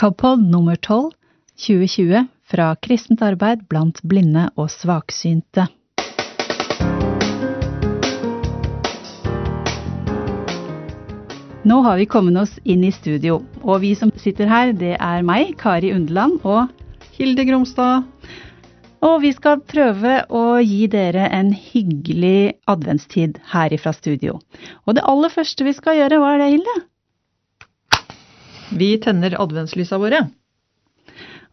Kapod nummer 12 2020 fra Kristent arbeid blant blinde og svaksynte. Nå har vi kommet oss inn i studio, og vi som sitter her, det er meg, Kari Undeland, og Hilde Gromstad. Og vi skal prøve å gi dere en hyggelig adventstid her ifra studio. Og det aller første vi skal gjøre, hva er det, Hilde? Vi tenner adventslysa våre.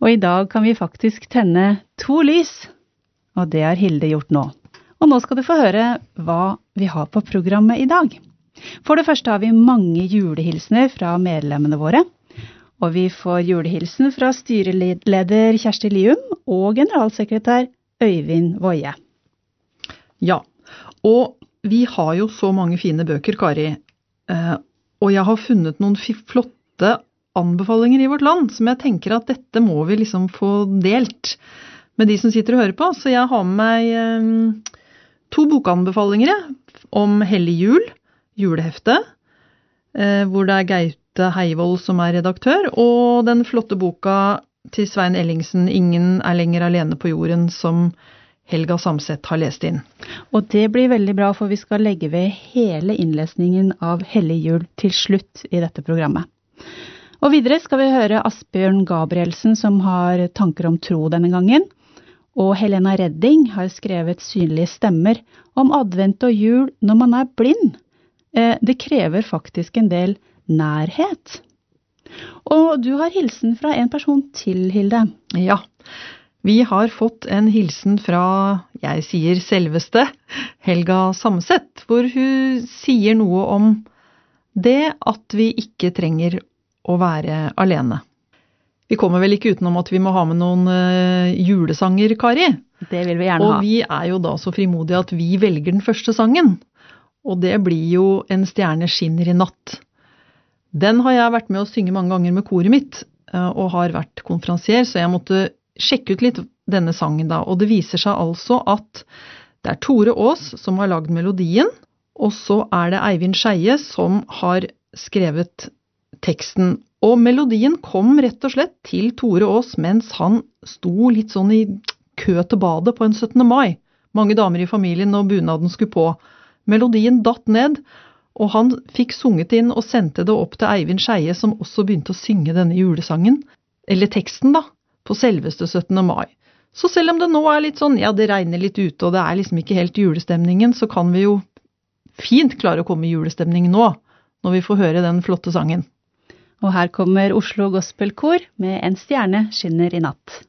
Og i dag kan vi faktisk tenne to lys. Og det har Hilde gjort nå. Og nå skal du få høre hva vi har på programmet i dag. For det første har vi mange julehilsener fra medlemmene våre. Og vi får julehilsen fra styreleder Kjersti Lium og generalsekretær Øyvind Woie. Ja, og vi har jo så mange fine bøker, Kari. Eh, og jeg har funnet noen flotte anbefalinger i vårt land som jeg tenker at dette må vi liksom få delt med de som sitter og hører på. Så jeg har med meg eh, to bokanbefalinger om Hellig jul, julehefte, eh, hvor det er Gaute Heivold som er redaktør, og den flotte boka til Svein Ellingsen 'Ingen er lenger alene på jorden', som Helga Samset har lest inn. Og det blir veldig bra, for vi skal legge ved hele innlesningen av Hellig jul til slutt i dette programmet. Og videre skal vi høre Asbjørn Gabrielsen som har tanker om tro denne gangen. Og Helena Redding har skrevet Synlige stemmer om advent og jul når man er blind. Eh, det krever faktisk en del nærhet. Og du har hilsen fra en person til, Hilde. Ja. Vi har fått en hilsen fra, jeg sier selveste, Helga Samset, hvor hun sier noe om det at vi ikke trenger å være alene. Vi kommer vel ikke utenom at vi må ha med noen uh, julesanger, Kari? Det vil vi gjerne ha. Og vi er jo da så frimodige at vi velger den første sangen. Og det blir jo En stjerne skinner i natt. Den har jeg vært med å synge mange ganger med koret mitt, uh, og har vært konferansier, så jeg måtte sjekke ut litt denne sangen da. Og det viser seg altså at det er Tore Aas som har lagd melodien, og så er det Eivind Skeie som har skrevet teksten. Og melodien kom rett og slett til Tore Aas mens han sto litt sånn i kø til badet på en 17. mai. Mange damer i familien og bunaden skulle på. Melodien datt ned, og han fikk sunget inn og sendte det opp til Eivind Skeie, som også begynte å synge denne julesangen, eller teksten, da, på selveste 17. mai. Så selv om det nå er litt sånn, ja, det regner litt ute, og det er liksom ikke helt julestemningen, så kan vi jo fint klare å komme i julestemning nå, når vi får høre den flotte sangen. Og her kommer Oslo Gospelkor med En stjerne skinner i natt.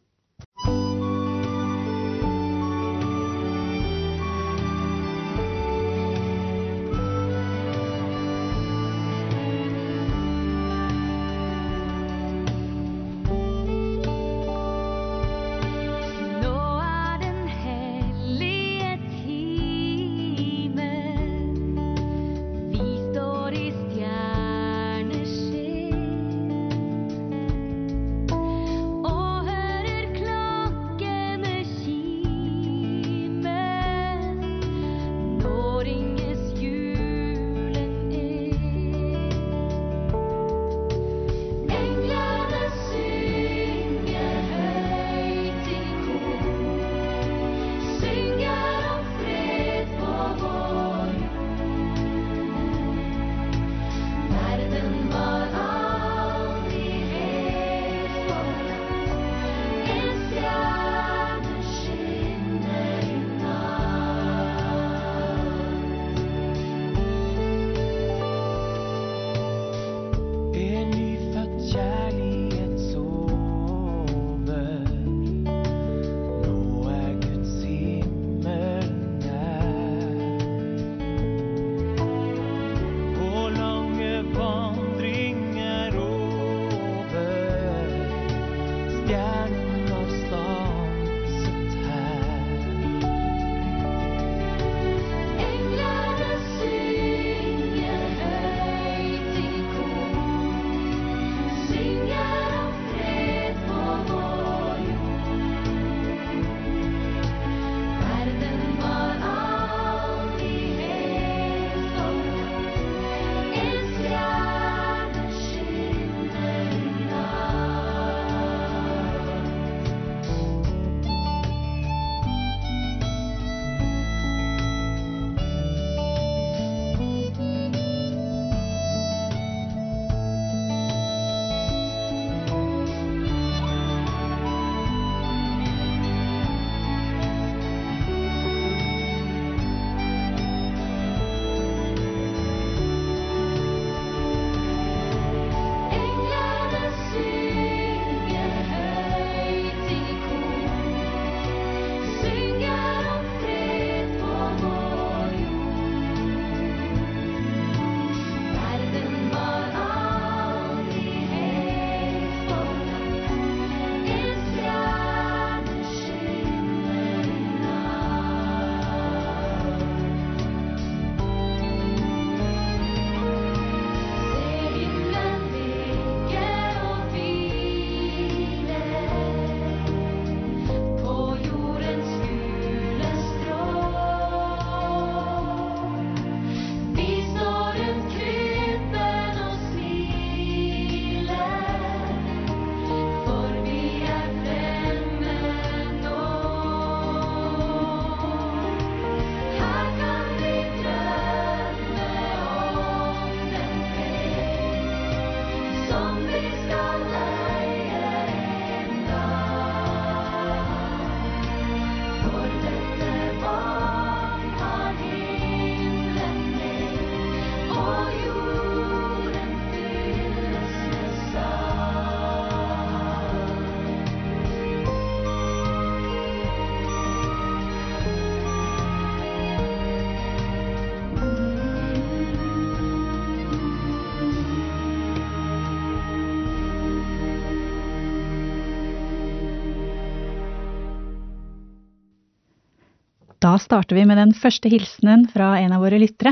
Da starter vi med den første hilsenen fra en av våre lyttere.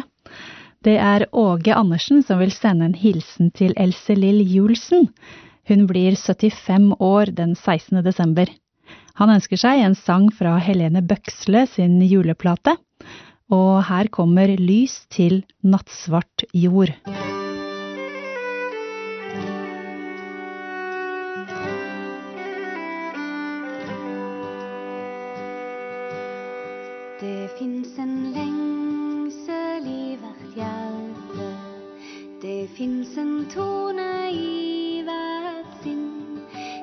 Det er Åge Andersen som vil sende en hilsen til Else Lill Julsen. Hun blir 75 år den 16. desember. Han ønsker seg en sang fra Helene Bøksle sin juleplate, og her kommer Lys til nattsvart jord. En tone i hvert sinn.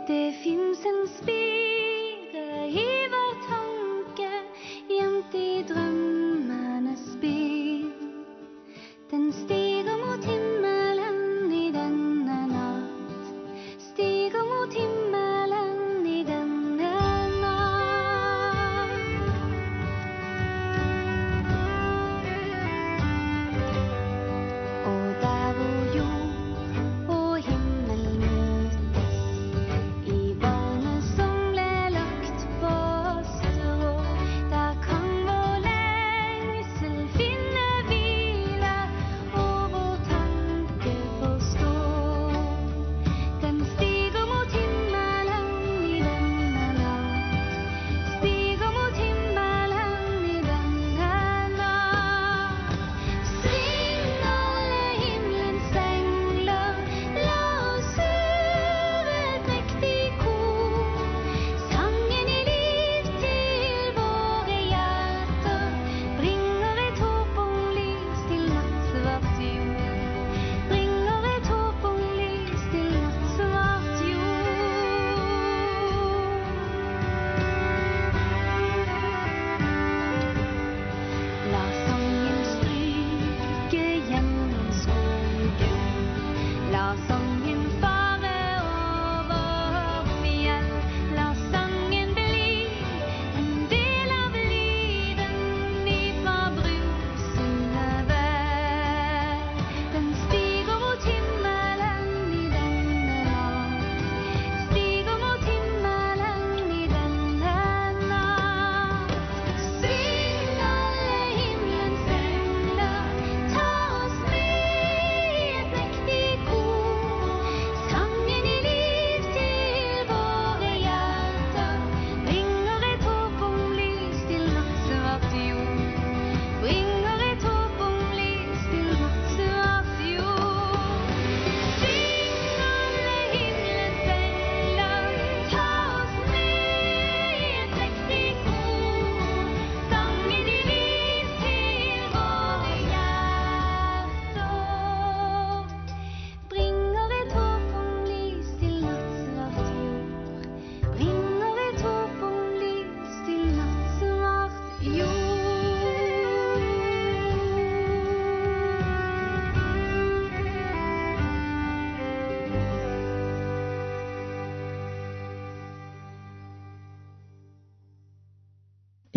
Det fins en spire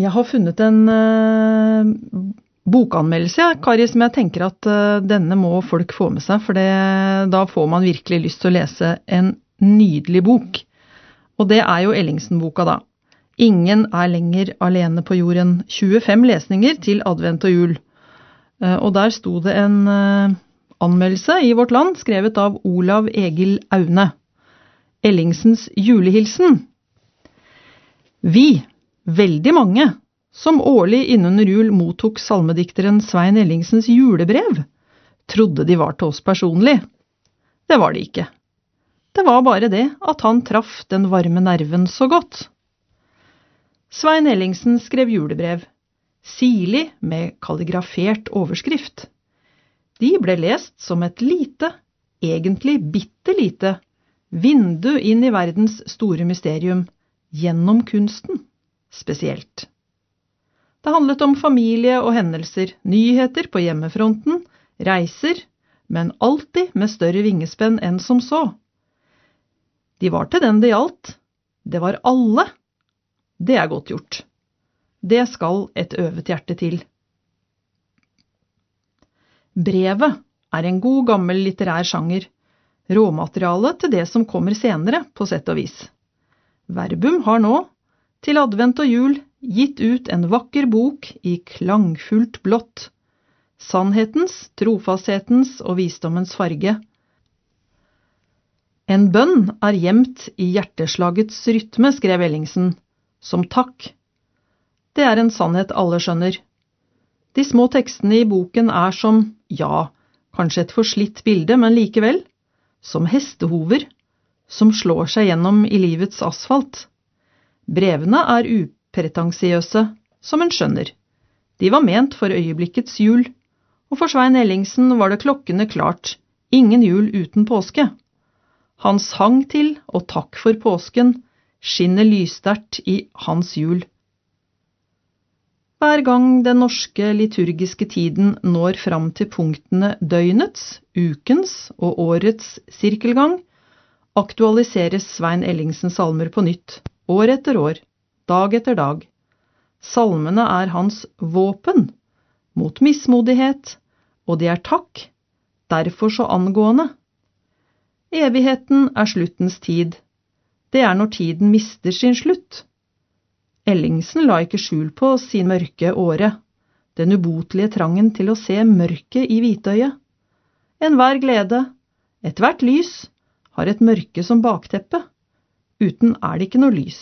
Jeg har funnet en eh, bokanmeldelse, Kari, som jeg tenker at eh, denne må folk få med seg. For det, da får man virkelig lyst til å lese en nydelig bok. Og det er jo Ellingsen-boka, da. Ingen er lenger alene på jorden. 25 lesninger til advent og jul. Eh, og der sto det en anmeldelse i Vårt Land, skrevet av Olav Egil Aune. Ellingsens julehilsen. Vi, veldig mange, som årlig innunder jul mottok salmedikteren Svein Ellingsens julebrev, trodde de var til oss personlig. Det var de ikke. Det var bare det at han traff den varme nerven så godt. Svein Ellingsen skrev julebrev, sirlig med kalligrafert overskrift. De ble lest som et lite, egentlig bitte lite, Vindu inn i verdens store mysterium, gjennom kunsten, spesielt. Det handlet om familie og hendelser, nyheter på hjemmefronten, reiser, men alltid med større vingespenn enn som så. De var til den det gjaldt. Det var alle. Det er godt gjort. Det skal et øvet hjerte til. Brevet er en god gammel litterær sjanger, råmateriale til det som kommer senere, på sett og vis. Verbum har nå, til advent og jul, gitt ut en vakker bok i klangfullt blått. Sannhetens, trofasthetens og visdommens farge. En bønn er gjemt i hjerteslagets rytme, skrev Ellingsen, som takk. Det er en sannhet alle skjønner. De små tekstene i boken er som, ja, kanskje et forslitt bilde, men likevel, som hestehover som slår seg gjennom i livets asfalt. Brevene er upretensiøse, som en skjønner. De var ment for øyeblikkets jul, og for Svein Ellingsen var det klokkende klart, ingen jul uten påske. Hans sang til og takk for påsken skinner lyssterkt i hans jul. Hver gang den norske liturgiske tiden når fram til punktene døgnets, ukens og årets sirkelgang, aktualiseres Svein Ellingsens salmer på nytt, år etter år, dag etter dag. Salmene er hans våpen mot mismodighet, og de er takk, derfor så angående. Evigheten er sluttens tid. Det er når tiden mister sin slutt. Ellingsen la ikke skjul på sin mørke åre, den ubotelige trangen til å se mørket i hvitøyet. Enhver glede, ethvert lys, har et mørke som bakteppe. Uten er det ikke noe lys.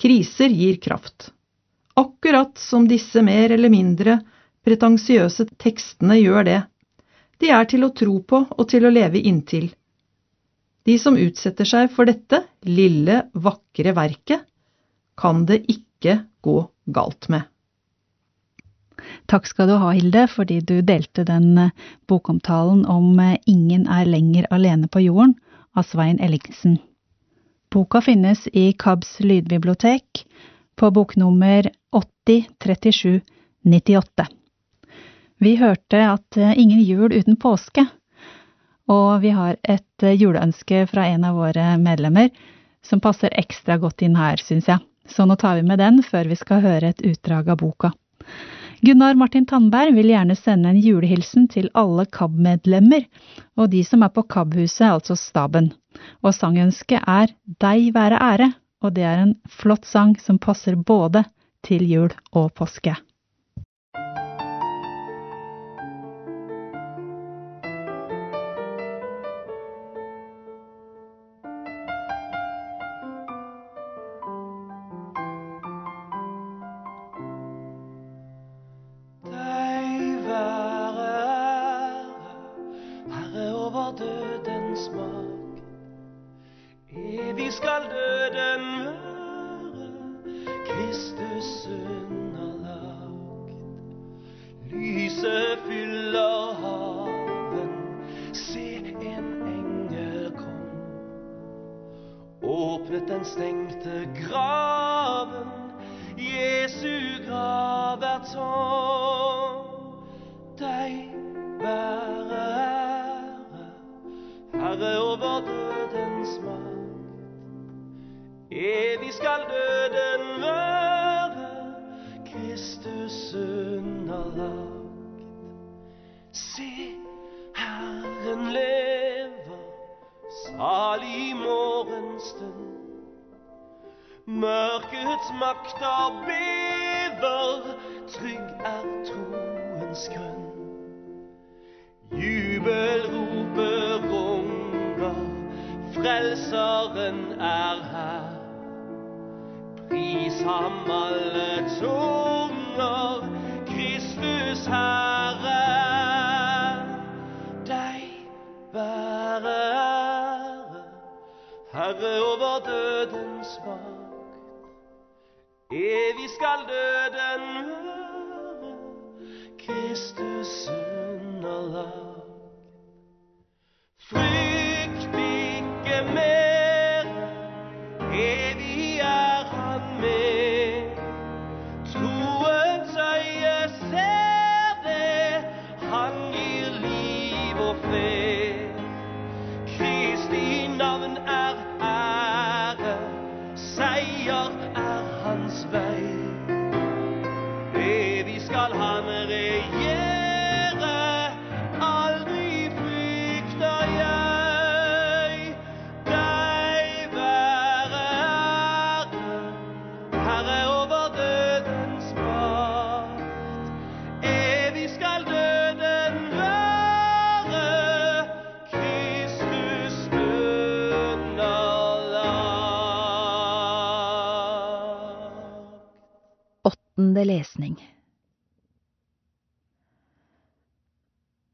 Kriser gir kraft. Akkurat som disse mer eller mindre pretensiøse tekstene gjør det. De er til å tro på og til å leve inntil. De som utsetter seg for dette lille, vakre verket, kan det ikke gå galt med. Takk skal du ha, Hilde, fordi du delte den eh, bokomtalen om eh, Ingen er lenger alene på jorden av Svein Ellingsen. Boka finnes i KABs lydbibliotek på boknummer 803798. Vi hørte at eh, ingen jul uten påske, og vi har et juleønske fra en av våre medlemmer som passer ekstra godt inn her, syns jeg. Så nå tar vi med den før vi skal høre et utdrag av boka. Gunnar Martin Tandberg vil gjerne sende en julehilsen til alle KAB-medlemmer og de som er på KAB-huset, altså staben. Og sangønsket er Deg være ære, og det er en flott sang som passer både til jul og påske. Frelseren er her. Pris ham alle tunger, Kristus Herre. Deg være ære, Herre over dødens makt. Evig skal døden Åttende lesning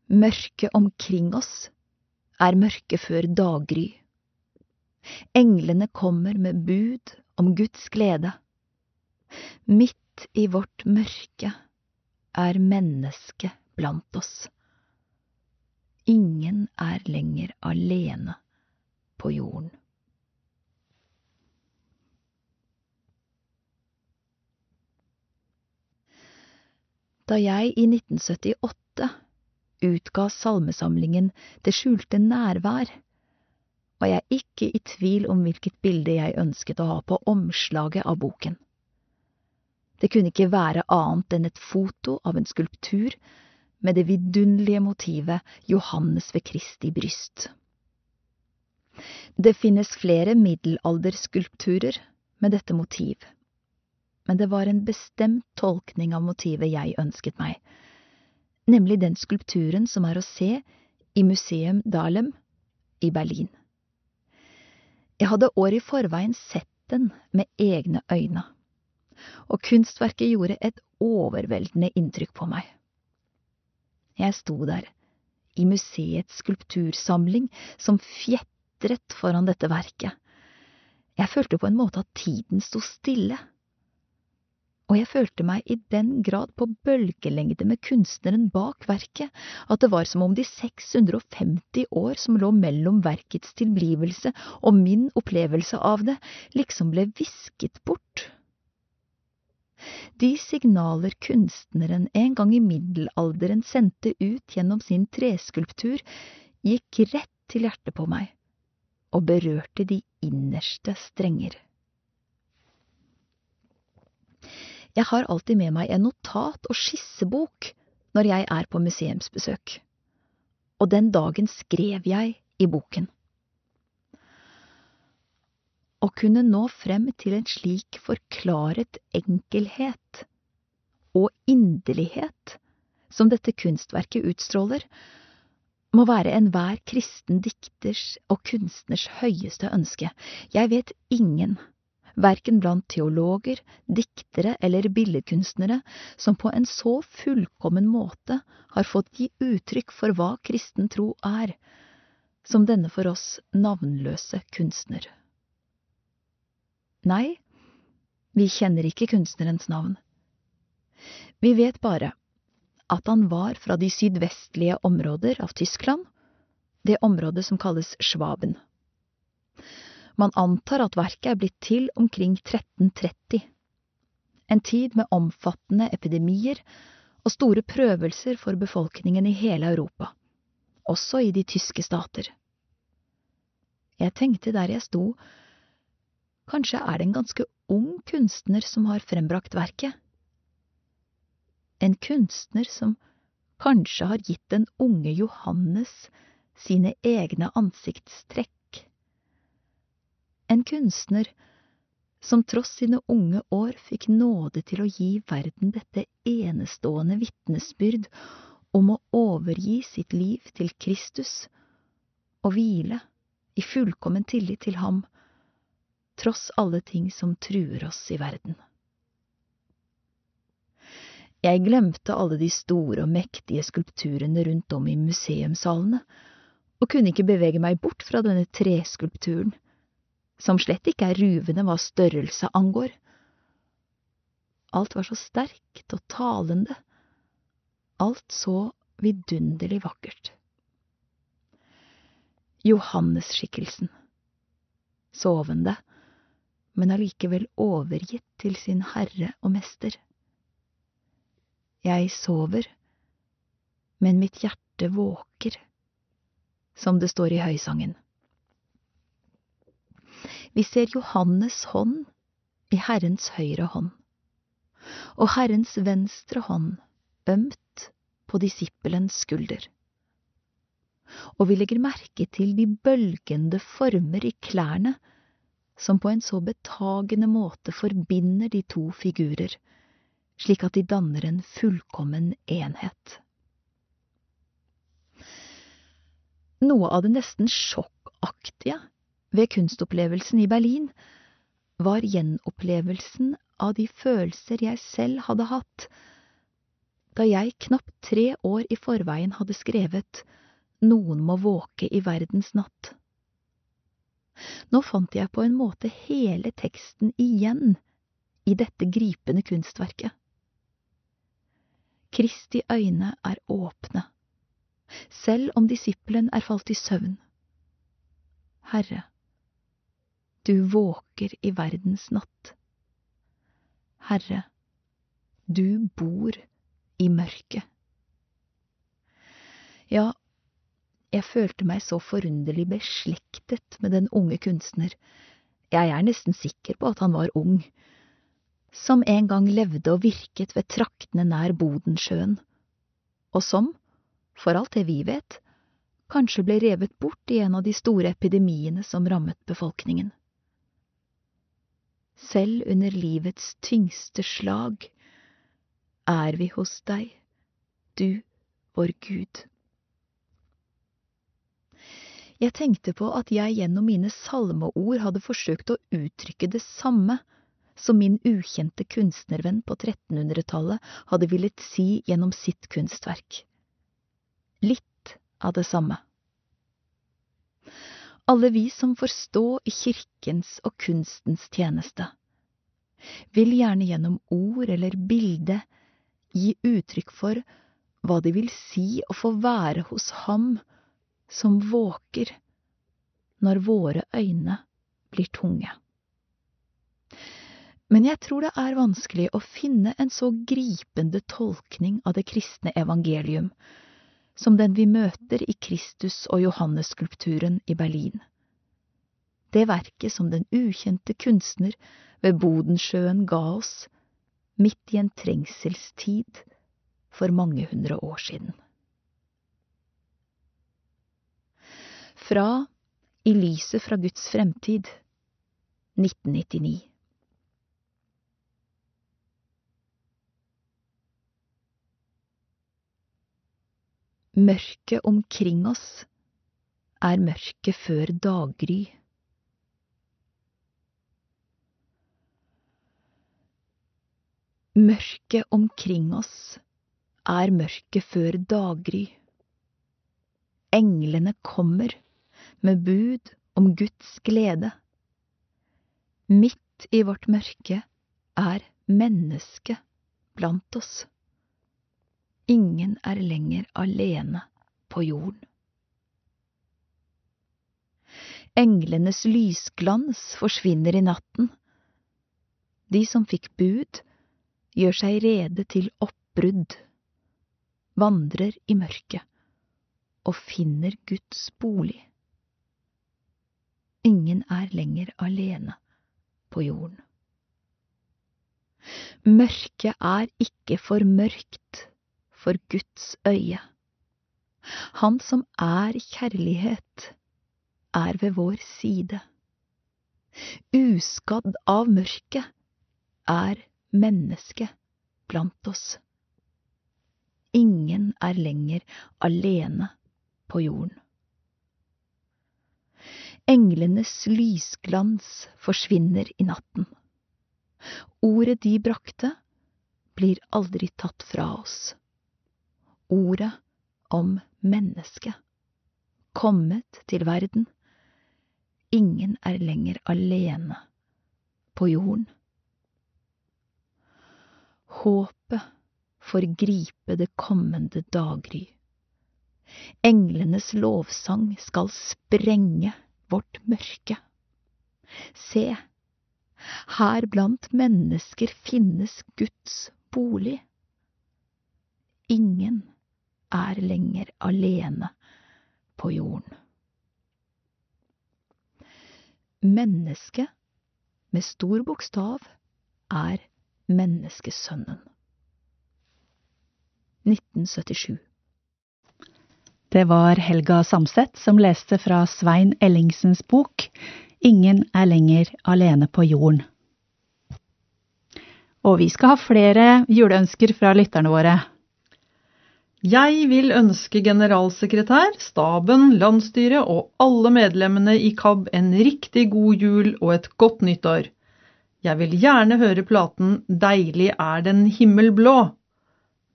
Mørket omkring oss er mørke før daggry. Englene kommer med bud om Guds glede. Midt i vårt mørke er mennesket blant oss. Ingen er lenger alene på jorden. Da jeg i 1978 utga salmesamlingen Det skjulte nærvær, var jeg ikke i tvil om hvilket bilde jeg ønsket å ha på omslaget av boken. Det kunne ikke være annet enn et foto av en skulptur med det vidunderlige motivet Johannes ved Kristi bryst. Det finnes flere middelalderskulpturer med dette motiv, men det var en bestemt tolkning av motivet jeg ønsket meg, nemlig den skulpturen som er å se i Museum Dahlem i Berlin. Jeg hadde år i forveien sett den med egne øyne, og kunstverket gjorde et overveldende inntrykk på meg. Jeg sto der, i museets skulptursamling, som fjetret foran dette verket. Jeg følte på en måte at tiden sto stille og jeg følte meg i den grad på bølgelengde med kunstneren bak verket at det var som om de 650 år som lå mellom verkets tilblivelse og min opplevelse av det, liksom ble visket bort. De signaler kunstneren en gang i middelalderen sendte ut gjennom sin treskulptur, gikk rett til hjertet på meg og berørte de innerste strenger. Jeg har alltid med meg en notat- og skissebok når jeg er på museumsbesøk, og den dagen skrev jeg i boken. Å kunne nå frem til en slik forklaret enkelhet og inderlighet som dette kunstverket utstråler, må være enhver kristen dikters og kunstners høyeste ønske. Jeg vet ingen verken blant teologer, diktere eller billedkunstnere, som på en så fullkommen måte har fått gi uttrykk for hva kristen tro er, som denne for oss navnløse kunstner. Nei, vi kjenner ikke kunstnerens navn. Vi vet bare at han var fra de sydvestlige områder av Tyskland, det området som kalles Schwaben. Man antar at verket er blitt til omkring 1330, en tid med omfattende epidemier og store prøvelser for befolkningen i hele Europa, også i de tyske stater. Jeg tenkte der jeg sto, kanskje er det en ganske ung kunstner som har frembrakt verket? En kunstner som kanskje har gitt den unge Johannes sine egne ansiktstrekk en kunstner som tross sine unge år fikk nåde til å gi verden dette enestående vitnesbyrd om å overgi sitt liv til Kristus og hvile i fullkommen tillit til ham, tross alle ting som truer oss i verden. Jeg glemte alle de store og mektige skulpturene rundt om i museumssalene, og kunne ikke bevege meg bort fra denne treskulpturen som slett ikke er ruvende hva størrelse angår. Alt var så sterkt og talende, alt så vidunderlig vakkert. Johannesskikkelsen, sovende, men allikevel overgitt til sin herre og mester. Jeg sover, men mitt hjerte våker, som det står i høysangen. Vi ser Johannes hånd i Herrens høyre hånd, og Herrens venstre hånd ømt på disippelens skulder. Og vi legger merke til de bølgende former i klærne som på en så betagende måte forbinder de to figurer, slik at de danner en fullkommen enhet. Noe av det nesten sjokkaktige ved kunstopplevelsen i Berlin var gjenopplevelsen av de følelser jeg selv hadde hatt da jeg knapt tre år i forveien hadde skrevet Noen må våke i verdens natt. Nå fant jeg på en måte hele teksten igjen i dette gripende kunstverket. Kristi øyne er åpne, selv om disippelen er falt i søvn. Herre, du våker i verdens natt. Herre, du bor i mørket. Ja, jeg følte meg så forunderlig beslektet med den unge kunstner, jeg er nesten sikker på at han var ung, som en gang levde og virket ved traktene nær Bodensjøen, og som, for alt det vi vet, kanskje ble revet bort i en av de store epidemiene som rammet befolkningen. Selv under livets tyngste slag er vi hos deg, du vår Gud. Jeg tenkte på at jeg gjennom mine salmeord hadde forsøkt å uttrykke det samme som min ukjente kunstnervenn på 1300-tallet hadde villet si gjennom sitt kunstverk. Litt av det samme. Alle vi som får stå i kirkens og kunstens tjeneste, vil gjerne gjennom ord eller bilde gi uttrykk for hva det vil si å få være hos ham som våker når våre øyne blir tunge. Men jeg tror det er vanskelig å finne en så gripende tolkning av det kristne evangelium som den vi møter i Kristus- og Johannes-skulpturen i Berlin. Det verket som den ukjente kunstner ved Bodensjøen ga oss midt i en trengselstid for mange hundre år siden. Fra I lyset fra Guds fremtid 1999 Mørket omkring oss er mørket før daggry. Mørket omkring oss er mørket før daggry. Englene kommer med bud om Guds glede. Midt i vårt mørke er mennesket blant oss. Ingen er lenger alene på jorden. Englenes lysglans forsvinner i natten. De som fikk bud, gjør seg rede til oppbrudd, vandrer i mørket og finner Guds bolig. Ingen er lenger alene på jorden. Mørket er ikke for mørkt for Guds øye. Han som er kjærlighet, er ved vår side. Uskadd av mørket er mennesket blant oss. Ingen er lenger alene på jorden. Englenes lysglans forsvinner i natten. Ordet de brakte, blir aldri tatt fra oss. Ordet om mennesket, kommet til verden. Ingen er lenger alene på jorden. Håpet får gripe det kommende daggry. Englenes lovsang skal sprenge vårt mørke. Se, her blant mennesker finnes Guds bolig. Ingen er lenger alene på jorden. Mennesket, med stor bokstav, er menneskesønnen. 1977 Det var Helga Samset som leste fra Svein Ellingsens bok Ingen er lenger alene på jorden. Og vi skal ha flere juleønsker fra lytterne våre. Jeg vil ønske generalsekretær, staben, landsstyret og alle medlemmene i KAB en riktig god jul og et godt nyttår. Jeg vil gjerne høre platen Deilig er den himmel blå.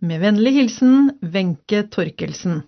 Med vennlig hilsen Wenche Torkelsen.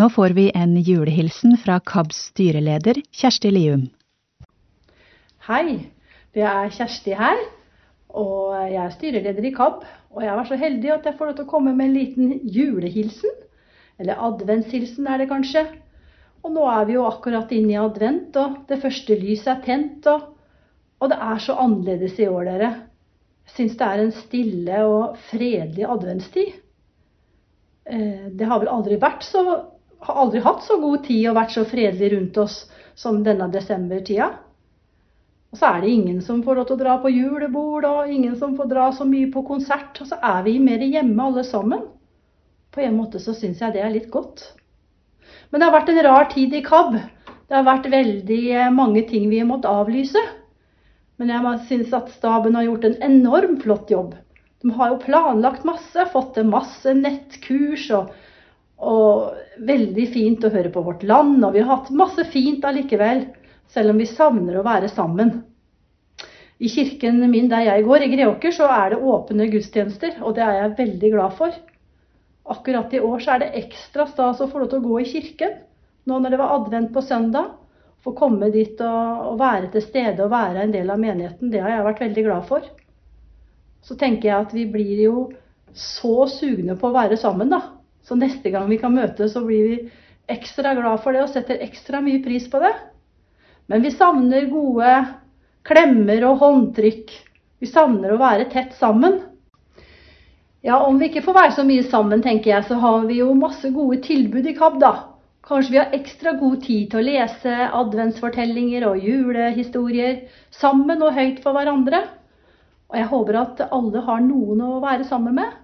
Nå får vi en julehilsen fra KABs styreleder Kjersti Lium. Hei, det er Kjersti her. Og jeg er styreleder i KAB. Og jeg var så heldig at jeg får lov til å komme med en liten julehilsen. Eller adventshilsen er det kanskje. Og nå er vi jo akkurat inne i advent, og det første lyset er tent. Og, og det er så annerledes i år, dere. Jeg syns det er en stille og fredelig adventstid. Eh, Det har vel aldri vært så har aldri hatt så god tid og vært så fredelig rundt oss som denne desembertida. Og så er det ingen som får lov til å dra på julebord, og ingen som får dra så mye på konsert. Og så er vi mer hjemme alle sammen. På en måte så syns jeg det er litt godt. Men det har vært en rar tid i KAB. Det har vært veldig eh, mange ting vi har måttet avlyse. Men jeg syns at staben har gjort en enormt flott jobb. De har jo planlagt masse, fått til masse nettkurs og og veldig fint å høre på vårt land, og vi har hatt masse fint allikevel, selv om vi savner å være sammen. I kirken min der jeg går, i Greåker, så er det åpne gudstjenester, og det er jeg veldig glad for. Akkurat i år så er det ekstra stas å få lov til å gå i kirken, nå når det var advent på søndag. få komme dit og, og være til stede og være en del av menigheten, det har jeg vært veldig glad for. Så tenker jeg at vi blir jo så sugne på å være sammen, da. Så neste gang vi kan møtes, så blir vi ekstra glad for det og setter ekstra mye pris på det. Men vi savner gode klemmer og håndtrykk. Vi savner å være tett sammen. Ja, om vi ikke får være så mye sammen, tenker jeg, så har vi jo masse gode tilbud i KAB, da. Kanskje vi har ekstra god tid til å lese adventsfortellinger og julehistorier sammen og høyt for hverandre. Og jeg håper at alle har noen å være sammen med.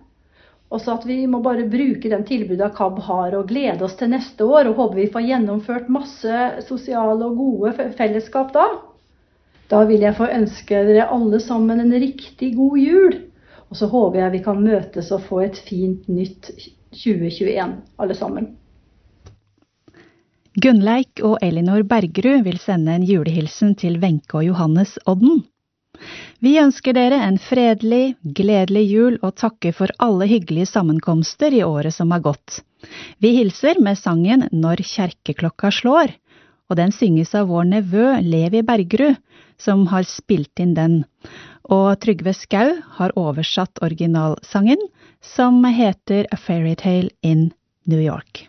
Også at vi må bare bruke den tilbudet KAB har og glede oss til neste år. Og håper vi får gjennomført masse sosiale og gode fellesskap da. Da vil jeg få ønske dere alle sammen en riktig god jul. Og så håper jeg vi kan møtes og få et fint nytt 2021, alle sammen. Gunnleik og Elinor Bergerud vil sende en julehilsen til Wenche og Johannes Odden. Vi ønsker dere en fredelig, gledelig jul og takker for alle hyggelige sammenkomster i året som har gått. Vi hilser med sangen Når kjerkeklokka slår, og den synges av vår nevø Levi Bergerud, som har spilt inn den. Og Trygve Skau har oversatt originalsangen, som heter A Fairytale in New York.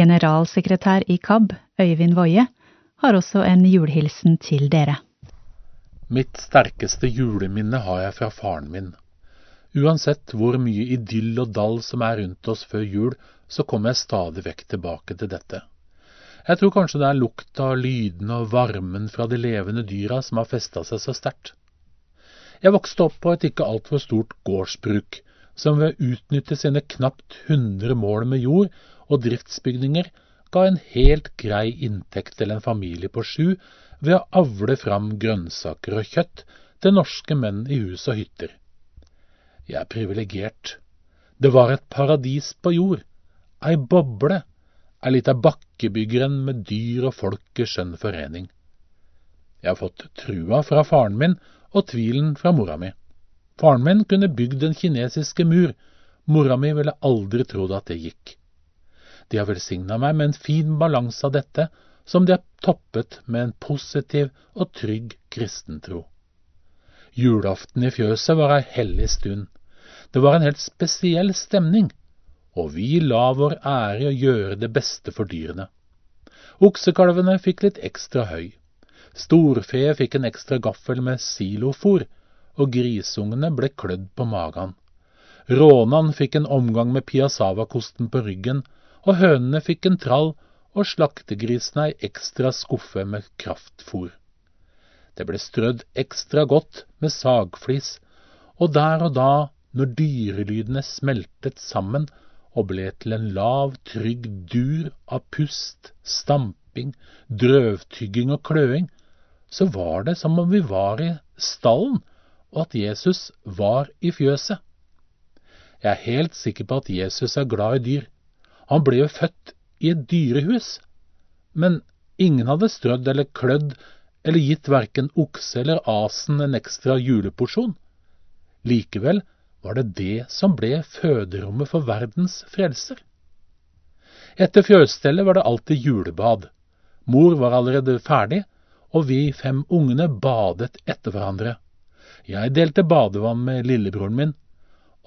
Generalsekretær i KAB, Øyvind Woie, har også en julehilsen til dere. Mitt sterkeste juleminne har jeg fra faren min. Uansett hvor mye idyll og dall som er rundt oss før jul, så kommer jeg stadig vekk tilbake til dette. Jeg tror kanskje det er lukta, lydene og varmen fra de levende dyra som har festa seg så sterkt. Jeg vokste opp på et ikke altfor stort gårdsbruk, som ved å utnytte sine knapt 100 mål med jord og driftsbygninger ga en helt grei inntekt til en familie på sju ved å avle fram grønnsaker og kjøtt til norske menn i hus og hytter. Jeg er privilegert. Det var et paradis på jord, ei boble, ei lita bakkebyggeren med dyr og folk i skjønn forening. Jeg har fått trua fra faren min og tvilen fra mora mi. Faren min kunne bygd den kinesiske mur, mora mi ville aldri trodd at det gikk. De har velsigna meg med en fin balanse av dette, som de har toppet med en positiv og trygg kristentro. Julaften i fjøset var ei hellig stund. Det var en helt spesiell stemning, og vi la vår ære i å gjøre det beste for dyrene. Oksekalvene fikk litt ekstra høy. Storfe fikk en ekstra gaffel med silofôr, og grisungene ble klødd på magen. Rånan fikk en omgang med piassavakosten på ryggen, og hønene fikk en trall og slaktegrisene ei ekstra skuffe med kraftfôr. Det ble strødd ekstra godt med sagflis, og der og da, når dyrelydene smeltet sammen og ble til en lav, trygg dur av pust, stamping, drøvtygging og kløing, så var det som om vi var i stallen, og at Jesus var i fjøset. Jeg er helt sikker på at Jesus er glad i dyr. Han ble jo født i et dyrehus, men ingen hadde strødd eller klødd eller gitt verken okse eller asen en ekstra juleporsjon. Likevel var det det som ble føderommet for verdens frelser. Etter fjøsstellet var det alltid julebad. Mor var allerede ferdig, og vi fem ungene badet etter hverandre. Jeg delte badevann med lillebroren min,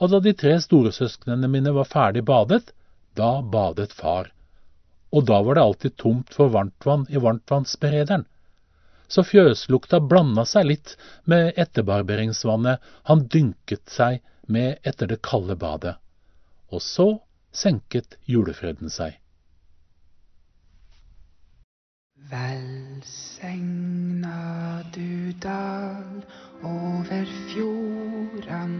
og da de tre storesøsknene mine var ferdig badet, da badet far og da var det alltid tomt for varmtvann i varmtvannsberederen. Så fjøslukta blanda seg litt med etterbarberingsvannet han dynket seg med etter det kalde badet. Og så senket julefreden seg. Velsigna du dal over fjorden.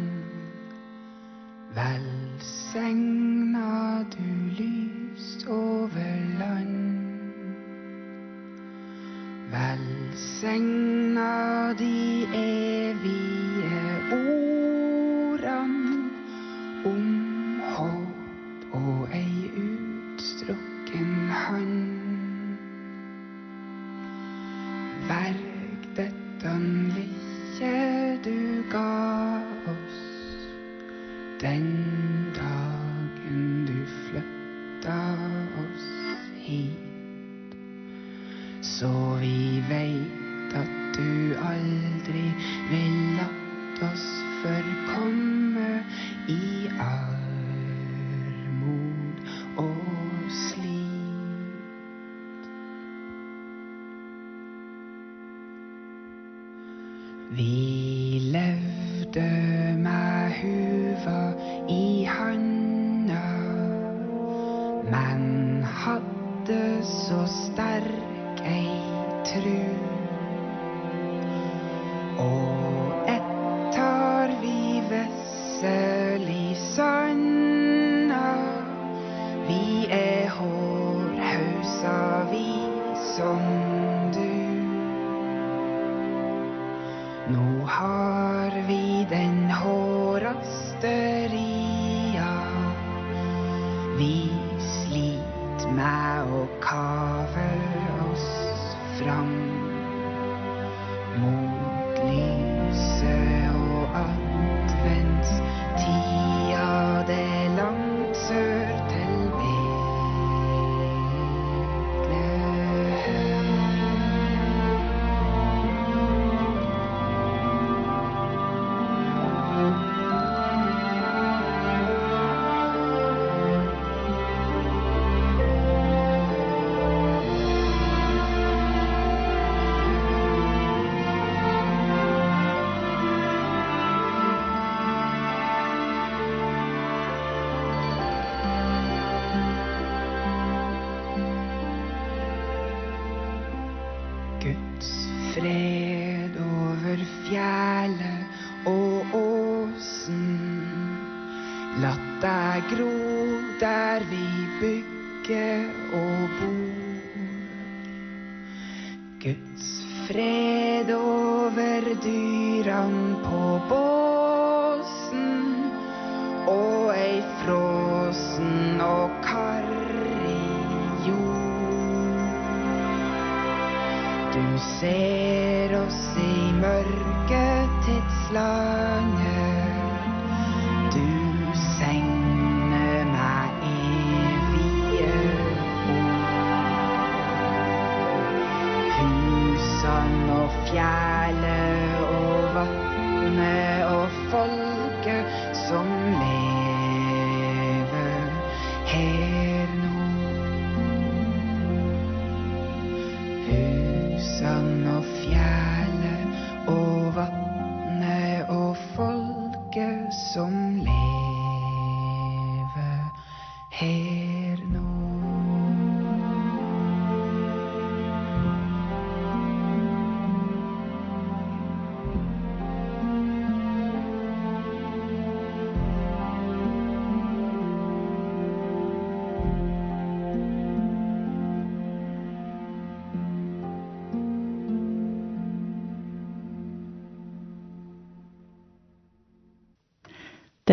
Velsigna du lys over land. Velsigna de evige ordene om håp og ei utstrukken hand. Verk dette lille du ga vi veit at du aldri vil latt oss forkomme i armod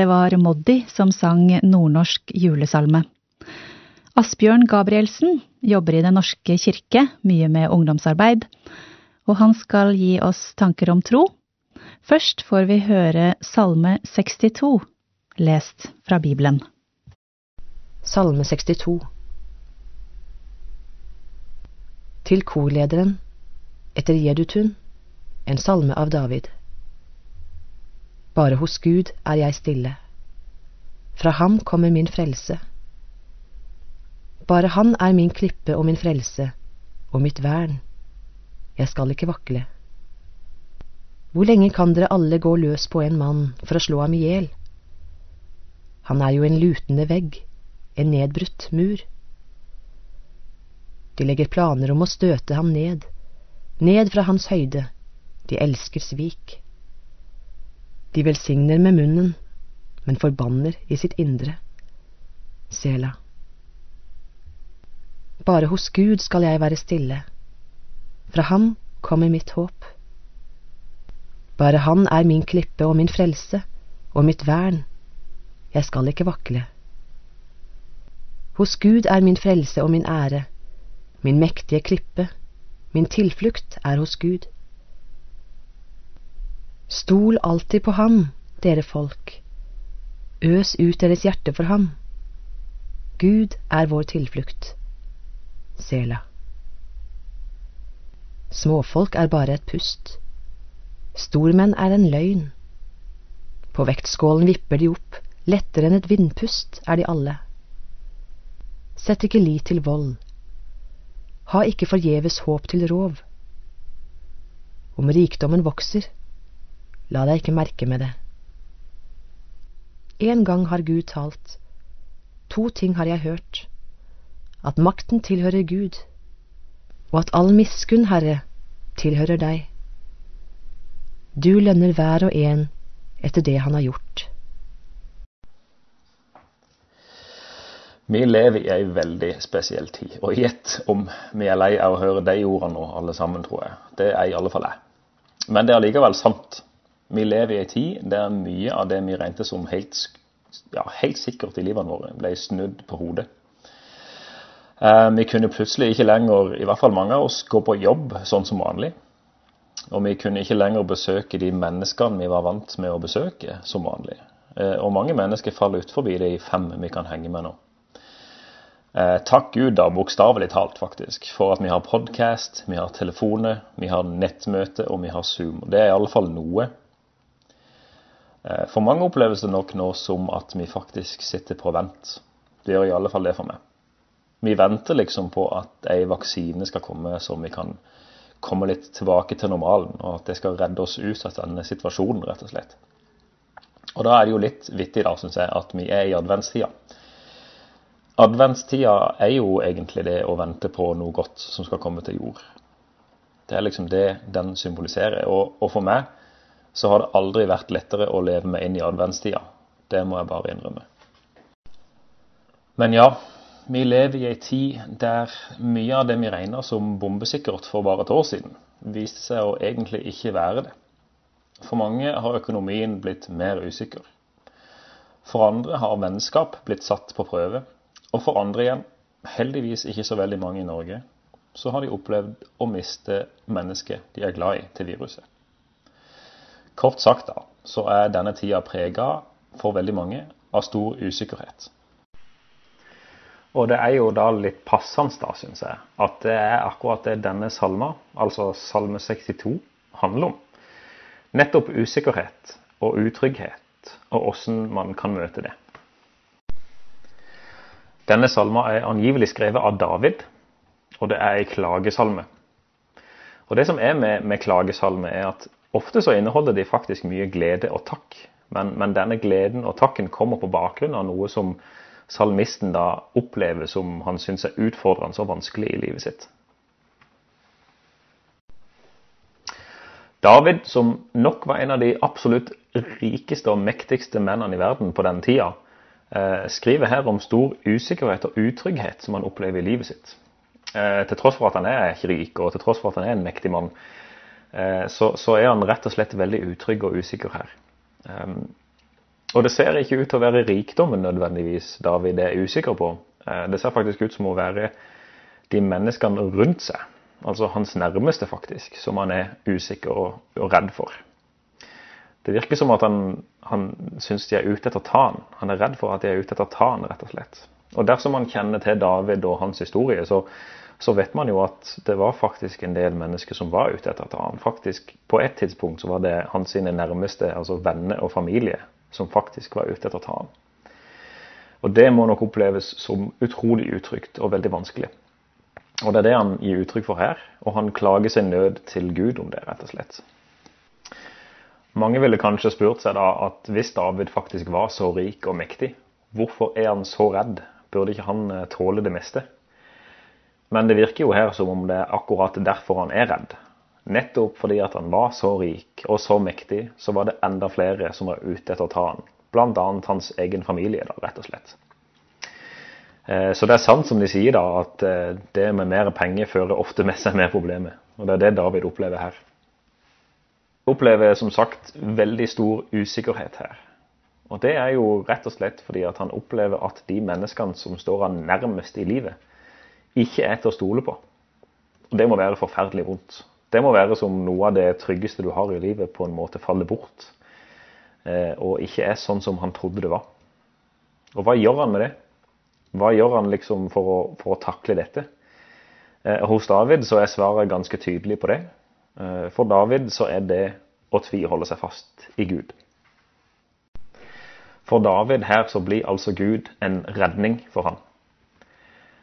Det var Moddi som sang nordnorsk julesalme. Asbjørn Gabrielsen jobber i Den norske kirke, mye med ungdomsarbeid, og han skal gi oss tanker om tro. Først får vi høre Salme 62, lest fra Bibelen. Salme 62 Til korlederen, etter Jedutun, en salme av David. Bare hos Gud er jeg stille. Fra ham kommer min frelse. Bare han er min klippe og min frelse, og mitt vern. Jeg skal ikke vakle. Hvor lenge kan dere alle gå løs på en mann for å slå ham i hjel? Han er jo en lutende vegg, en nedbrutt mur. De legger planer om å støte ham ned, ned fra hans høyde, de elsker svik. De velsigner med munnen, men forbanner i sitt indre. Sela. Bare hos Gud skal jeg være stille. Fra ham kommer mitt håp. Bare han er min klippe og min frelse, og mitt vern. Jeg skal ikke vakle. Hos Gud er min frelse og min ære, min mektige klippe, min tilflukt er hos Gud. Stol alltid på ham, dere folk. Øs ut deres hjerte for ham. Gud er vår tilflukt. Sela. Småfolk er bare et pust. Stormenn er en løgn. På vektskålen vipper de opp, lettere enn et vindpust er de alle. Sett ikke lit til vold. Ha ikke forgjeves håp til rov. Om rikdommen vokser, la deg ikke merke med det. En gang har Gud talt. To ting har jeg hørt. At makten tilhører Gud, og at all miskunn, Herre, tilhører deg. Du lønner hver og en etter det han har gjort. Vi lever i ei veldig spesiell tid, og gjett om vi er lei av å høre de ordene nå, alle sammen, tror jeg. Det er i alle fall jeg. Men det er allikevel sant. Vi lever i ei tid der mye av det vi regnet som helt, ja, helt sikkert i livene våre, ble snudd på hodet. Eh, vi kunne plutselig ikke lenger, i hvert fall mange av oss, gå på jobb sånn som vanlig. Og vi kunne ikke lenger besøke de menneskene vi var vant med å besøke som vanlig. Eh, og mange mennesker faller ut forbi de fem vi kan henge med nå. Eh, takk Gud, da, bokstavelig talt, faktisk, for at vi har podkast, vi har telefoner, vi har nettmøte og vi har Zoom. Det er i alle fall noe. Eh, for mange oppleves det nok nå som at vi faktisk sitter på vent. Det gjør i alle fall det for meg. Vi venter liksom på at ei vaksine skal komme som vi kan komme litt tilbake til normalen, og at det skal redde oss ut av denne situasjonen, rett og slett. Og da er det jo litt vittig, da, syns jeg, at vi er i adventstida. Adventstida er jo egentlig det å vente på noe godt som skal komme til jord. Det er liksom det den symboliserer. Og, og for meg så har det aldri vært lettere å leve meg inn i adventstida. Det må jeg bare innrømme. Men ja, vi lever i ei tid der mye av det vi regner som bombesikkert for bare et år siden, viste seg å egentlig ikke være det. For mange har økonomien blitt mer usikker. For andre har vennskap blitt satt på prøve. Og for andre igjen, heldigvis ikke så veldig mange i Norge, så har de opplevd å miste mennesket de er glad i til viruset. Kort sagt da, så er denne tida prega for veldig mange av stor usikkerhet. Og det er jo da litt passende, da, syns jeg, at det er akkurat det denne salma, altså salme 62, handler om. Nettopp usikkerhet og utrygghet, og åssen man kan møte det. Denne salma er angivelig skrevet av David, og det er ei klagesalme. Og Det som er med, med klagesalme, er at ofte så inneholder de faktisk mye glede og takk. Men, men denne gleden og takken kommer på bakgrunn av noe som salmisten da opplever som han syns er utfordrende og vanskelig i livet sitt. David, som nok var en av de absolutt rikeste og mektigste mennene i verden på den tida, eh, skriver her om stor usikkerhet og utrygghet som han opplever i livet sitt. Eh, til tross for at han er ikke rik, og til tross for at han er en mektig mann, så, så, er han rett og slett veldig utrygg og usikker her. Um, og det ser ikke ut til å være rikdommen nødvendigvis David er usikker på. Eh, det ser faktisk ut som å være de menneskene rundt seg, altså hans nærmeste faktisk, som han er usikker og, og redd for. Det virker som at han, han syns de er ute etter å ta han. Han er redd for at de er ute etter å ta han, rett og slett. Og dersom han kjenner til David og hans historie, så, så vet man jo at det var faktisk en del mennesker som var ute etter å han. Faktisk, På et tidspunkt så var det hans sine nærmeste, altså venner og familie, som faktisk var ute etter å han. Og det må nok oppleves som utrolig utrygt og veldig vanskelig. Og det er det han gir uttrykk for her, og han klager sin nød til Gud om det, rett og slett. Mange ville kanskje spurt seg da at hvis David faktisk var så rik og mektig, hvorfor er han så redd? Burde ikke han eh, tåle det meste? Men det virker jo her som om det er akkurat derfor han er redd. Nettopp fordi at han var så rik og så mektig, så var det enda flere som var ute etter å ta han. Annet hans egen familie, da, rett og slett. Eh, så det er sant som de sier, da, at eh, det med mer penger fører ofte med seg mer problemer. Og det er det David opplever her. Opplever som sagt veldig stor usikkerhet her. Og det er jo rett og slett fordi at han opplever at de menneskene som står han nærmest i livet, ikke er til å stole på. Og det må være forferdelig vondt. Det må være som noe av det tryggeste du har i livet, på en måte faller bort. Eh, og ikke er sånn som han trodde det var. Og hva gjør han med det? Hva gjør han liksom for å, for å takle dette? Eh, hos David så er svaret ganske tydelig på det. Eh, for David så er det å tviholde seg fast i Gud. For David her så blir altså Gud en redning for ham.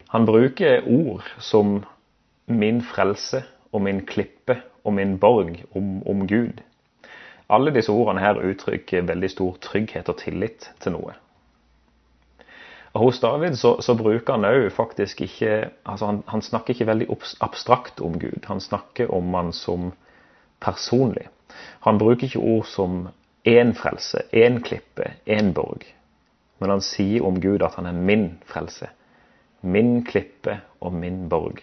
Han bruker ord som min frelse og min klippe og min borg om, om Gud. Alle disse ordene her uttrykker veldig stor trygghet og tillit til noe. Og Hos David så, så bruker han òg faktisk ikke altså han, han, snakker ikke veldig abstrakt om Gud. Han snakker om han som personlig. Han bruker ikke ord som én frelse, én klippe, én borg. Men han sier om Gud at han er min frelse, min klippe og min borg.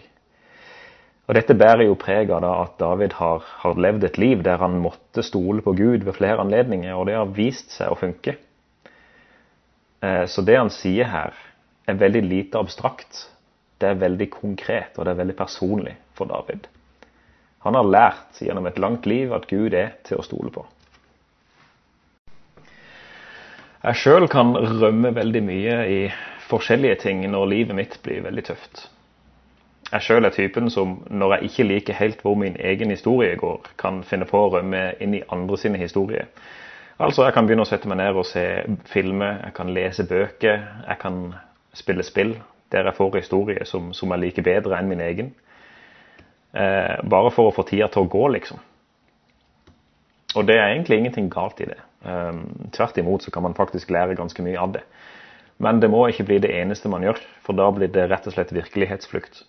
Og Dette bærer jo preg av at David har, har, levd et liv der han måtte stole på Gud ved flere anledninger, og det har vist seg å funke. Eh, så det han sier her, er veldig lite abstrakt. Det er veldig konkret, og det er veldig personlig for David. Han har lært gjennom et langt liv at Gud er til å stole på. Jeg sjøl kan rømme veldig mye i forskjellige ting når livet mitt blir veldig tøft. Jeg sjøl er typen som, når jeg ikke liker helt hvor min egen historie går, kan finne på å rømme inn i andre sine historier. Altså, Jeg kan begynne å sette meg ned og se filmer, jeg kan lese bøker, jeg kan spille spill der jeg får historier som, som jeg liker bedre enn min egen. Eh, bare for å få tida til å gå, liksom. Og det er egentlig ingenting galt i det. Um, tvert imot så kan man faktisk lære ganske mye av det. Men det må ikke bli det eneste man gjør, for da blir det rett og slett virkelighetsflukt.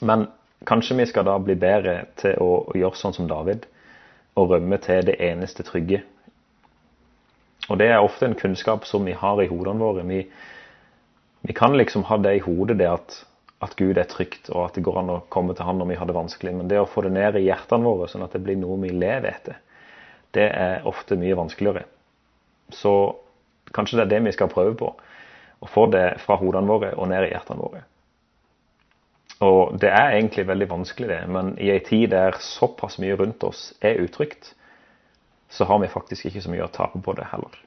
Men kanskje vi skal da bli bedre til å, gjøre sånn som David, og rømme til det eneste trygge. Og det er ofte en kunnskap som vi har i hodene våre. Vi, Vi kan liksom ha det i hodet, det at, at Gud er trygt, og at det går an å komme til Han når vi har det vanskelig. Men det å få det ned i hjertene våre, sånn at det blir noe vi lever etter, det er ofte mye vanskeligere. Så kanskje det er det vi skal prøve på. Å få det fra hodene våre og ned i hjertene våre. Og det er egentlig veldig vanskelig, det. Men i ei tid der såpass mye rundt oss er utrygt, så har vi faktisk ikke så mye å tape på det heller.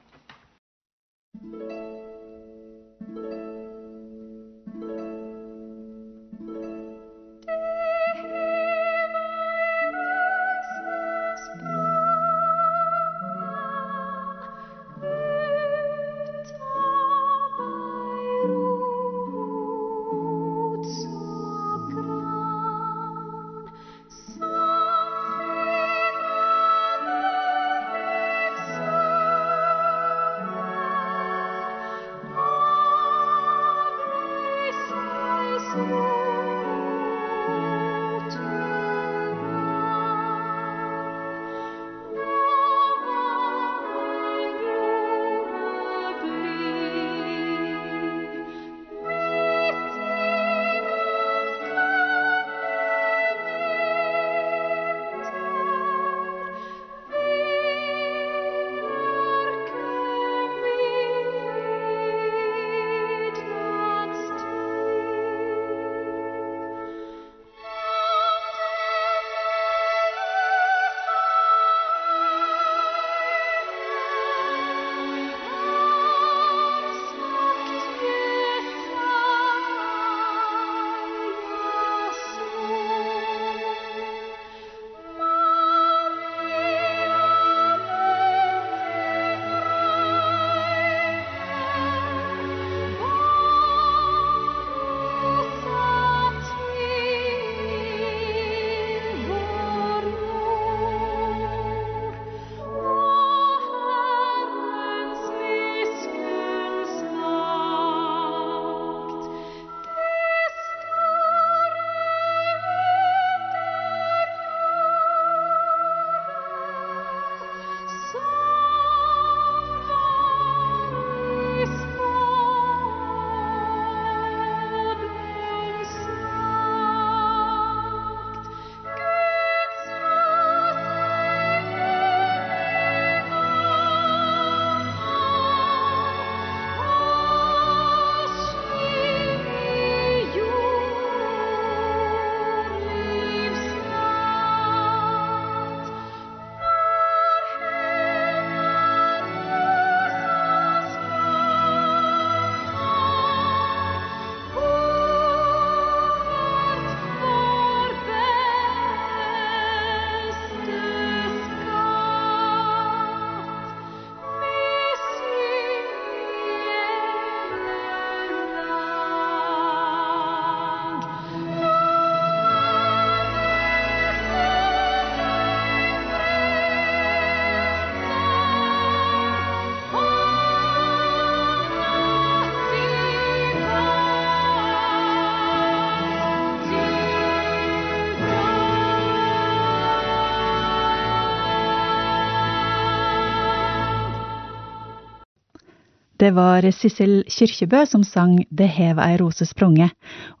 Det var Sissel Kyrkjebø som sang Det hev ei rose sprunge,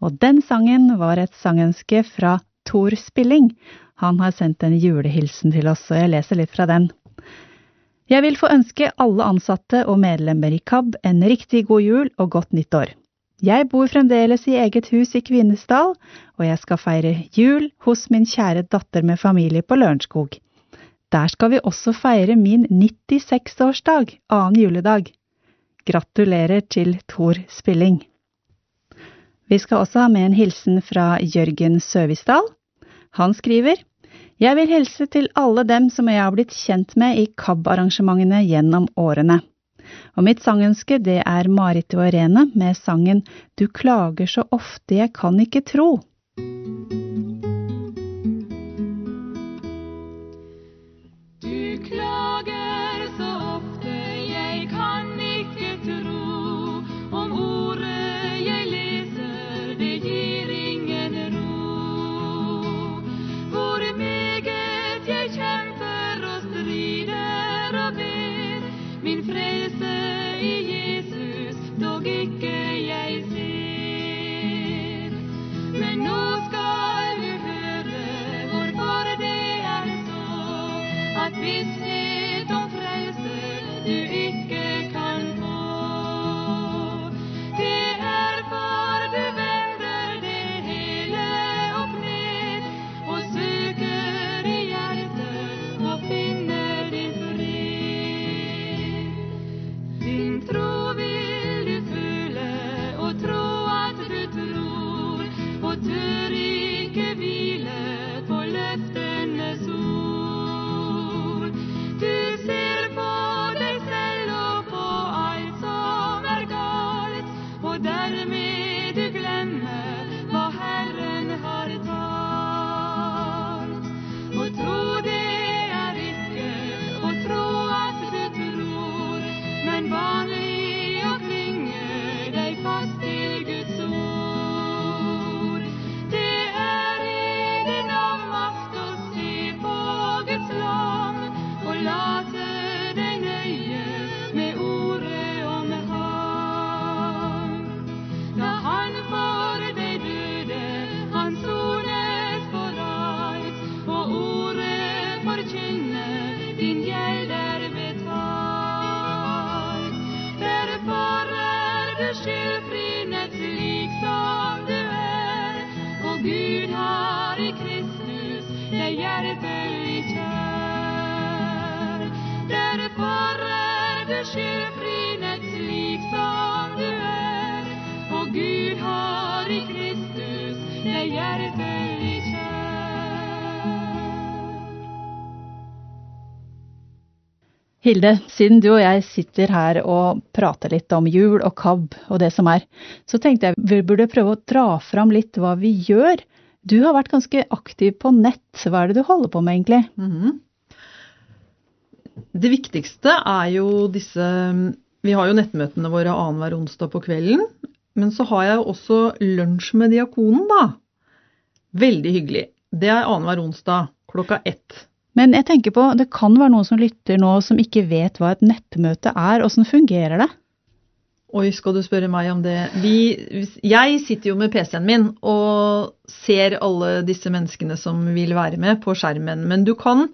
og den sangen var et sangønske fra Tor Spilling. Han har sendt en julehilsen til oss, og jeg leser litt fra den. Jeg vil få ønske alle ansatte og medlemmer i KAB en riktig god jul og godt nyttår. Jeg bor fremdeles i eget hus i Kvinesdal, og jeg skal feire jul hos min kjære datter med familie på Lørenskog. Der skal vi også feire min 96-årsdag, annen juledag. Gratulerer til Tor Spilling. Vi skal også ha med en hilsen fra Jørgen Søvisdal. Han skriver Jeg vil hilse til alle dem som jeg har blitt kjent med i KAB-arrangementene gjennom årene. Og mitt sangønske det er Marit og Irene med sangen Du klager så ofte jeg kan ikke tro. Du klager Hilde, siden du og jeg sitter her og prater litt om jul og KAB og det som er, så tenkte jeg vi burde prøve å dra fram litt hva vi gjør. Du har vært ganske aktiv på nett. Hva er det du holder på med egentlig? Mhm. Det viktigste er jo disse Vi har jo nettmøtene våre annenhver onsdag på kvelden. Men så har jeg jo også lunsj med diakonen, da. Veldig hyggelig. Det er annenhver onsdag klokka ett. Men jeg tenker på, det kan være noen som lytter nå som ikke vet hva et nettmøte er. Åssen fungerer det? Oi, skal du spørre meg om det? Vi, jeg sitter jo med PC-en min og ser alle disse menneskene som vil være med på skjermen. Men du kan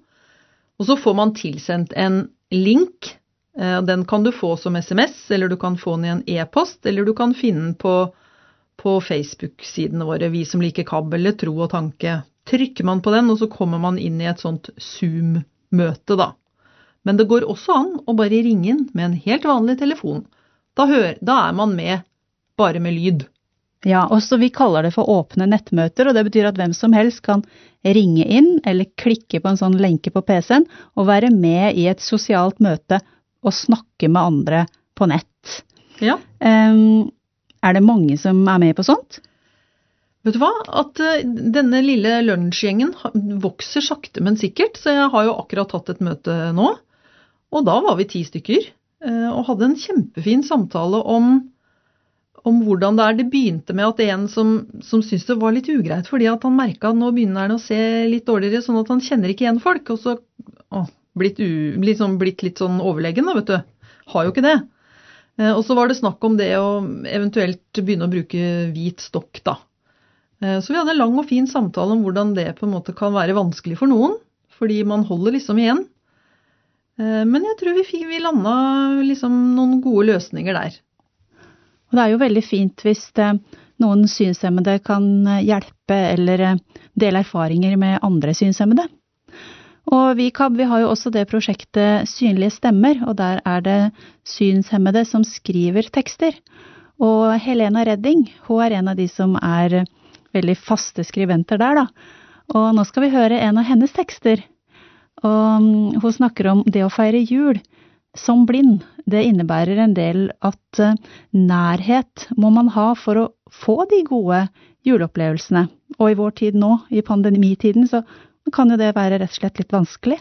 Og så får man tilsendt en link. Eh, Den kan du få som SMS, eller du kan få den i en e-post, eller du kan finne den på, på Facebook-sidene våre, Vi som liker KAB eller Tro og tanke. Trykker man på den, og så kommer man inn i et sånt Zoom-møte, da. Men det går også an å bare ringe inn med en helt vanlig telefon. Da, hør, da er man med bare med lyd. Ja, også vi kaller det for åpne nettmøter, og det betyr at hvem som helst kan ringe inn eller klikke på en sånn lenke på PC-en og være med i et sosialt møte og snakke med andre på nett. Ja. Um, er det mange som er med på sånt? Vet du hva? At eh, denne lille lunsjgjengen vokser sakte, men sikkert. Så jeg har jo akkurat hatt et møte nå. Og da var vi ti stykker. eh, Og hadde en kjempefin samtale om, om hvordan det er. Det begynte med at en som, som syntes det var litt ugreit fordi at han merka at nå begynner han å se litt dårligere, sånn at han kjenner ikke igjen folk. Og så å, blitt, u, sånn, blitt litt sånn overlegen, da, vet du. Har jo ikke det. Eh, Og så var det snakk om det å eventuelt begynne å bruke hvit stokk, da. Eh, Så vi hadde en lang og fin samtale om hvordan det på en måte kan være vanskelig for noen, fordi man holder liksom igjen. Eh, Men jeg tror vi, fikk, vi landa liksom noen gode løsninger der. Det er jo veldig fint hvis eh, noen synshemmede kan eh, hjelpe eller eh, dele erfaringer med andre synshemmede. Og vi i KAB vi har jo også det prosjektet Synlige stemmer, og der er det synshemmede som skriver tekster. Og Helena Redding, hun er en av de som er veldig faste skribenter der, da. Og nå skal vi høre en av hennes tekster. Og mm, hun snakker om det å feire jul som blind. Det innebærer en del at eh, nærhet må man ha for å få de gode juleopplevelsene. Og i vår tid nå, i pandemitiden, så kan jo det være rett og slett litt vanskelig.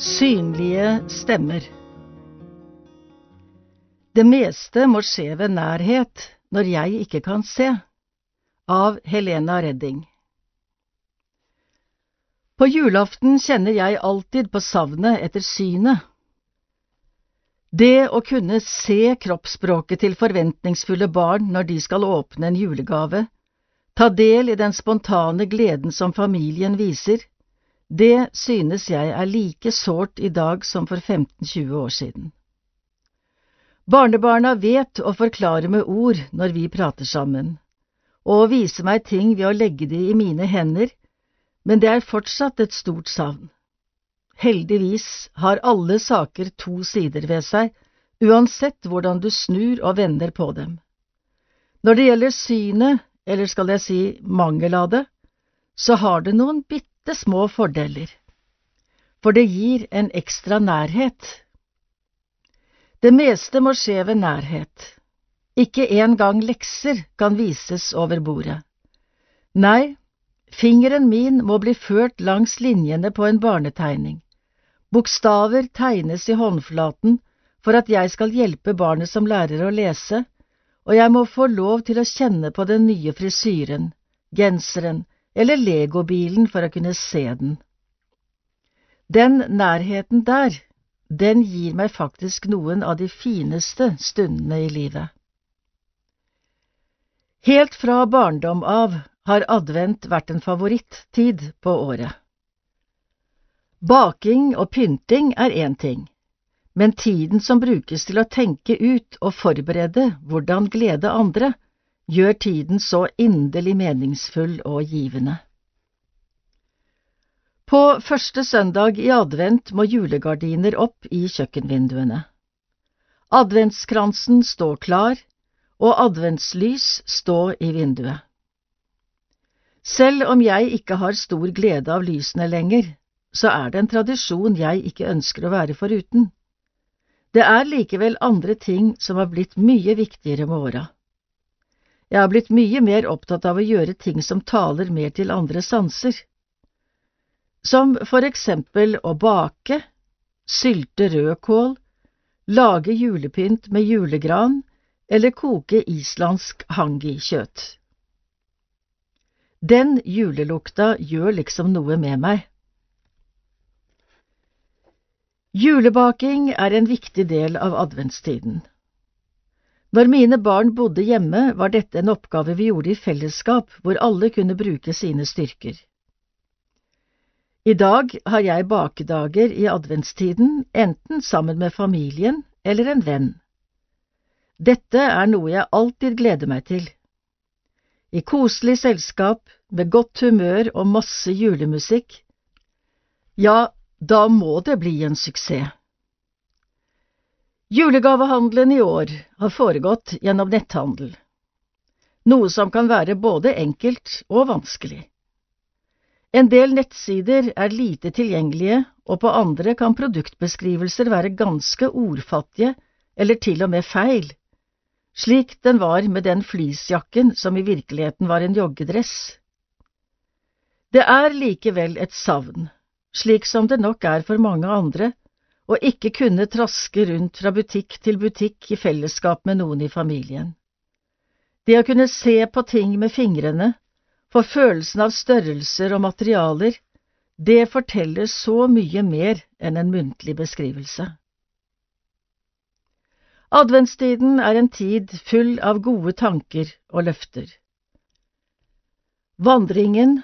Synlige stemmer. Det meste må skje ved nærhet når jeg ikke kan se. Av Helena Redding. På julaften kjenner jeg alltid på savnet etter synet. Det å kunne se kroppsspråket til forventningsfulle barn når de skal åpne en julegave, ta del i den spontane gleden som familien viser, det synes jeg er like sårt i dag som for 15–20 år siden. Barnebarna vet å forklare med ord når vi prater sammen, og vise meg ting ved å legge de i mine hender, men det er fortsatt et stort savn. Heldigvis har alle saker to sider ved seg, uansett hvordan du snur og vender på dem. Når det gjelder synet, eller skal jeg si mangel av det, så har det noen bitte små fordeler, for det gir en ekstra nærhet. Det meste må skje ved nærhet. Ikke engang lekser kan vises over bordet. Nei, fingeren min må bli ført langs linjene på en barnetegning. Bokstaver tegnes i håndflaten for at jeg skal hjelpe barnet som lærer å lese, og jeg må få lov til å kjenne på den nye frisyren, genseren eller legobilen for å kunne se den. Den nærheten der, den gir meg faktisk noen av de fineste stundene i livet. Helt fra barndom av har advent vært en favorittid på året. Baking og pynting er én ting, men tiden som brukes til å tenke ut og forberede hvordan glede andre, gjør tiden så inderlig meningsfull og givende. På første søndag i advent må julegardiner opp i kjøkkenvinduene. Adventskransen står klar, og adventslys står i vinduet. Selv om jeg ikke har stor glede av lysene lenger, så er det en tradisjon jeg ikke ønsker å være foruten. Det er likevel andre ting som har blitt mye viktigere med åra. Jeg har blitt mye mer opptatt av å gjøre ting som taler mer til andre sanser, som for eksempel å bake, sylte rødkål, lage julepynt med julegran eller koke islandsk hangi-kjøtt. Den julelukta gjør liksom noe med meg. Julebaking er en viktig del av adventstiden. Når mine barn bodde hjemme, var dette en oppgave vi gjorde i fellesskap, hvor alle kunne bruke sine styrker. I dag har jeg bakedager i adventstiden, enten sammen med familien eller en venn. Dette er noe jeg alltid gleder meg til. I koselig selskap, med godt humør og masse julemusikk. Ja, da må det bli en suksess. Julegavehandelen i år har foregått gjennom netthandel, noe som kan være både enkelt og vanskelig. En del nettsider er lite tilgjengelige, og på andre kan produktbeskrivelser være ganske ordfattige eller til og med feil, slik den var med den fleecejakken som i virkeligheten var en joggedress. Det er likevel et savn, slik som det nok er for mange andre, å ikke kunne traske rundt fra butikk til butikk i fellesskap med noen i familien. Det å kunne se på ting med fingrene, få følelsen av størrelser og materialer, det forteller så mye mer enn en muntlig beskrivelse. Adventstiden er en tid full av gode tanker og løfter. Vandringen,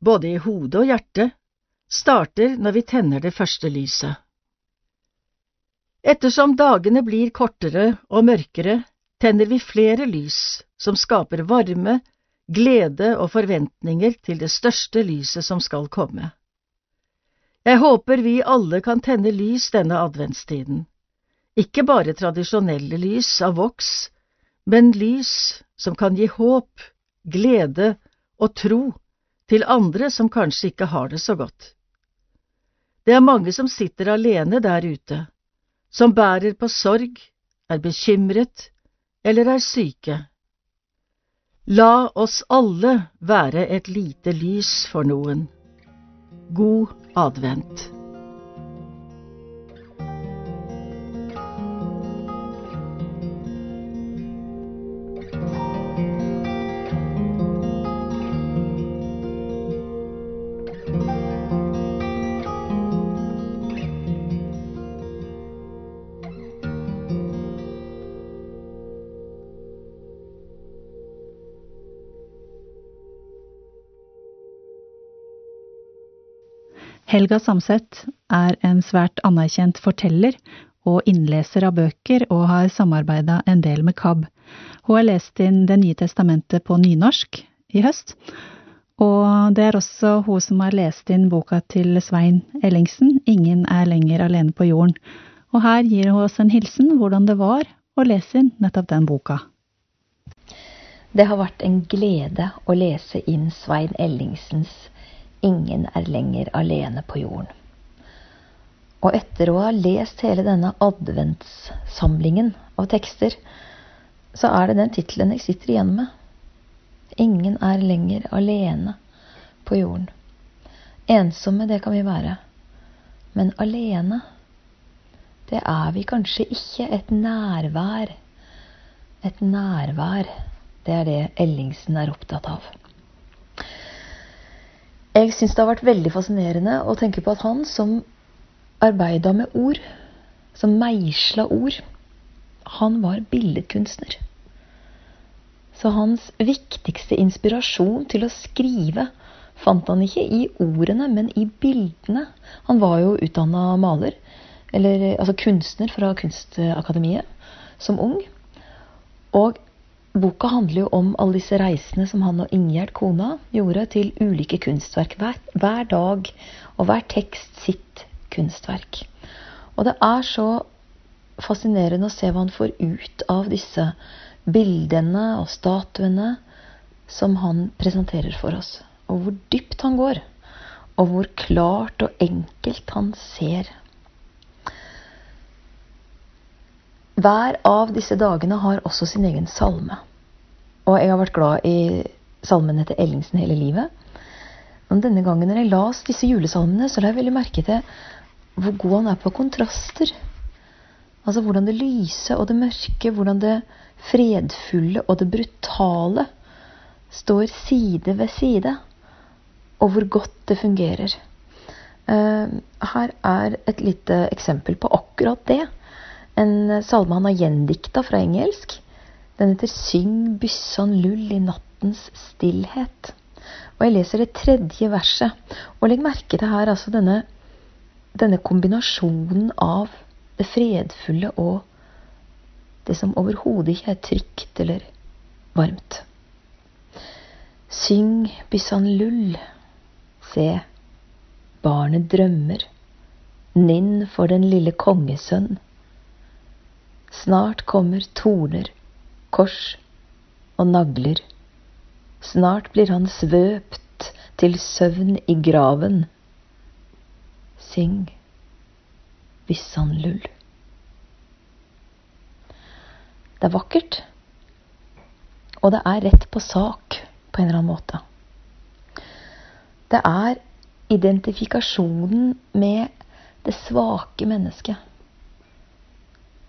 både i hode og hjerte, starter når vi tenner det første lyset. Ettersom dagene blir kortere og mørkere, tenner vi flere lys som skaper varme, glede og forventninger til det største lyset som skal komme. Jeg håper vi alle kan tenne lys denne adventstiden, ikke bare tradisjonelle lys av voks, men lys som kan gi håp, glede og tro til andre som kanskje ikke har det så godt. Det er mange som sitter alene der ute, som bærer på sorg, er bekymret eller er syke. La oss alle være et lite lys for noen. God advent. Helga Samset er en svært anerkjent forteller og innleser av bøker, og har samarbeida en del med KAB. Hun har lest inn Det nye testamentet på nynorsk i høst, og det er også hun som har lest inn boka til Svein Ellingsen, Ingen er lenger alene på jorden. Og her gir hun oss en hilsen hvordan det var å lese inn nettopp den boka. Det har vært en glede å lese inn Svein Ellingsens Ingen er lenger alene på jorden. Og etter å ha lest hele denne adventssamlingen av tekster, så er det den tittelen jeg sitter igjen med. Ingen er lenger alene på jorden. Ensomme, det kan vi være. Men alene, det er vi kanskje ikke. Et nærvær. Et nærvær, det er det Ellingsen er opptatt av. Jeg syns det har vært veldig fascinerende å tenke på at han som arbeida med ord som meisla ord. Han var billedkunstner. Så hans viktigste inspirasjon til å skrive fant han ikke i ordene, men i bildene. Han var jo utdanna maler, eller altså kunstner fra Kunstakademiet, som ung. Og boka handler jo om alle disse reisene som han og Ingjerd, kona, gjorde til ulike kunstverk. Hver, hver dag og hver tekst sitt kunstverk. Og det er så fascinerende å se hva han får ut av disse bildene og statuene som han presenterer for oss. Og hvor dypt han går. Og hvor klart og enkelt han ser. Hver av disse dagene har også sin egen salme. Og jeg har vært glad i salmene til Ellingsen hele livet. Men denne gangen når jeg las disse julesalmene, så la jeg veldig merke til hvor god han er på kontraster. Altså hvordan det lyse og det mørke, hvordan det fredfulle og det brutale står side ved side. Og hvor godt det fungerer. Eh, her er et lite eksempel på akkurat det. En salme han har gjendikta fra engelsk. Den heter Syng byssan lull i nattens stillhet. Og jeg leser det tredje verset. Og legg merke til her altså denne, denne kombinasjonen av det fredfulle og det som overhodet ikke er trygt eller varmt. Syng byssan lull. Se, barnet drømmer. Ninn for den lille kongesønn. Snart kommer torner, kors og nagler. Snart blir han svøpt til søvn i graven. Syng, Vissanlull. Det er vakkert, og det er rett på sak på en eller annen måte. Det er identifikasjonen med det svake mennesket.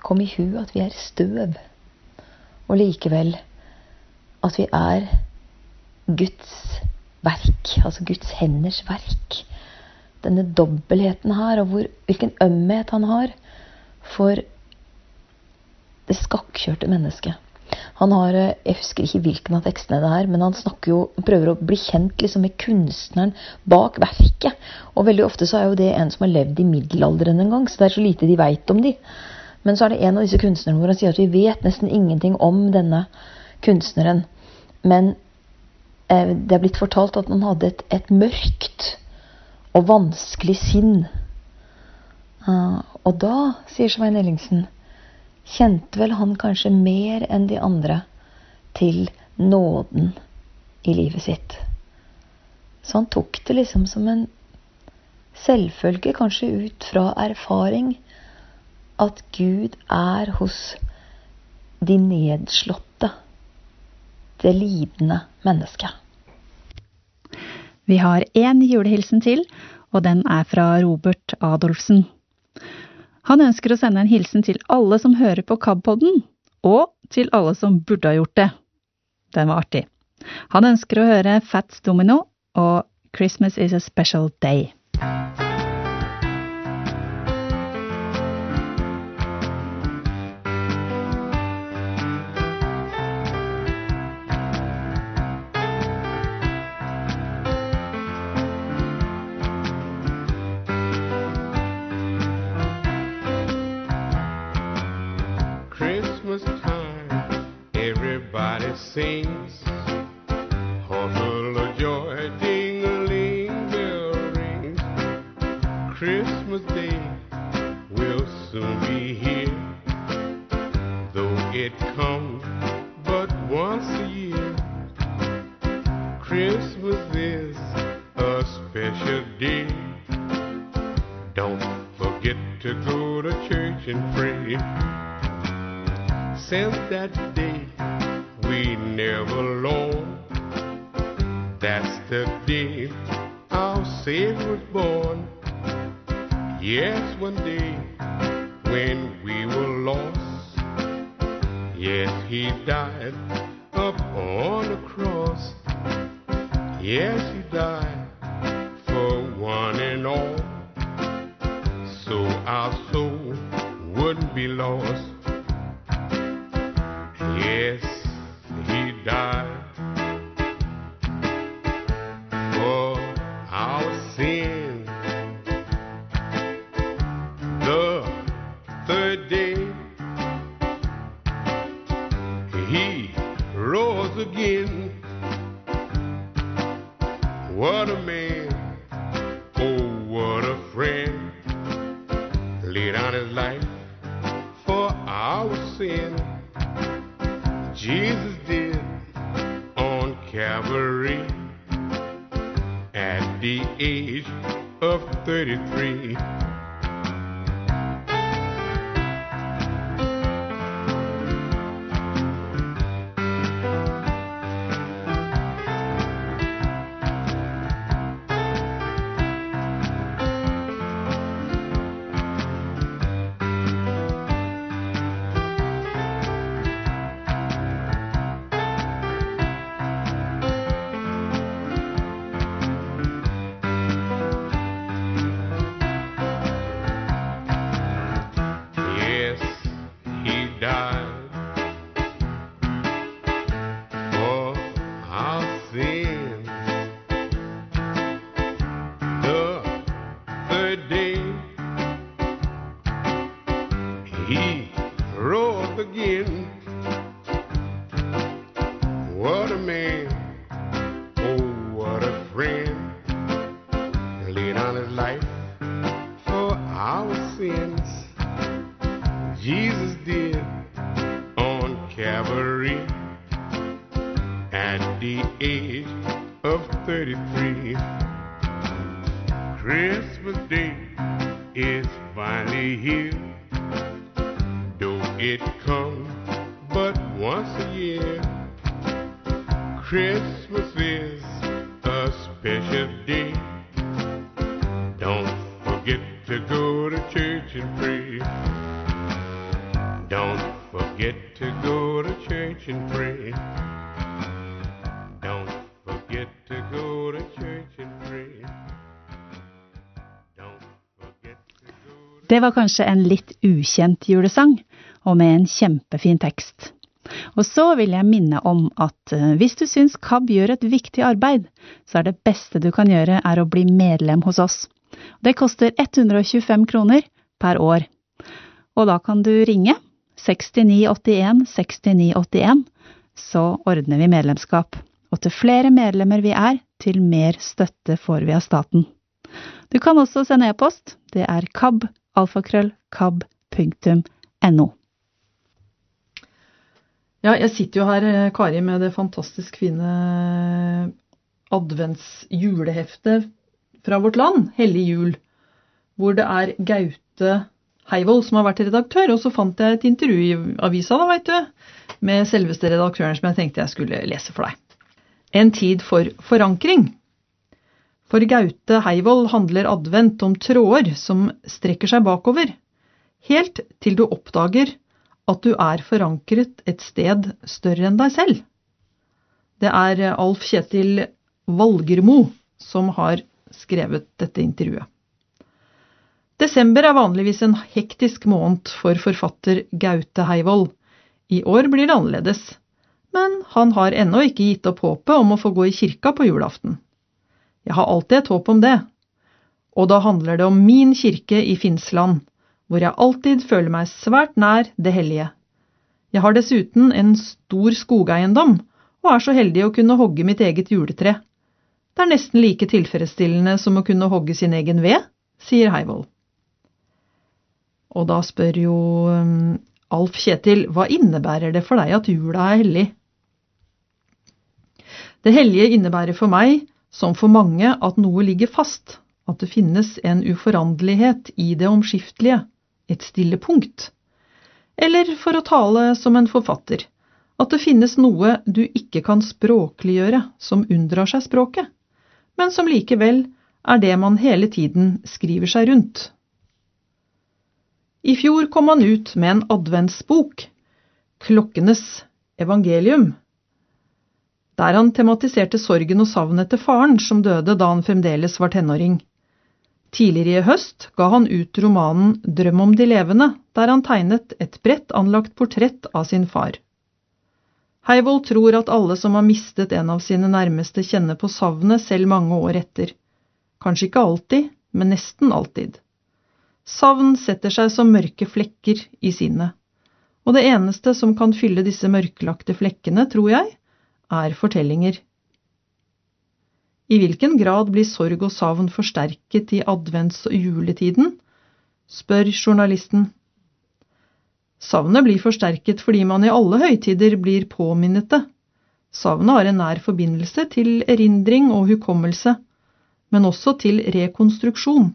Kom i hu at vi er støv, og likevel at vi er Guds verk, altså Guds henders verk. Denne dobbeltheten her, og hvor, hvilken ømhet han har for det skakkjørte mennesket. Han har, Jeg husker ikke hvilken av tekstene det er, men han snakker jo, prøver å bli kjent liksom med kunstneren bak verket. Og veldig ofte så er jo det en som har levd i middelalderen en gang, så det er så lite de veit om de. Men så er det en av disse kunstnerne hvor han sier at vi vet nesten ingenting om denne kunstneren. Men eh, det er blitt fortalt at han hadde et, et mørkt og vanskelig sinn. Uh, og da, sier Svein Ellingsen, kjente vel han kanskje mer enn de andre til nåden i livet sitt. Så han tok det liksom som en selvfølge, kanskje ut fra erfaring, at Gud er hos de nedslåtte, det lidende mennesket. Vi har én julehilsen til, og den er fra Robert Adolfsen. Han ønsker å sende en hilsen til alle som hører på KAB-podden, og til alle som burde ha gjort det. Den var artig. Han ønsker å høre Fats Domino og Christmas is a special day. thing var kanskje en litt ukjent julesang, og med en kjempefin tekst. Og så vil jeg minne om at eh, hvis du syns KAB gjør et viktig arbeid, så er det beste du kan gjøre er å bli medlem hos oss. Det koster 125 kroner per år. Og da kan du ringe 6981 6981, så ordner vi medlemskap. Og til flere medlemmer vi er, til mer støtte får vi av staten. Du kan også sende e-post. Det er kab, alfakrøll, kab.no. Ja, jeg sitter jo her, eh, Kari, med det fantastisk fine adventsjuleheftet fra vårt land, Hellig jul, hvor det er Gaute Heivold som har vært redaktør, og så fant jeg et intervju i avisa da, veit du, med selveste redaktøren som jeg tenkte jeg skulle lese for deg. En tid for forankring. For Gaute Heivold handler advent om tråder som strekker seg bakover, helt til du oppdager at du er forankret et sted større enn deg selv. Det er Alf Kjetil Valgermo som har skrevet dette intervjuet. Desember er vanligvis en hektisk måned for forfatter Gaute Heivold. I år blir det annerledes, men han har ennå ikke gitt opp håpet om å få gå i kirka på julaften. Jeg har alltid et håp om det, og da handler det om min kirke i Finnsland, hvor jeg alltid føler meg svært nær det hellige. Jeg har dessuten en stor skogeiendom, og er så heldig å kunne hogge mitt eget juletre. Det er nesten like tilfredsstillende som å kunne hogge sin egen ved, sier Heivold. Og da spør jo um, Alf Kjetil, hva innebærer det for deg at jula er hellig? Det hellige innebærer for meg, som for mange, at noe ligger fast, at det finnes en uforanderlighet i det omskiftelige, et stille punkt. Eller for å tale som en forfatter, at det finnes noe du ikke kan språkliggjøre som unndrar seg språket, men som likevel er det man hele tiden skriver seg rundt. I fjor kom han ut med en adventsbok, Klokkenes evangelium, der han tematiserte sorgen og savnet etter faren som døde da han fremdeles var tenåring. Tidligere i høst ga han ut romanen Drøm om de levende, der han tegnet et bredt anlagt portrett av sin far. Heivold tror at alle som har mistet en av sine nærmeste, kjenner på savnet selv mange år etter. Kanskje ikke alltid, men nesten alltid. Savn setter seg som mørke flekker i sinnet, og det eneste som kan fylle disse mørklagte flekkene, tror jeg, er fortellinger. I hvilken grad blir sorg og savn forsterket i advents- og juletiden? spør journalisten. Savnet blir forsterket fordi man i alle høytider blir påminnet det. Savnet har en nær forbindelse til erindring og hukommelse, men også til rekonstruksjon.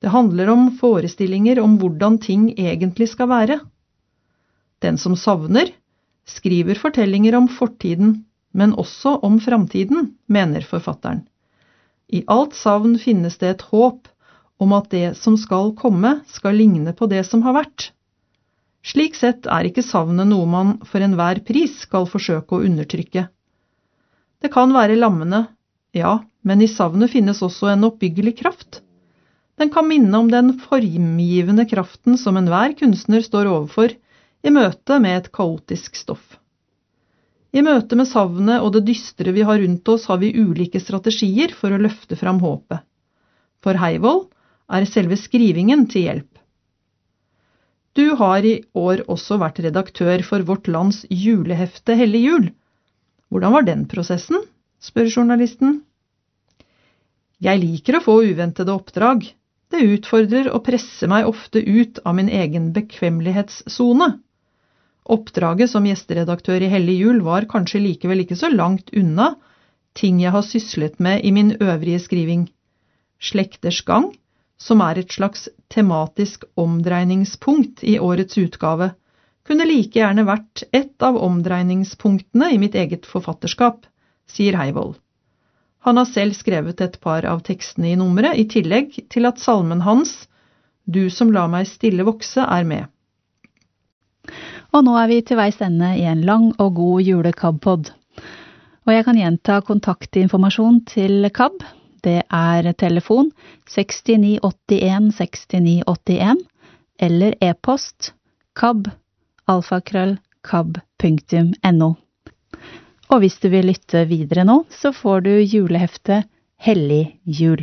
Det handler om forestillinger om hvordan ting egentlig skal være. Den som savner, skriver fortellinger om fortiden, men også om framtiden, mener forfatteren. I alt savn finnes det et håp om at det som skal komme, skal ligne på det som har vært. Slik sett er ikke savnet noe man for enhver pris skal forsøke å undertrykke. Det kan være lammende, ja, men i savnet finnes også en oppbyggelig kraft. Den kan minne om den formgivende kraften som enhver kunstner står overfor i møte med et kaotisk stoff. I møte med savnet og det dystre vi har rundt oss, har vi ulike strategier for å løfte fram håpet. For Heivold er selve skrivingen til hjelp. Du har i år også vært redaktør for Vårt Lands julehefte Hellig jul. Hvordan var den prosessen? spør journalisten. Jeg liker å få uventede oppdrag. Det utfordrer og presser meg ofte ut av min egen bekvemmelighetssone. Oppdraget som gjesteredaktør i Hellig jul var kanskje likevel ikke så langt unna ting jeg har syslet med i min øvrige skriving. Slekters gang, som er et slags tematisk omdreiningspunkt i årets utgave, kunne like gjerne vært et av omdreiningspunktene i mitt eget forfatterskap, sier Heivold. Han har selv skrevet et par av tekstene i nummeret, i tillegg til at salmen hans, Du som lar meg stille vokse, er med. Og nå er vi til veis ende i en lang og god julekab-pod. Og jeg kan gjenta kontaktinformasjon til KAB. Det er telefon 6981 6981 eller e-post kab alfakrøll kab.no. Og hvis du vil lytte videre nå, så får du juleheftet Hellig jul.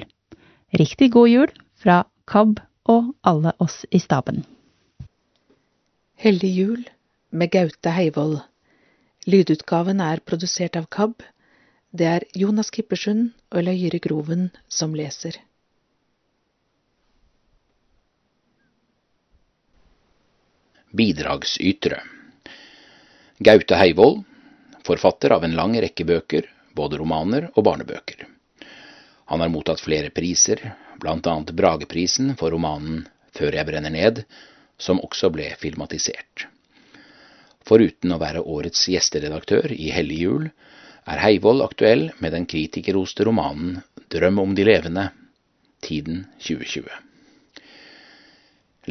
Riktig god jul fra KAB og alle oss i staben. Hellig jul med Gaute Heivold. Lydutgaven er produsert av KAB. Det er Jonas Kippersund og Løyre Groven som leser. Bidragsytere Gaute Heivold, forfatter av en lang rekke bøker, både romaner og barnebøker. Han har mottatt flere priser, blant annet Brageprisen for romanen Før jeg brenner ned, som også ble filmatisert. Foruten å være årets gjesteredaktør i Hellig jul, er Heivold aktuell med den kritikerroste romanen Drøm om de levende, tiden 2020.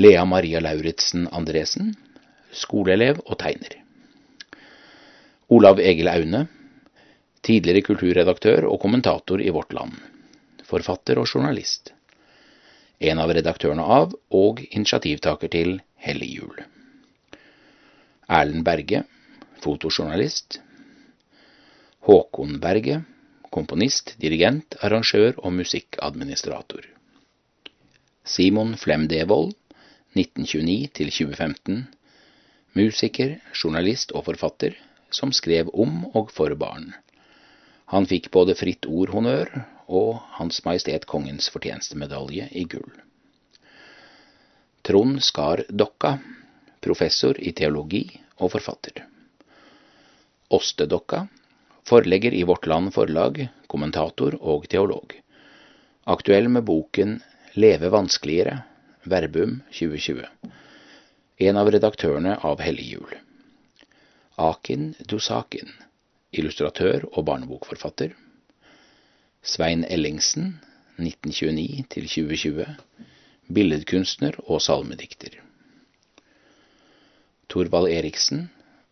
Lea Maria Lauritzen Andresen, skoleelev og tegner. Olav Egil Aune, tidligere kulturredaktør og kommentator i Vårt Land. Forfatter og journalist. En av redaktørene av og initiativtaker til Hellig jul. Erlend Berge, fotojournalist. Håkon Berge, komponist, dirigent, arrangør og musikkadministrator. Simon Flem Devold, 1929–2015, musiker, journalist og forfatter som skrev om og for barn. Han fikk både Fritt Ord-honnør og Hans Majestet Kongens fortjenestemedalje i gull. Trond Skar Dokka, professor i teologi og forfatter. Ostedokka, forlegger i Vårt Land Forlag, kommentator og teolog. Aktuell med boken Leve vanskeligere, Verbum 2020. En av redaktørene av Hellig jul. Akin Dusakin, illustratør og barnebokforfatter. Svein Ellingsen, 1929 2020, billedkunstner og salmedikter. Torvald Eriksen,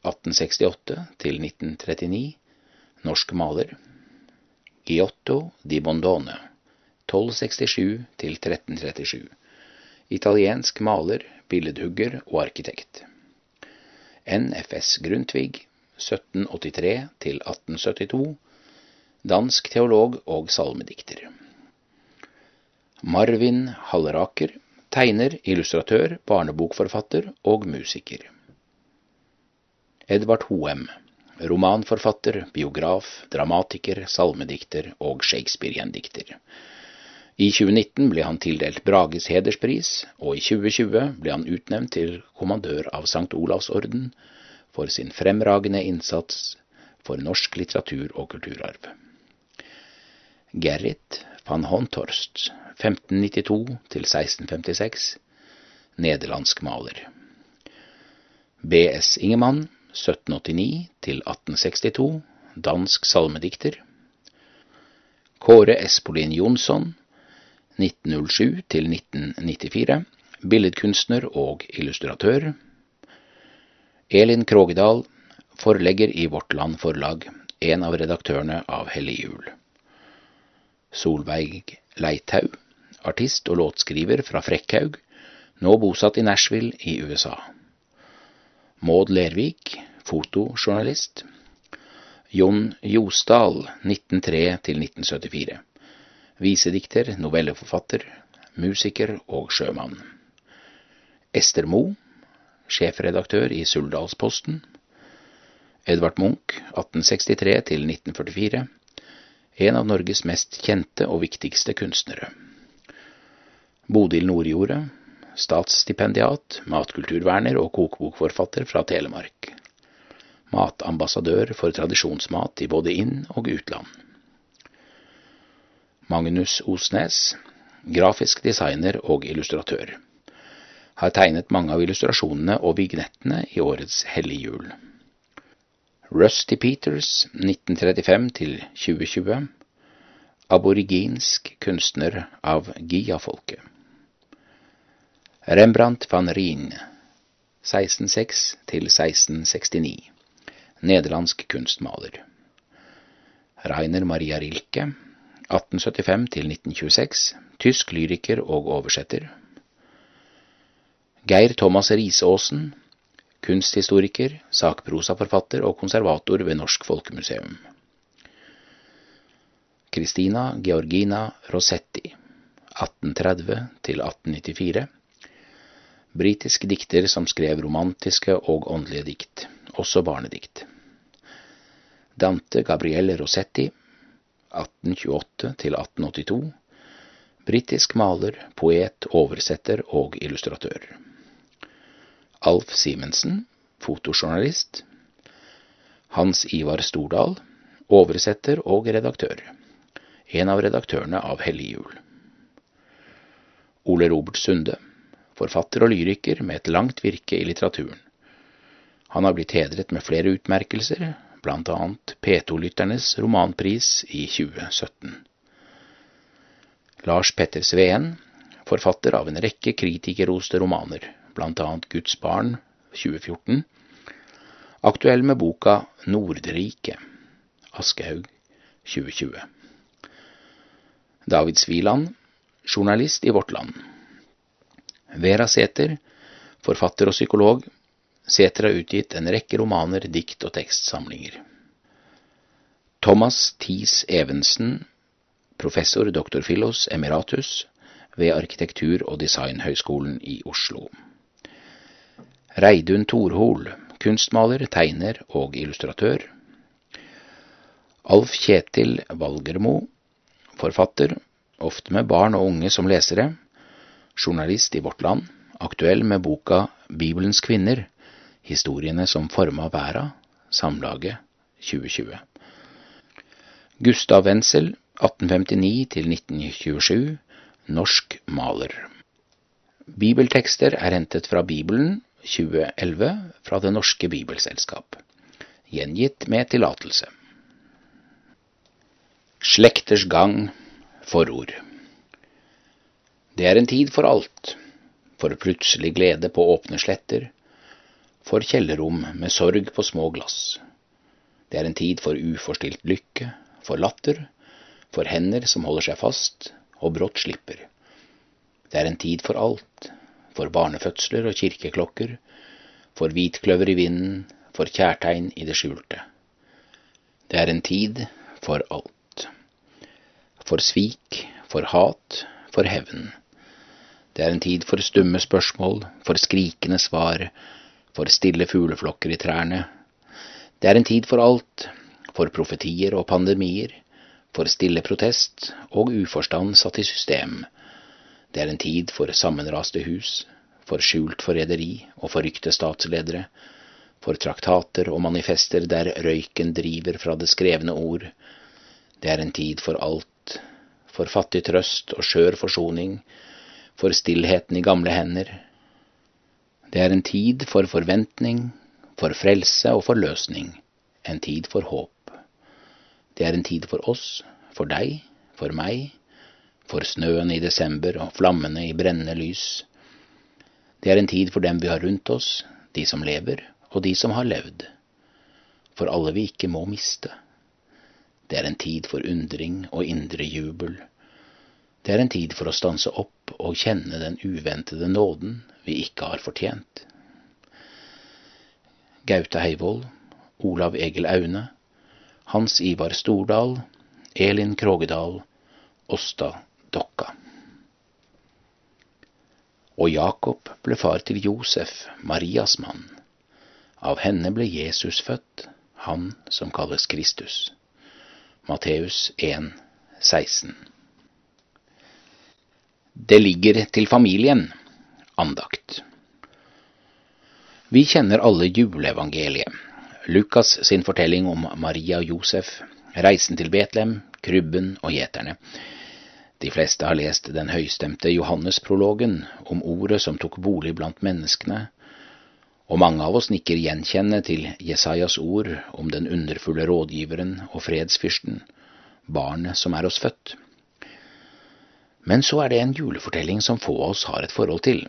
1868 til 1939, norsk maler. Giotto di Bondone, 1267 til 1337. Italiensk maler, billedhugger og arkitekt. NFS Grundtvig 1783 til 1872. Dansk teolog og salmedikter. Marvin Halleraker, tegner, illustratør, barnebokforfatter og musiker. Edvard Hoem, romanforfatter, biograf, dramatiker, salmedikter og Shakespeare-gjendikter. I 2019 ble han tildelt Brages hederspris, og i 2020 ble han utnevnt til kommandør av St. Olavs orden for sin fremragende innsats for norsk litteratur og kulturarv. Gerrit van Honthorst, 1592 1656, nederlandsk maler. B.S. Ingemann, 1789 til 1862, dansk salmedikter. Kåre Espolin Jonsson, 1907 til 1994, billedkunstner og illustratør. Elin Krogedal, forlegger i Vårt Land Forlag, en av redaktørene av Hellig Jul. Solveig Leithaug, artist og låtskriver fra Frekkhaug, nå bosatt i Nashville i USA. Maud Lervik, fotojournalist. Jon Josdal, 1903–1974. Visedikter, novelleforfatter, musiker og sjømann. Ester Moe, sjefredaktør i Suldalsposten. Edvard Munch, 1863–1944. en av Norges mest kjente og viktigste kunstnere. Bodil Nordjordet, statsstipendiat, matkulturverner og kokebokforfatter fra Telemark. Matambassadør for tradisjonsmat i både inn- og utland. Magnus Osnes, grafisk designer og illustratør. Har tegnet mange av illustrasjonene og vignettene i årets Hellige jul. Rusty Peters 1935 til 2020. Aboriginsk kunstner av Gia-folket. Rembrandt van Rijn 1606 1669 Nederlandsk kunstmaler. Rainer Maria Rilke 1875 1926 Tysk lyriker og oversetter. Geir Thomas Risaasen kunsthistoriker, sakprosaforfatter og konservator ved Norsk Folkemuseum. Christina Georgina Rossetti, 1830 til 1894. Britisk dikter som skrev romantiske og åndelige dikt, også barnedikt. Dante Gabrielle Rossetti, 1828–1882, Britisk maler, poet, oversetter og illustratør. Alf Simensen, fotojournalist. Hans Ivar Stordal, oversetter og redaktør. En av redaktørene av Hellig jul. Ole Robert Sunde, forfatter og lyriker med et langt virke i litteraturen. Han har blitt hedret med flere utmerkelser, annet P2-lytternes romanpris i 2017. Lars Petter Sveen, forfatter av en rekke kritikerroste romaner, annet Guds barn 2014, aktuell med boka Nordriket, Aschehoug 2020. David Sviland, journalist i Vårt Land. Vera Sæther, forfatter og psykolog. Sæther har utgitt en rekke romaner, dikt og tekstsamlinger. Thomas Thies Evensen, professor dr. Philos emiratus ved Arkitektur- og designhøgskolen i Oslo. Reidun Torhol, kunstmaler, tegner og illustratør. Alf Kjetil Valgermo, forfatter, ofte med barn og unge som lesere. Journalist i Vårt Land, aktuell med boka Bibelens kvinner, historiene som forma verda, Samlaget 2020. Gustav Wenzel, 1859–1927, norsk maler. Bibeltekster er hentet fra Bibelen 2011 fra Det Norske Bibelselskap. Gjengitt med tillatelse. Slekters gang forord. Det er en tid for alt, for plutselig glede på åpne sletter, for kjellerrom med sorg på små glass. Det er en tid for uforstilt lykke, for latter, for hender som holder seg fast, og brått slipper. Det er en tid for alt, for barnefødsler og kirkeklokker, for hvitkløver i vinden, for kjærtegn i det skjulte. Det er en tid for alt. For svik, for hat, for hevn. Det er en tid for stumme spørsmål, for skrikende svar, for stille fugleflokker i trærne. Det er en tid for alt, for profetier og pandemier, for stille protest og uforstand satt i system. Det er en tid for sammenraste hus, for skjult forræderi og forrykte statsledere, for traktater og manifester der røyken driver fra det skrevne ord. Det er en tid for alt, for fattig trøst og skjør forsoning, for stillheten i gamle hender. Det er en tid for forventning, for frelse og forløsning, en tid for håp. Det er en tid for oss, for deg, for meg, for snøen i desember og flammene i brennende lys. Det er en tid for dem vi har rundt oss, de som lever og de som har levd, for alle vi ikke må miste. Det er en tid for undring og indre jubel. Det er en tid for å stanse opp og kjenne den uventede nåden vi ikke har fortjent. Gaute Heivold, Olav Egil Aune, Hans Ivar Stordal, Elin Krogedal, Åsta Dokka. Og Jakob ble far til Josef, Marias mann. Av henne ble Jesus født, han som kalles Kristus. Matteus 1, 16. Det ligger til familien. Andakt. Vi kjenner alle juleevangeliet. Lukas sin fortelling om Maria og Josef, reisen til Betlehem, krybben og gjeterne. De fleste har lest den høystemte Johannes-prologen om ordet som tok bolig blant menneskene, og mange av oss nikker gjenkjennende til Jesajas ord om den underfulle rådgiveren og fredsfyrsten, barnet som er oss født. Men så er det en julefortelling som få av oss har et forhold til.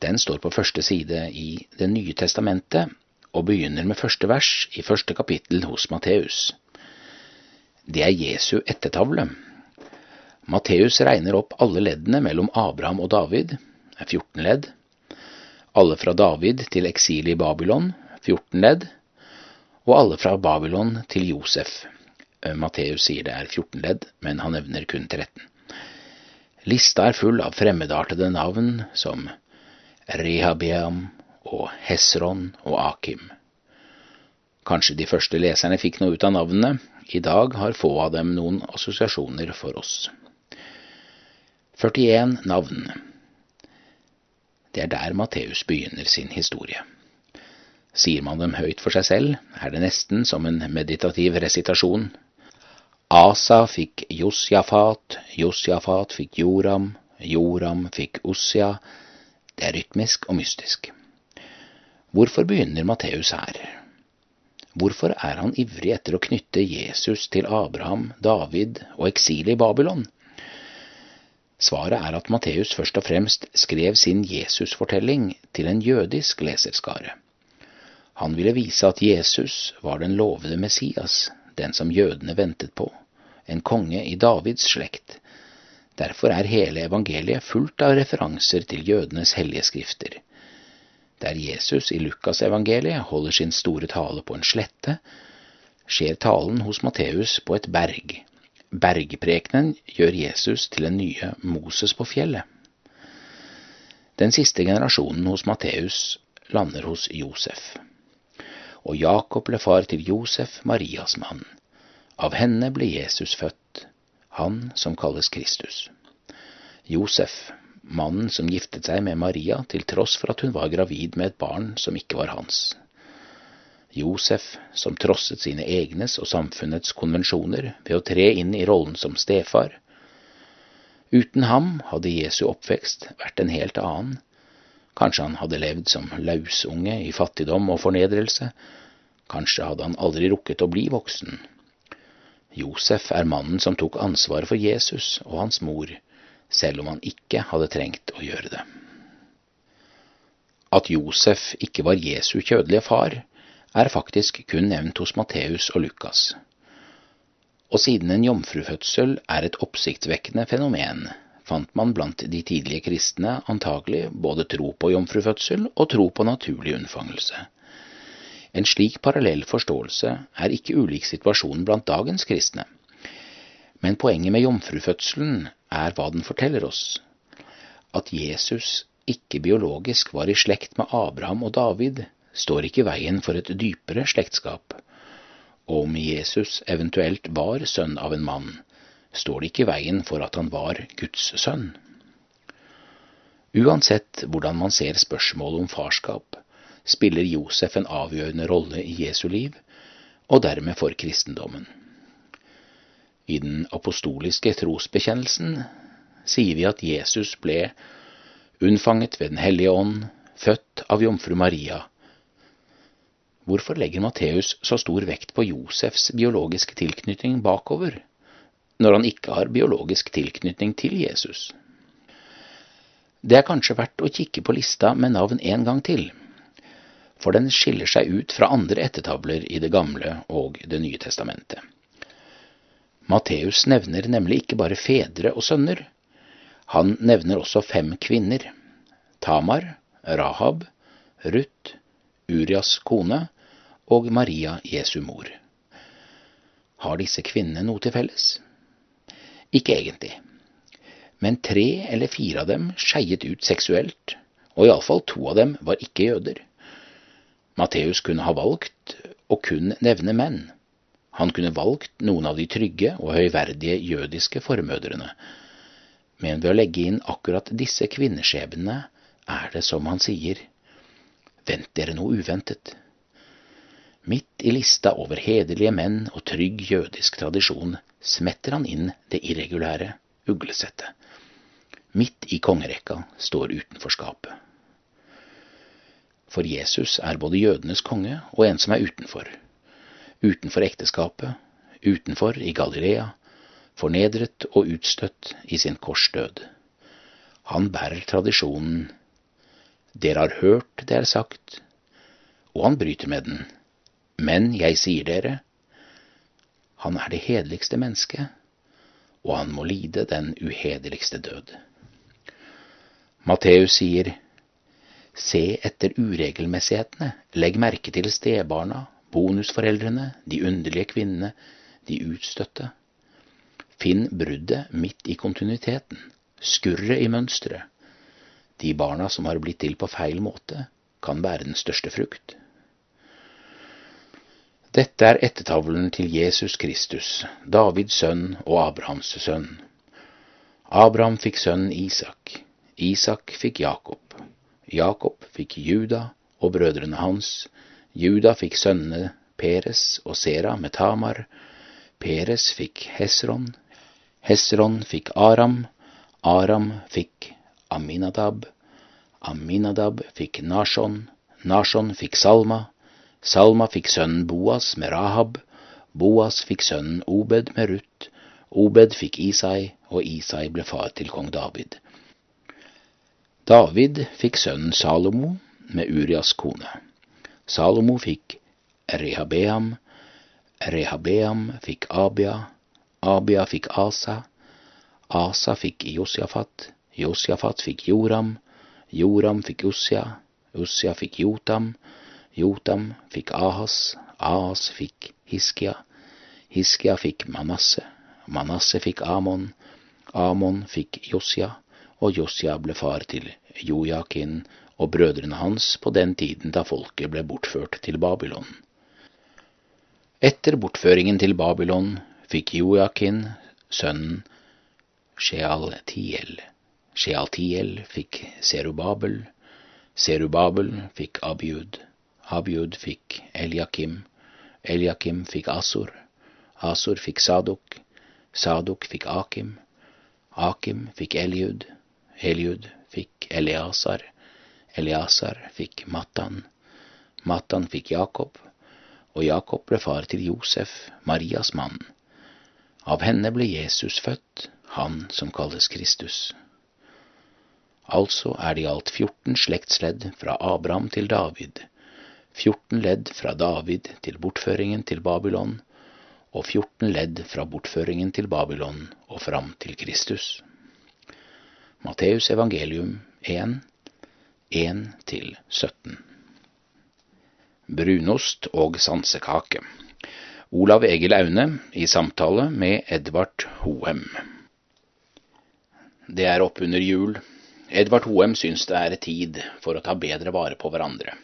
Den står på første side i Det nye testamentet og begynner med første vers i første kapittel hos Matteus. Det er Jesu ettertavle. Matteus regner opp alle leddene mellom Abraham og David, 14 ledd. Alle fra David til eksilet i Babylon, 14 ledd. Og alle fra Babylon til Josef. Matteus sier det er 14 ledd, men han nevner kun 13. Lista er full av fremmedartede navn som Rehabeam og Hesron og Akim. Kanskje de første leserne fikk noe ut av navnene, i dag har få av dem noen assosiasjoner for oss. 41 navn. Det er der Matteus begynner sin historie. Sier man dem høyt for seg selv, er det nesten som en meditativ resitasjon. Asa fikk Josjafat, Josjafat fikk Joram, Joram fikk Ussia. Det er rytmisk og mystisk. Hvorfor begynner Matteus her? Hvorfor er han ivrig etter å knytte Jesus til Abraham, David og eksilet i Babylon? Svaret er at Matteus først og fremst skrev sin Jesusfortelling til en jødisk leserskare. Han ville vise at Jesus var den lovede Messias, den som jødene ventet på, en konge i Davids slekt. Derfor er hele evangeliet fullt av referanser til jødenes hellige skrifter. Der Jesus i Lukasevangeliet holder sin store tale på en slette, skjer talen hos Matteus på et berg. Bergprekenen gjør Jesus til den nye Moses på fjellet. Den siste generasjonen hos Matteus lander hos Josef. Og Jakob ble far til Josef, Marias mann. Av henne ble Jesus født, han som kalles Kristus. Josef, mannen som giftet seg med Maria til tross for at hun var gravid med et barn som ikke var hans. Josef, som trosset sine egnes og samfunnets konvensjoner ved å tre inn i rollen som stefar. Uten ham hadde Jesu oppvekst vært en helt annen. Kanskje han hadde levd som lausunge i fattigdom og fornedrelse. Kanskje hadde han aldri rukket å bli voksen. Josef er mannen som tok ansvaret for Jesus og hans mor, selv om han ikke hadde trengt å gjøre det. At Josef ikke var Jesu kjødelige far, er faktisk kun nevnt hos Matteus og Lukas. Og siden en jomfrufødsel er et oppsiktsvekkende fenomen, fant man blant de tidlige kristne antagelig både tro på jomfrufødsel og tro på naturlig unnfangelse. En slik parallell forståelse er ikke ulik situasjonen blant dagens kristne. Men poenget med jomfrufødselen er hva den forteller oss. At Jesus ikke biologisk var i slekt med Abraham og David, står ikke i veien for et dypere slektskap. Og om Jesus eventuelt var sønn av en mann, står det ikke i veien for at han var Guds sønn. Uansett hvordan man ser spørsmålet om farskap, spiller Josef en avgjørende rolle i Jesu liv, og dermed for kristendommen. I den apostoliske trosbekjennelsen sier vi at Jesus ble unnfanget ved Den hellige ånd, født av jomfru Maria. Hvorfor legger Matteus så stor vekt på Josefs biologiske tilknytning bakover, når han ikke har biologisk tilknytning til Jesus? Det er kanskje verdt å kikke på lista med navn en gang til, for den skiller seg ut fra andre ættetavler i Det gamle og Det nye testamentet. Matteus nevner nemlig ikke bare fedre og sønner, han nevner også fem kvinner. Tamar, Rahab, Ruth, Urias kone og Maria Jesu mor. Har disse kvinnene noe til felles? Ikke egentlig. Men tre eller fire av dem skeiet ut seksuelt, og iallfall to av dem var ikke jøder. Matteus kunne ha valgt å kun nevne menn. Han kunne valgt noen av de trygge og høyverdige jødiske formødrene, men ved å legge inn akkurat disse kvinneskjebnene er det som han sier, vent dere noe uventet. Midt i lista over hederlige menn og trygg jødisk tradisjon smetter han inn det irregulære uglesettet. Midt i kongerekka står utenforskapet. For Jesus er både jødenes konge og en som er utenfor. Utenfor ekteskapet, utenfor i Galilea, fornedret og utstøtt i sin korsdød. Han bærer tradisjonen. Dere har hørt det er sagt, og han bryter med den. Men jeg sier dere, han er det hederligste mennesket, og han må lide den uhederligste død. Matteus sier, Se etter uregelmessighetene, legg merke til stebarna, bonusforeldrene, de underlige kvinnene, de utstøtte. Finn bruddet midt i kontinuiteten, skurret i mønsteret. De barna som har blitt til på feil måte, kan bære den største frukt. Dette er ettertavlen til Jesus Kristus, Davids sønn og Abrahams sønn. Abraham fikk sønnen Isak, Isak fikk Jakob. Jakob fikk Juda og brødrene hans. Juda fikk sønnene Peres og Sera med Tamar. Peres fikk Hesron. Hesron fikk Aram. Aram fikk Aminadab. Aminadab fikk Nashon. Nashon fikk Salma. Salma fikk sønnen Boas med Rahab. Boas fikk sønnen Obed med Ruth. Obed fikk Isai, og Isai ble far til kong David. David fikk sønnen Salomo med Urias kone. Salomo fikk Rehabeam. Rehabeam fikk Abia. Abia fikk Asa. Asa fikk Josjafat. Josjafat fikk Joram. Joram fikk Ussia. Ussia fikk Jotam. Jotam fikk Ahas. Ahas fikk Hiskia. Hiskia fikk Manasse. Manasse fikk Amon. Amon fikk Josja og Josia ble far til Jojakin og brødrene hans på den tiden da folket ble bortført til Babylon. Etter bortføringen til Babylon fikk Jojakin sønnen Shealtiel. Shealtiel fikk Serubabel. Serubabel fikk Abiud. Abiud fikk Eliakim. Eliakim fikk Asur. Asur fikk Sadok. Sadok fikk Akim. Akim fikk Eliud. Eliud fikk Eliasar. Eliasar fikk Matan. Matan fikk Jakob, og Jakob ble far til Josef, Marias mann. Av henne ble Jesus født, han som kalles Kristus. Altså er det i alt 14 slektsledd fra Abraham til David, 14 ledd fra David til bortføringen til Babylon, og 14 ledd fra bortføringen til Babylon og fram til Kristus. Matteus evangelium 1, 1-17. Brunost og sansekake. Olav Egil Aune i samtale med Edvard Hoem. Det er oppunder jul. Edvard Hoem syns det er tid for å ta bedre vare på hverandre.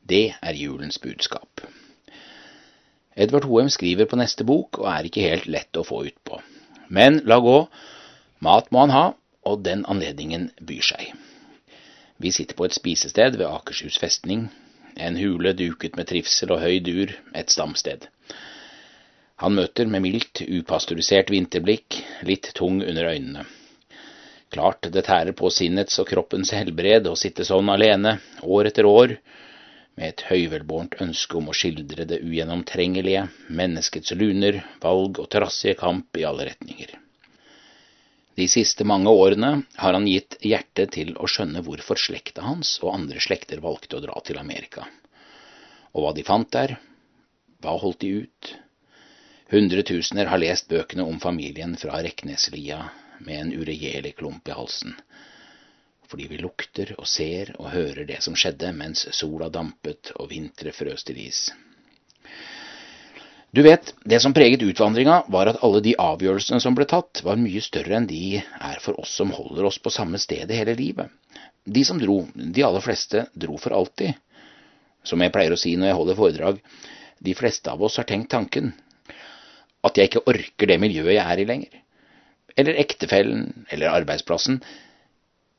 Det er julens budskap. Edvard Hoem skriver på neste bok og er ikke helt lett å få utpå. Men la gå. Mat må han ha, og den anledningen byr seg. Vi sitter på et spisested ved Akershus festning. En hule duket med trivsel og høy dur, et stamsted. Han møter med mildt, upasteurisert vinterblikk, litt tung under øynene. Klart det tærer på sinnets og kroppens helbred å sitte sånn alene, år etter år, med et høyvelbårent ønske om å skildre det ugjennomtrengelige, menneskets luner, valg og trassige kamp i alle retninger. De siste mange årene har han gitt hjertet til å skjønne hvorfor slekta hans og andre slekter valgte å dra til Amerika. Og hva de fant der, hva holdt de ut? Hundretusener har lest bøkene om familien fra Rekneslia med en uregjerlig klump i halsen, fordi vi lukter og ser og hører det som skjedde mens sola dampet og vintre frøs til is. Du vet, det som preget utvandringa, var at alle de avgjørelsene som ble tatt, var mye større enn de er for oss som holder oss på samme stedet hele livet. De som dro, de aller fleste, dro for alltid. Som jeg pleier å si når jeg holder foredrag, de fleste av oss har tenkt tanken at jeg ikke orker det miljøet jeg er i lenger. Eller ektefellen, eller arbeidsplassen.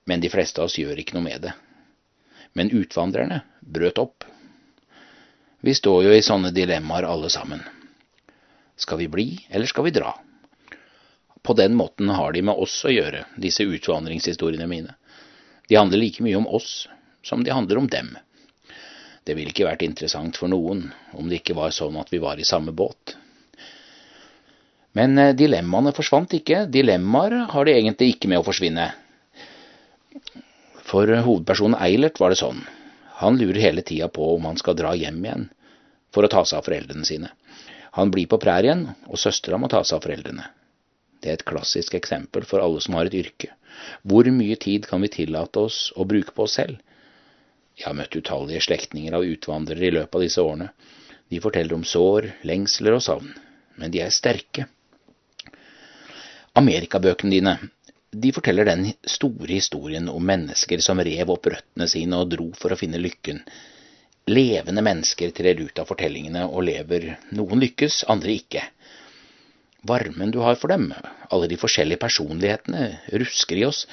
Men de fleste av oss gjør ikke noe med det. Men utvandrerne brøt opp. Vi står jo i sånne dilemmaer alle sammen. Skal vi bli, eller skal vi dra? På den måten har de med oss å gjøre, disse utvandringshistoriene mine. De handler like mye om oss som de handler om dem. Det ville ikke vært interessant for noen om det ikke var sånn at vi var i samme båt. Men eh, dilemmaene forsvant ikke. Dilemmaer har de egentlig ikke med å forsvinne. For hovedpersonen Eilert var det sånn. Han lurer hele tida på om han skal dra hjem igjen for å ta seg av foreldrene sine. Han blir på prærien, og søstera må ta seg av foreldrene. Det er et klassisk eksempel for alle som har et yrke. Hvor mye tid kan vi tillate oss å bruke på oss selv? Jeg har møtt utallige slektninger av utvandrere i løpet av disse årene. De forteller om sår, lengsler og savn. Men de er sterke. Amerikabøkene dine, de forteller den store historien om mennesker som rev opp røttene sine og dro for å finne lykken. Levende mennesker trer ut av fortellingene og lever. Noen lykkes, andre ikke. Varmen du har for dem, alle de forskjellige personlighetene, rusker i oss,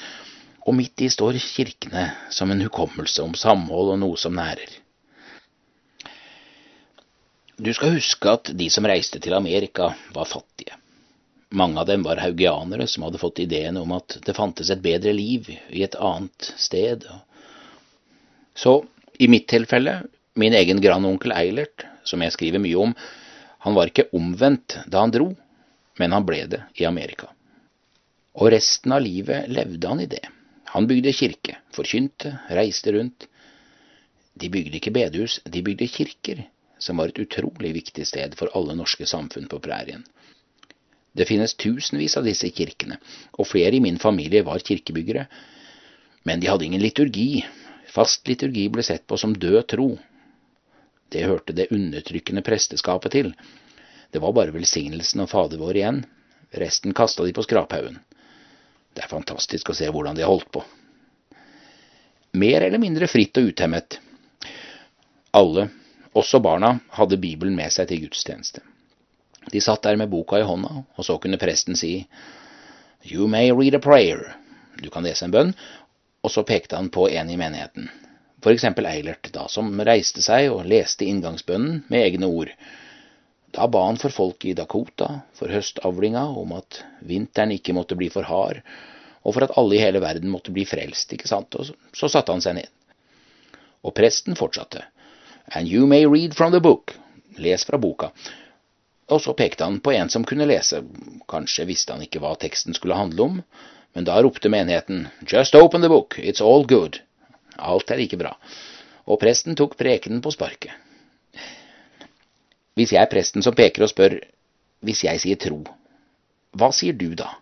og midt i står kirkene som en hukommelse om samhold og noe som nærer. Du skal huske at de som reiste til Amerika, var fattige. Mange av dem var haugianere som hadde fått ideen om at det fantes et bedre liv i et annet sted. Så i mitt tilfelle, min egen grandonkel Eilert, som jeg skriver mye om, han var ikke omvendt da han dro, men han ble det i Amerika. Og resten av livet levde han i det. Han bygde kirke, forkynte, reiste rundt. De bygde ikke bedehus, de bygde kirker, som var et utrolig viktig sted for alle norske samfunn på prærien. Det finnes tusenvis av disse kirkene, og flere i min familie var kirkebyggere. Men de hadde ingen liturgi. Fast liturgi ble sett på som død tro. Det hørte det undertrykkende presteskapet til. Det var bare velsignelsen og Fader vår igjen. Resten kasta de på skraphaugen. Det er fantastisk å se hvordan de har holdt på. Mer eller mindre fritt og uthemmet. Alle, også barna, hadde Bibelen med seg til gudstjeneste. De satt der med boka i hånda, og så kunne presten si You may read a prayer. Du kan lese en bønn. Og så pekte han på en i menigheten. Eksempel Eilert, da, som reiste seg og leste inngangsbønnen med egne ord. Da ba han for folk i Dakota, for høstavlinga, om at vinteren ikke måtte bli for hard, og for at alle i hele verden måtte bli frelst, ikke sant, og så, så satte han seg ned. Og presten fortsatte. And you may read from the book. Les fra boka. Og så pekte han på en som kunne lese, kanskje visste han ikke hva teksten skulle handle om, men da ropte menigheten Just open the book, it's all good. Alt er ikke bra. Og presten tok prekenen på sparket. Hvis jeg er presten som peker og spør hvis jeg sier tro, hva sier du da?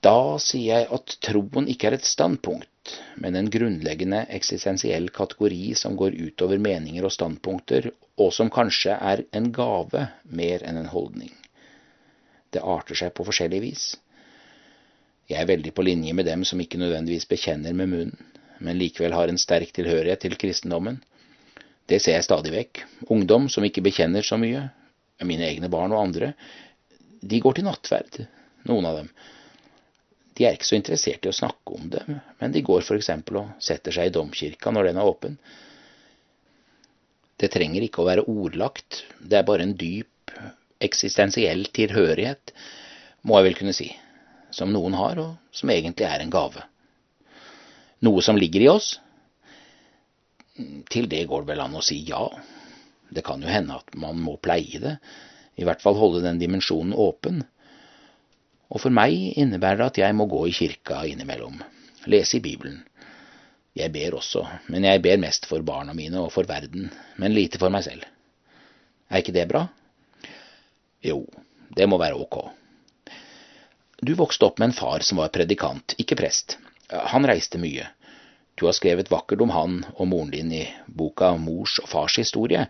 Da sier jeg at troen ikke er et standpunkt, men en grunnleggende eksistensiell kategori som går utover meninger og standpunkter, og som kanskje er en gave mer enn en holdning. Det arter seg på forskjellig vis. Jeg er veldig på linje med dem som ikke nødvendigvis bekjenner med munnen, men likevel har en sterk tilhørighet til kristendommen. Det ser jeg stadig vekk. Ungdom som ikke bekjenner så mye, mine egne barn og andre, de går til nattverd, noen av dem. De er ikke så interessert i å snakke om det, men de går f.eks. og setter seg i domkirka når den er åpen. Det trenger ikke å være ordlagt, det er bare en dyp eksistensiell tilhørighet, må jeg vel kunne si, som noen har, og som egentlig er en gave. Noe som ligger i oss. Til det går det vel an å si ja. Det kan jo hende at man må pleie det, i hvert fall holde den dimensjonen åpen. Og for meg innebærer det at jeg må gå i kirka innimellom, lese i Bibelen. Jeg ber også, men jeg ber mest for barna mine og for verden, men lite for meg selv. Er ikke det bra? Jo, det må være ok. Du vokste opp med en far som var predikant, ikke prest. Han reiste mye. Du har skrevet vakkert om han og moren din i boka Mors og fars historie.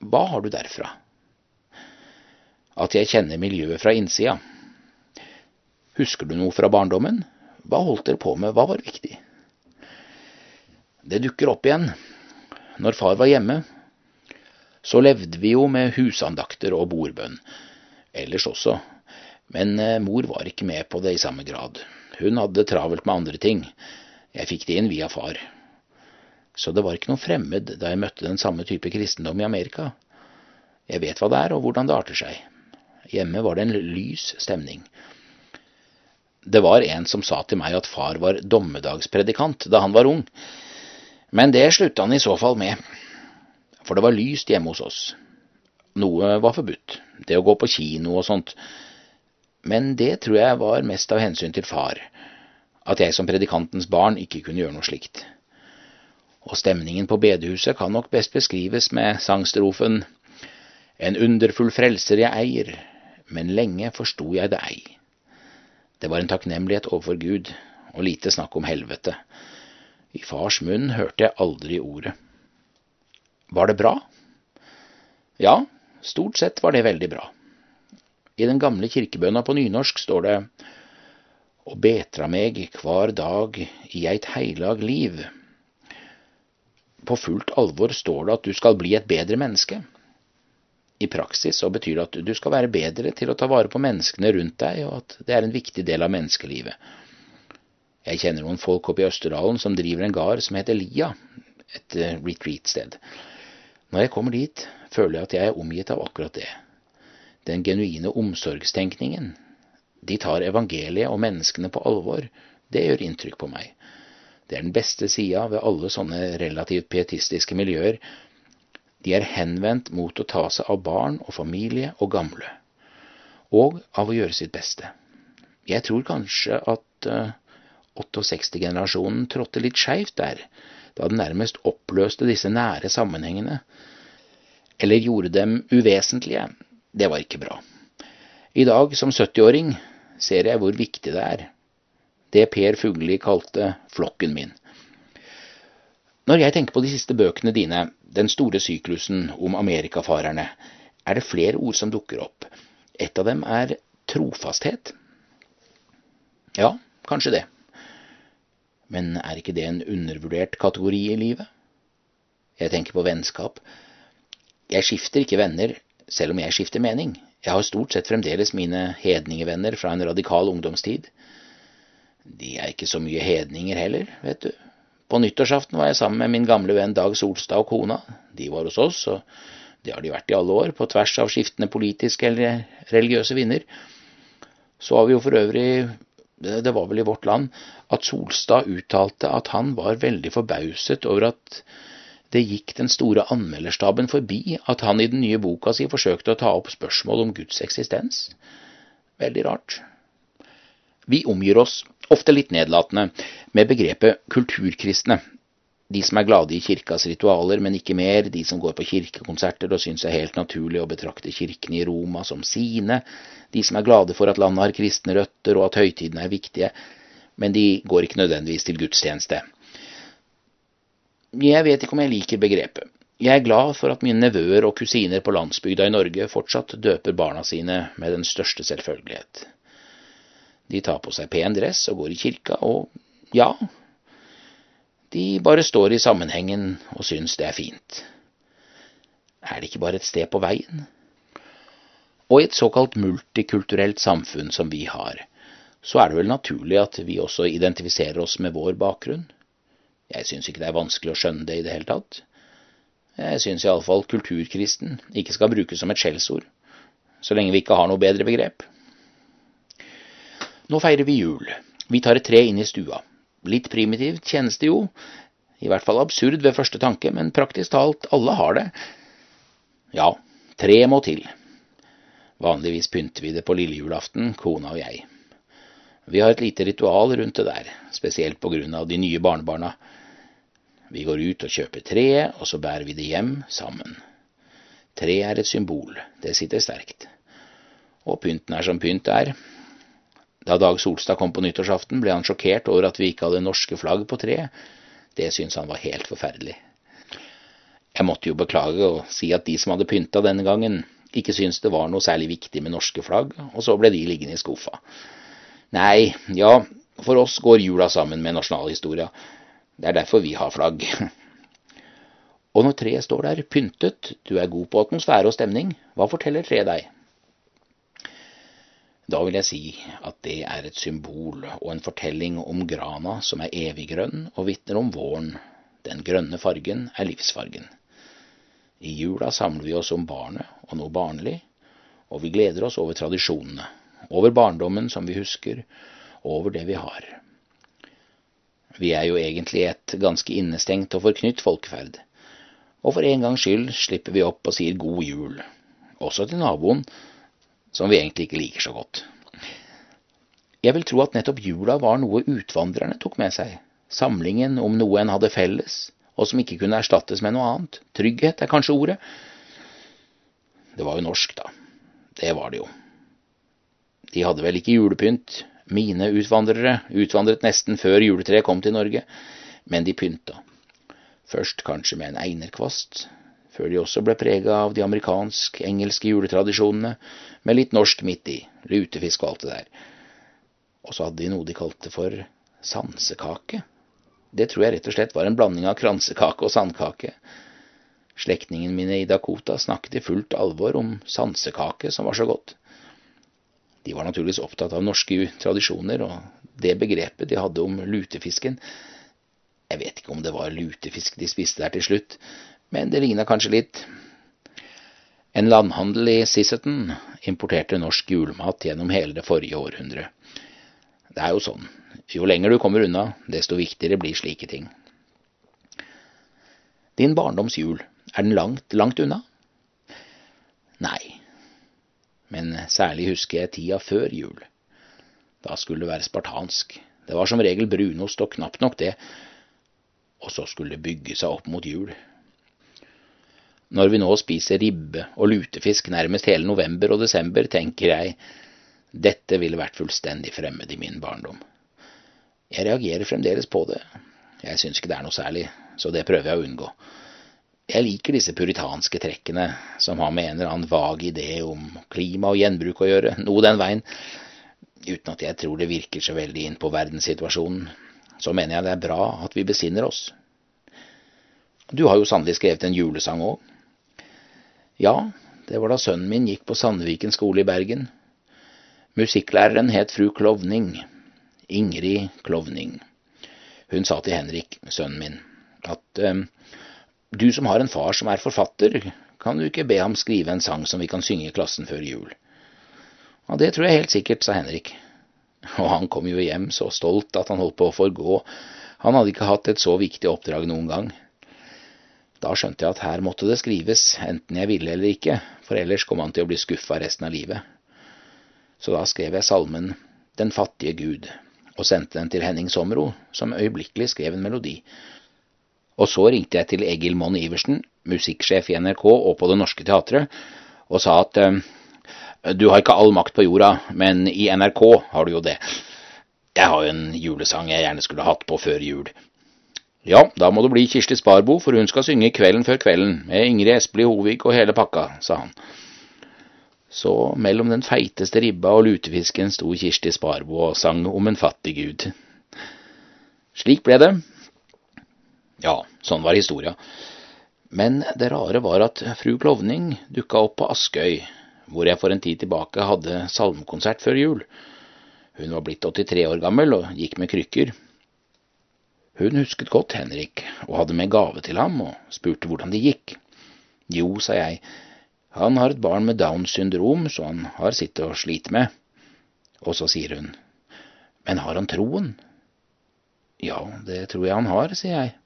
Hva har du derfra? At jeg kjenner miljøet fra innsida. Husker du noe fra barndommen? Hva holdt dere på med, hva var viktig? Det dukker opp igjen. Når far var hjemme, så levde vi jo med husandakter og bordbønn. Ellers også. Men mor var ikke med på det i samme grad. Hun hadde travelt med andre ting. Jeg fikk det inn via far. Så det var ikke noe fremmed da jeg møtte den samme type kristendom i Amerika. Jeg vet hva det er, og hvordan det arter seg. Hjemme var det en lys stemning. Det var en som sa til meg at far var dommedagspredikant da han var ung, men det slutta han i så fall med, for det var lyst hjemme hos oss. Noe var forbudt, det å gå på kino og sånt, men det tror jeg var mest av hensyn til far, at jeg som predikantens barn ikke kunne gjøre noe slikt. Og stemningen på bedehuset kan nok best beskrives med sangstrofen En underfull frelser jeg eier, men lenge forsto jeg det ei. Det var en takknemlighet overfor Gud, og lite snakk om helvete. I fars munn hørte jeg aldri ordet. Var det bra? Ja, stort sett var det veldig bra. I den gamle kirkebønna på nynorsk står det Og betra meg hver dag i eit heilag liv. På fullt alvor står det at du skal bli et bedre menneske. I praksis så betyr det at du skal være bedre til å ta vare på menneskene rundt deg, og at det er en viktig del av menneskelivet. Jeg kjenner noen folk oppe i Østerdalen som driver en gard som heter Lia, et retreat-sted. Når jeg kommer dit, føler jeg at jeg er omgitt av akkurat det. Den genuine omsorgstenkningen. De tar evangeliet og menneskene på alvor. Det gjør inntrykk på meg. Det er den beste sida ved alle sånne relativt pietistiske miljøer. De er henvendt mot å ta seg av barn og familie og gamle, og av å gjøre sitt beste. Jeg tror kanskje at uh, 68-generasjonen trådte litt skeivt der, da den nærmest oppløste disse nære sammenhengene, eller gjorde dem uvesentlige. Det var ikke bra. I dag, som 70-åring, ser jeg hvor viktig det er. Det Per Fugli kalte flokken min. Når jeg tenker på de siste bøkene dine, Den store syklusen om amerikafarerne, er det flere ord som dukker opp. Et av dem er trofasthet. Ja, kanskje det. Men er ikke det en undervurdert kategori i livet? Jeg tenker på vennskap. Jeg skifter ikke venner, selv om jeg skifter mening. Jeg har stort sett fremdeles mine hedningevenner fra en radikal ungdomstid. De er ikke så mye hedninger heller, vet du. På nyttårsaften var jeg sammen med min gamle venn Dag Solstad og kona. De var hos oss, og det har de vært i alle år, på tvers av skiftende politiske eller religiøse vinder. Så har vi jo for øvrig, det var vel i Vårt Land, at Solstad uttalte at han var veldig forbauset over at det gikk den store anmelderstaben forbi at han i den nye boka si forsøkte å ta opp spørsmål om Guds eksistens. Veldig rart. Vi omgir oss, ofte litt nedlatende, med begrepet kulturkristne. De som er glade i kirkas ritualer, men ikke mer, de som går på kirkekonserter og syns det er helt naturlig å betrakte kirkene i Roma som sine, de som er glade for at landet har kristne røtter og at høytidene er viktige, men de går ikke nødvendigvis til gudstjeneste. Jeg vet ikke om jeg liker begrepet. Jeg er glad for at mine nevøer og kusiner på landsbygda i Norge fortsatt døper barna sine med den største selvfølgelighet. De tar på seg pen dress og går i kirka, og ja, de bare står i sammenhengen og syns det er fint. Er det ikke bare et sted på veien? Og i et såkalt multikulturelt samfunn som vi har, så er det vel naturlig at vi også identifiserer oss med vår bakgrunn. Jeg syns ikke det er vanskelig å skjønne det i det hele tatt. Jeg syns iallfall kulturkristen ikke skal brukes som et skjellsord, så lenge vi ikke har noe bedre begrep. Nå feirer vi jul. Vi tar et tre inn i stua. Litt primitivt kjennes det jo, i hvert fall absurd ved første tanke, men praktisk talt alle har det. Ja, tre må til. Vanligvis pynter vi det på lillejulaften, kona og jeg. Vi har et lite ritual rundt det der, spesielt på grunn av de nye barnebarna. Vi går ut og kjøper treet, og så bærer vi det hjem sammen. Treet er et symbol, det sitter sterkt. Og pynten er som pynt er. Da Dag Solstad kom på nyttårsaften, ble han sjokkert over at vi ikke hadde norske flagg på treet. Det syntes han var helt forferdelig. Jeg måtte jo beklage og si at de som hadde pynta denne gangen, ikke syntes det var noe særlig viktig med norske flagg, og så ble de liggende i skuffa. Nei, ja, for oss går jula sammen med nasjonalhistoria. Det er derfor vi har flagg. Og når treet står der pyntet, du er god på atmosfære og stemning, hva forteller treet deg? Da vil jeg si at det er et symbol og en fortelling om grana som er eviggrønn og vitner om våren. Den grønne fargen er livsfargen. I jula samler vi oss om barnet og noe barnlig, og vi gleder oss over tradisjonene, over barndommen som vi husker, og over det vi har. Vi er jo egentlig et ganske innestengt og forknytt folkeferd, og for en gangs skyld slipper vi opp og sier god jul, også til naboen, som vi egentlig ikke liker så godt. Jeg vil tro at nettopp jula var noe utvandrerne tok med seg, samlingen om noe en hadde felles, og som ikke kunne erstattes med noe annet. Trygghet er kanskje ordet. Det var jo norsk, da. Det var det jo. De hadde vel ikke julepynt, mine utvandrere utvandret nesten før juletreet kom til Norge, men de pynta. Først kanskje med en einerkvast, før de også ble prega av de amerikansk-engelske juletradisjonene, med litt norsk midt i, lutefisk og alt det der. Og så hadde de noe de kalte for sansekake. Det tror jeg rett og slett var en blanding av kransekake og sandkake. Slektningene mine i Dakota snakket i fullt alvor om sansekake som var så godt. De var naturligvis opptatt av norske tradisjoner og det begrepet de hadde om lutefisken. Jeg vet ikke om det var lutefisk de spiste der til slutt, men det ligna kanskje litt. En landhandel i Sisseton importerte norsk julemat gjennom hele det forrige århundret. Det er jo sånn, jo lenger du kommer unna, desto viktigere blir slike ting. Din barndoms jul, er den langt, langt unna? Nei, men særlig husker jeg tida før jul. Da skulle det være spartansk. Det var som regel brunost og knapt nok det, og så skulle det bygge seg opp mot jul. Når vi nå spiser ribbe og lutefisk nærmest hele november og desember, tenker jeg dette ville vært fullstendig fremmed i min barndom. Jeg reagerer fremdeles på det. Jeg syns ikke det er noe særlig, så det prøver jeg å unngå. Jeg liker disse puritanske trekkene som har med en eller annen vag idé om klima og gjenbruk å gjøre, noe den veien, uten at jeg tror det virker så veldig inn på verdenssituasjonen. Så mener jeg det er bra at vi besinner oss. Du har jo sannelig skrevet en julesang òg. Ja, det var da sønnen min gikk på Sandviken skole i Bergen. Musikklæreren het fru Klovning. Ingrid Klovning. Hun sa til Henrik, sønnen min, at eh, du som har en far som er forfatter, kan du ikke be ham skrive en sang som vi kan synge i klassen før jul? Ja, det tror jeg helt sikkert, sa Henrik. Og han kom jo hjem så stolt at han holdt på å forgå. Han hadde ikke hatt et så viktig oppdrag noen gang. Da skjønte jeg at her måtte det skrives, enten jeg ville eller ikke, for ellers kom han til å bli skuffa resten av livet. Så da skrev jeg salmen Den fattige Gud, og sendte den til Henning Sommero, som øyeblikkelig skrev en melodi. Og så ringte jeg til Egil Monn Iversen, musikksjef i NRK og på Det Norske Teatret, og sa at eh, du har ikke all makt på jorda, men i NRK har du jo det. Jeg har jo en julesang jeg gjerne skulle hatt på før jul. Ja, da må det bli Kirsti Sparbo, for hun skal synge Kvelden før kvelden, med Ingrid Espelid Hovig og hele pakka, sa han. Så mellom den feiteste ribba og lutefisken sto Kirsti Sparbo og sang om en fattig gud. Slik ble det. Ja, sånn var historia. Men det rare var at fru Klovning dukka opp på Askøy, hvor jeg for en tid tilbake hadde salmekonsert før jul. Hun var blitt 83 år gammel og gikk med krykker. Hun husket godt Henrik og hadde med gave til ham og spurte hvordan det gikk. Jo, sa jeg, han har et barn med Downs syndrom, så han har sitt å slite med. Og så sier hun, men har han troen? Ja, det tror jeg han har, sier jeg.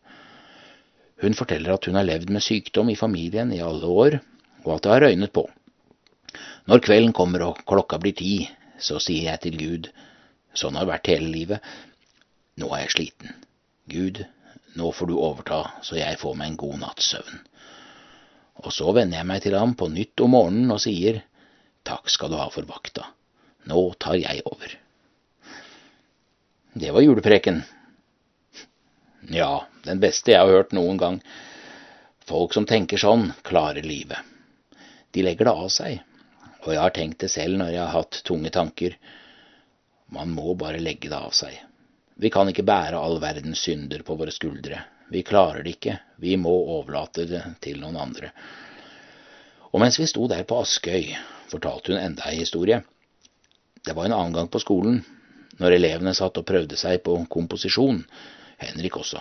Hun forteller at hun har levd med sykdom i familien i alle år, og at det har røynet på. Når kvelden kommer og klokka blir ti, så sier jeg til Gud, sånn har det vært hele livet, nå er jeg sliten. Gud, nå får du overta så jeg får meg en god natts søvn. Og så vender jeg meg til ham på nytt om morgenen og sier, takk skal du ha for vakta, nå tar jeg over. Det var julepreken. Ja, den beste jeg har hørt noen gang. Folk som tenker sånn, klarer livet. De legger det av seg, og jeg har tenkt det selv når jeg har hatt tunge tanker. Man må bare legge det av seg. Vi kan ikke bære all verdens synder på våre skuldre. Vi klarer det ikke, vi må overlate det til noen andre. Og mens vi sto der på Askøy, fortalte hun enda ei historie. Det var en annen gang på skolen, når elevene satt og prøvde seg på komposisjon, Henrik også.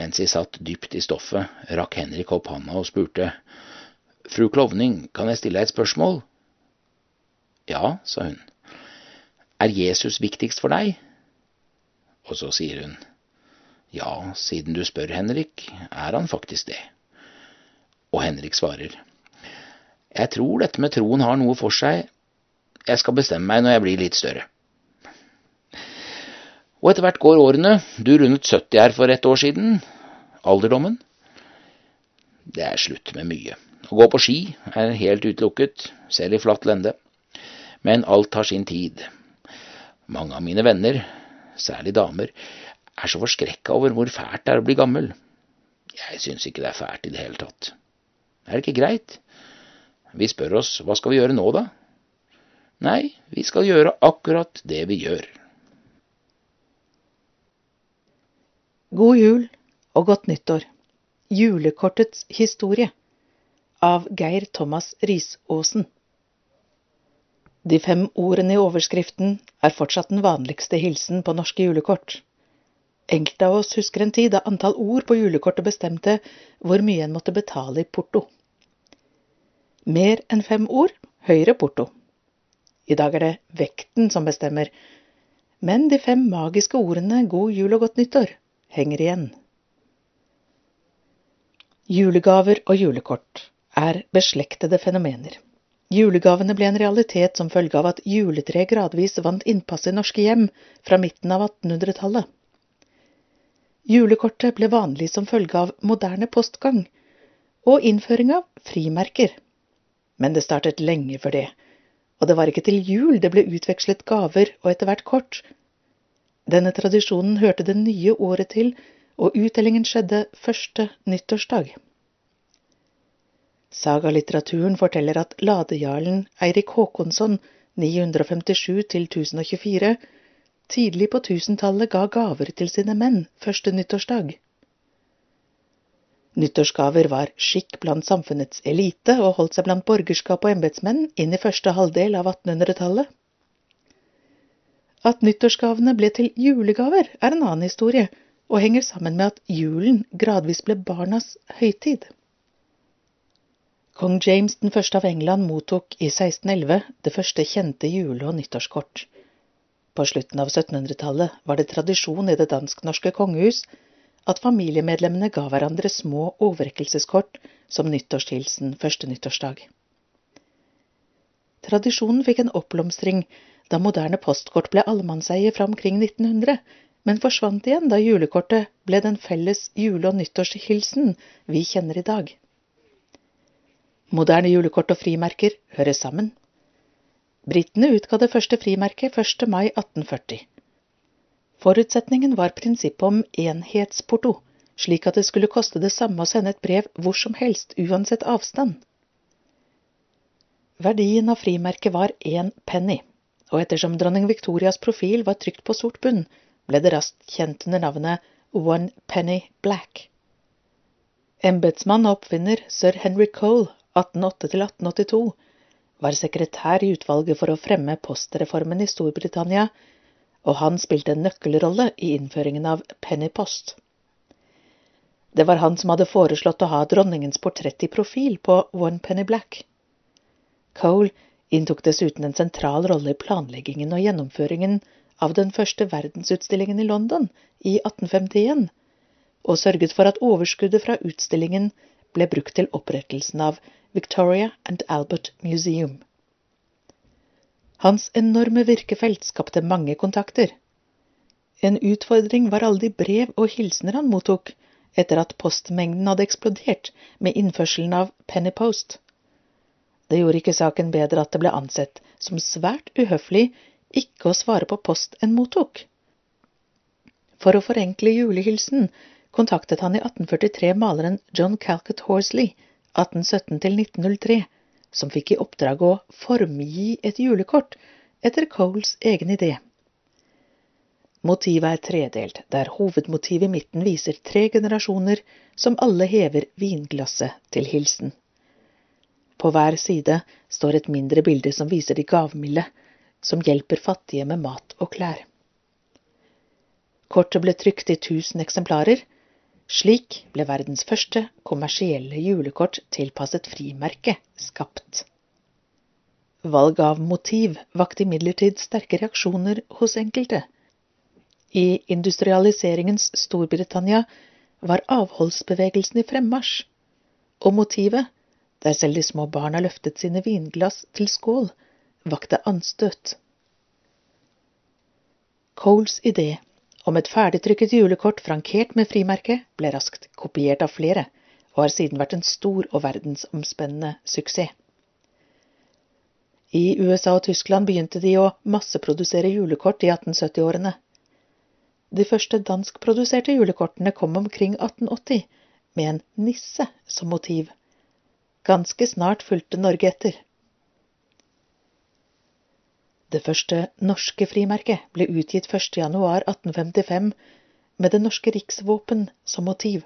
Mens de satt dypt i stoffet, rakk Henrik opp handa og spurte, Fru Klovning, kan jeg stille deg et spørsmål? Ja, sa hun. Er Jesus viktigst for deg? Og så sier hun, ja, siden du spør, Henrik, er han faktisk det. Og Henrik svarer, jeg tror dette med troen har noe for seg, jeg skal bestemme meg når jeg blir litt større. Og etter hvert går årene, du rundet 70 her for ett år siden, alderdommen. Det er slutt med mye. Å gå på ski er helt utelukket, selv i flatt lende. Men alt har sin tid. Mange av mine venner, særlig damer, er så forskrekka over hvor fælt det er å bli gammel. Jeg syns ikke det er fælt i det hele tatt. Er det ikke greit? Vi spør oss hva skal vi gjøre nå, da? Nei, vi skal gjøre akkurat det vi gjør. God jul og godt nyttår. Julekortets historie av Geir Thomas Risåsen. De fem ordene i overskriften er fortsatt den vanligste hilsen på norske julekort. Enkelte av oss husker en tid da antall ord på julekortet bestemte hvor mye en måtte betale i porto. Mer enn fem ord, høyere porto. I dag er det vekten som bestemmer, men de fem magiske ordene god jul og godt nyttår henger igjen. Julegaver og julekort er beslektede fenomener. Julegavene ble en realitet som følge av at juletreet gradvis vant innpass i norske hjem fra midten av 1800-tallet. Julekortet ble vanlig som følge av moderne postgang og innføring av frimerker. Men det startet lenge før det, og det var ikke til jul det ble utvekslet gaver og etter hvert kort. Denne tradisjonen hørte det nye året til, og uttellingen skjedde første nyttårsdag. Sagalitteraturen forteller at ladejarlen Eirik Håkonsson 957–1024 tidlig på tusentallet ga gaver til sine menn første nyttårsdag. Nyttårsgaver var skikk blant samfunnets elite og holdt seg blant borgerskap og embetsmenn inn i første halvdel av 1800-tallet. At nyttårsgavene ble til julegaver, er en annen historie, og henger sammen med at julen gradvis ble barnas høytid. Kong James den første av England mottok i 1611 det første kjente jule- og nyttårskort. På slutten av 1700-tallet var det tradisjon i det dansk-norske kongehus at familiemedlemmene ga hverandre små overrekkelseskort som nyttårshilsen første nyttårsdag. Tradisjonen fikk en oppblomstring da moderne postkort ble allemannseie fra omkring 1900, men forsvant igjen da julekortet ble den felles jule- og nyttårshilsen vi kjenner i dag. Moderne julekort og frimerker hører sammen. Britene utga det første frimerket 1. mai 1840. Forutsetningen var prinsippet om enhetsporto, slik at det skulle koste det samme å sende et brev hvor som helst, uansett avstand. Verdien av frimerket var én penny, og ettersom dronning Victorias profil var trykt på sort bunn, ble det raskt kjent under navnet One Penny Black. Embetsmann og oppfinner sir Henry Cole 1808–1882 var sekretær i utvalget for å fremme postreformen i Storbritannia, og han spilte en nøkkelrolle i innføringen av pennypost. Det var han som hadde foreslått å ha dronningens portrett i profil på One Penny Black. Cole inntok dessuten en sentral rolle i planleggingen og gjennomføringen av den første verdensutstillingen i London i 1851, og sørget for at overskuddet fra utstillingen ble brukt til opprettelsen av Victoria and Albert Museum. Hans enorme virkefelt skapte mange kontakter. En utfordring var alle de brev og hilsener han mottok etter at postmengden hadde eksplodert med innførselen av Penny Post. Det gjorde ikke saken bedre at det ble ansett som svært uhøflig ikke å svare på post en mottok. For å forenkle julehilsen kontaktet han i 1843 maleren John Calcott Horsley 1817–1903, som fikk i oppdrag å formgi et julekort etter Coles egen idé. Motivet er tredelt, der hovedmotivet i midten viser tre generasjoner som alle hever vinglasset til hilsen. På hver side står et mindre bilde som viser de gavmilde, som hjelper fattige med mat og klær. Kortet ble trykt i tusen eksemplarer. Slik ble verdens første kommersielle julekort tilpasset frimerke skapt. Valg av motiv vakte imidlertid sterke reaksjoner hos enkelte. I industrialiseringens Storbritannia var avholdsbevegelsen i fremmarsj, og motivet, der selv de små barna løftet sine vinglass til skål, vakte anstøt. Coles idé om et ferdigtrykket julekort frankert med frimerke ble raskt kopiert av flere, og har siden vært en stor og verdensomspennende suksess. I USA og Tyskland begynte de å masseprodusere julekort i 1870-årene. De første danskproduserte julekortene kom omkring 1880, med en nisse som motiv. Ganske snart fulgte Norge etter. Det første norske frimerket ble utgitt 1. januar 1855 med det norske riksvåpen som motiv.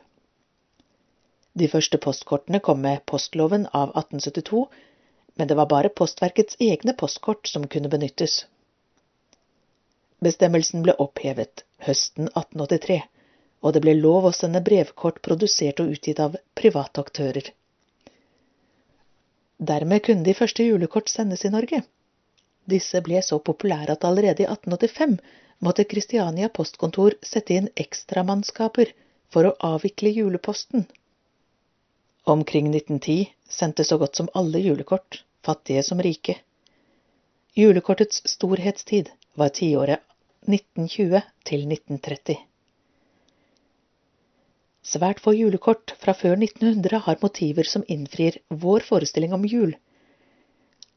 De første postkortene kom med postloven av 1872, men det var bare Postverkets egne postkort som kunne benyttes. Bestemmelsen ble opphevet høsten 1883, og det ble lov å sende brevkort produsert og utgitt av private aktører. Dermed kunne de første julekort sendes i Norge. Disse ble så populære at allerede i 1885 måtte Kristiania postkontor sette inn ekstramannskaper for å avvikle juleposten. Omkring 1910 sendte så godt som alle julekort, fattige som rike. Julekortets storhetstid var tiåret 1920 til 1930. Svært få julekort fra før 1900 har motiver som innfrir vår forestilling om jul.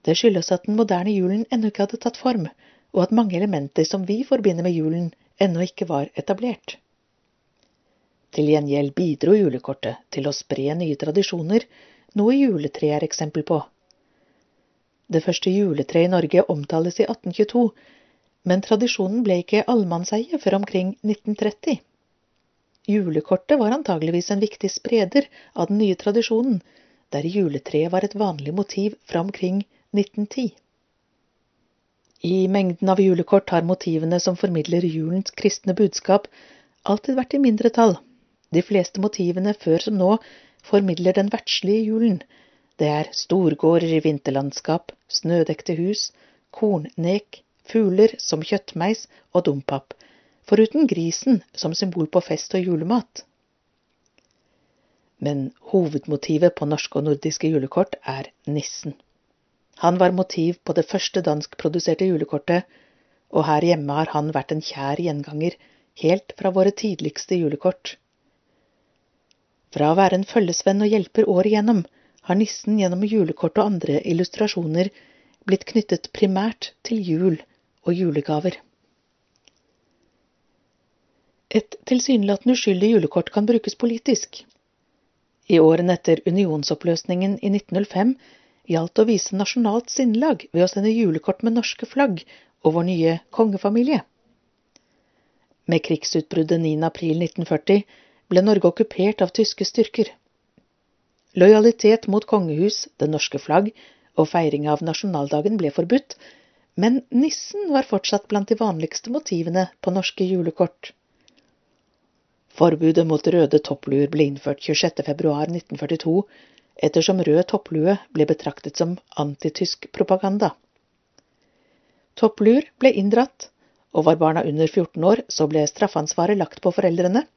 Det skyldes at den moderne julen ennå ikke hadde tatt form, og at mange elementer som vi forbinder med julen, ennå ikke var etablert. Til gjengjeld bidro julekortet til å spre nye tradisjoner, noe juletreet er eksempel på. Det første juletreet i Norge omtales i 1822, men tradisjonen ble ikke allemannseie før omkring 1930. Julekortet var antageligvis en viktig spreder av den nye tradisjonen, der juletreet var et vanlig motiv fra omkring 1910. I mengden av julekort har motivene som formidler julens kristne budskap, alltid vært i mindretall. De fleste motivene før som nå formidler den verdslige julen. Det er storgårder i vinterlandskap, snødekte hus, kornnek, fugler som kjøttmeis og dompap, foruten grisen som symbol på fest og julemat. Men hovedmotivet på norske og nordiske julekort er nissen. Han var motiv på det første danskproduserte julekortet, og her hjemme har han vært en kjær gjenganger helt fra våre tidligste julekort. Fra å være en følgesvenn og hjelper året igjennom, har nissen gjennom julekort og andre illustrasjoner blitt knyttet primært til jul og julegaver. Et tilsynelatende uskyldig julekort kan brukes politisk. I årene etter unionsoppløsningen i 1905 gjaldt å vise nasjonalt sinnelag ved å sende julekort med norske flagg og vår nye kongefamilie. Med krigsutbruddet 9. april 1940 ble Norge okkupert av tyske styrker. Lojalitet mot kongehus, det norske flagg og feiring av nasjonaldagen ble forbudt, men nissen var fortsatt blant de vanligste motivene på norske julekort. Forbudet mot røde toppluer ble innført 26. februar 1942, ettersom rød topplue ble betraktet som antitysk propaganda. Toppluer ble inndratt, og var barna under 14 år, så ble straffansvaret lagt på foreldrene.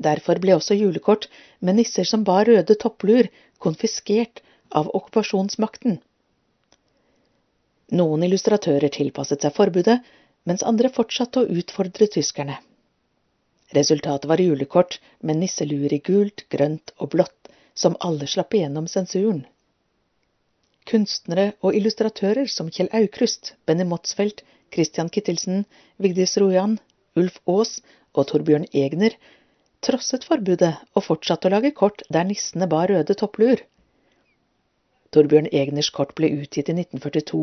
Derfor ble også julekort med nisser som bar røde toppluer, konfiskert av okkupasjonsmakten. Noen illustratører tilpasset seg forbudet, mens andre fortsatte å utfordre tyskerne. Resultatet var julekort med nisseluer i gult, grønt og blått, som alle slapp igjennom sensuren. Kunstnere og illustratører som Kjell Aukrust, Benny Motsfeldt, Christian Kittelsen, Vigdis Rojan, Ulf Aas og Torbjørn Egner trosset forbudet og fortsatte å lage kort der nissene bar røde toppluer. Torbjørn Egners kort ble utgitt i 1942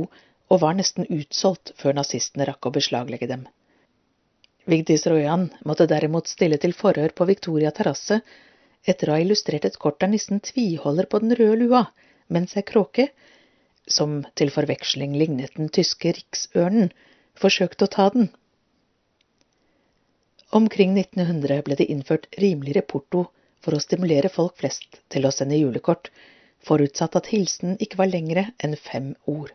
og var nesten utsolgt før nazistene rakk å beslaglegge dem. Vigdis Rojan måtte derimot stille til forhør på Victoria terrasse etter å ha illustrert et kort der nissen tviholder på den røde lua, mens ei kråke, som til forveksling lignet den tyske riksørnen, forsøkte å ta den. Omkring 1900 ble det innført rimeligere porto for å stimulere folk flest til å sende julekort, forutsatt at hilsen ikke var lengre enn fem ord.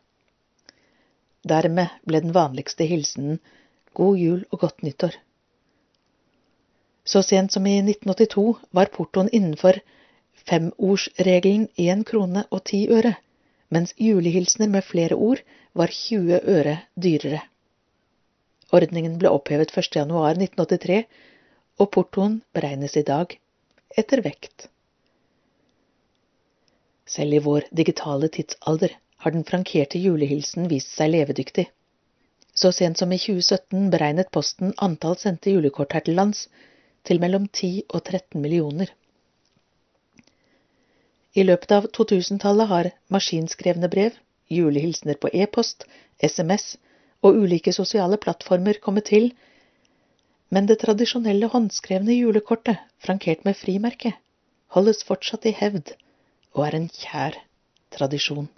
Dermed ble den vanligste hilsenen God jul og godt nyttår. Så sent som i 1982 var portoen innenfor femordsregelen én krone og ti øre, mens julehilsener med flere ord var 20 øre dyrere. Ordningen ble opphevet 1. januar 1983, og portoen beregnes i dag etter vekt. Selv i vår digitale tidsalder har den frankerte julehilsen vist seg levedyktig. Så sent som i 2017 beregnet Posten antall sendte julekort her til lands til mellom 10 og 13 millioner. I løpet av 2000-tallet har maskinskrevne brev, julehilsener på e-post, SMS og ulike sosiale plattformer kommet til, men det tradisjonelle håndskrevne julekortet, frankert med frimerke, holdes fortsatt i hevd og er en kjær tradisjon.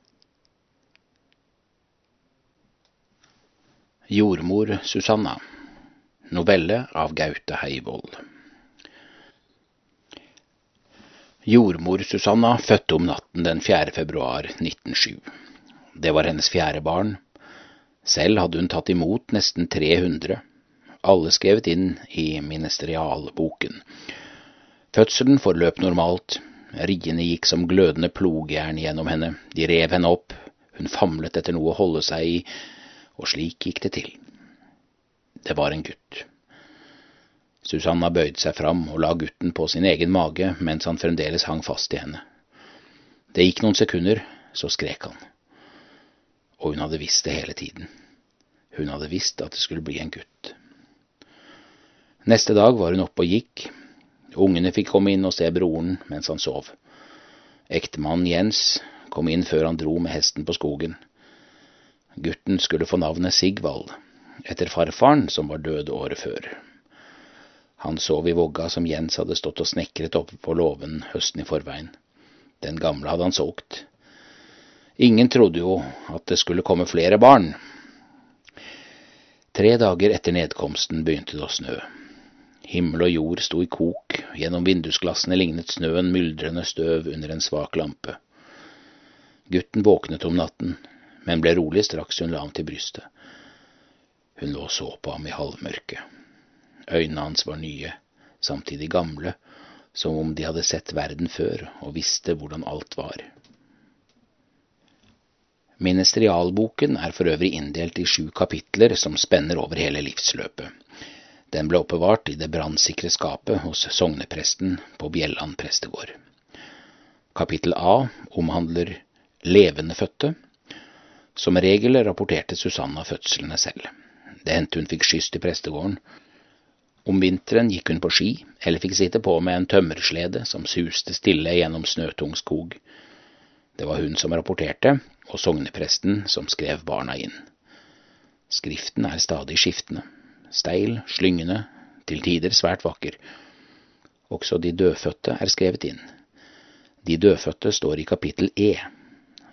Jordmor Susanna Novelle av Gaute Heivold Jordmor Susanna fødte om natten den 4. februar 1907. Det var hennes fjerde barn. Selv hadde hun tatt imot nesten 300, alle skrevet inn i ministerialboken. Fødselen forløp normalt. Riene gikk som glødende plogjern gjennom henne. De rev henne opp. Hun famlet etter noe å holde seg i og slik gikk det til. Det var en gutt. Susanna bøyde seg fram og la gutten på sin egen mage mens han fremdeles hang fast i henne. Det gikk noen sekunder, så skrek han. Og hun hadde visst det hele tiden. Hun hadde visst at det skulle bli en gutt. Neste dag var hun oppe og gikk. Ungene fikk komme inn og se broren mens han sov. Ektemannen Jens kom inn før han dro med hesten på skogen. Gutten skulle få navnet Sigvald, etter farfaren som var død året før. Han sov i vogga som Jens hadde stått og snekret oppe på låven høsten i forveien. Den gamle hadde han solgt. Ingen trodde jo at det skulle komme flere barn. Tre dager etter nedkomsten begynte det å snø. Himmel og jord sto i kok, gjennom vindusglassene lignet snøen myldrende støv under en svak lampe. Gutten våknet om natten, men ble rolig straks hun la ham til brystet. Hun lå og så på ham i halvmørket. Øynene hans var nye, samtidig gamle, som om de hadde sett verden før og visste hvordan alt var. Ministerialboken er for øvrig inndelt i sju kapitler som spenner over hele livsløpet. Den ble oppbevart i det brannsikre skapet hos sognepresten på Bjelland prestegård. Kapittel A omhandler levende fødte. Som regel rapporterte Susanna fødslene selv. Det hendte hun fikk skyss til prestegården. Om vinteren gikk hun på ski, eller fikk sitte på med en tømmerslede som suste stille gjennom snøtung skog. Det var hun som rapporterte, og sognepresten som skrev barna inn. Skriften er stadig skiftende, steil, slyngende, til tider svært vakker. Også de dødfødte er skrevet inn. De dødfødte står i kapittel E.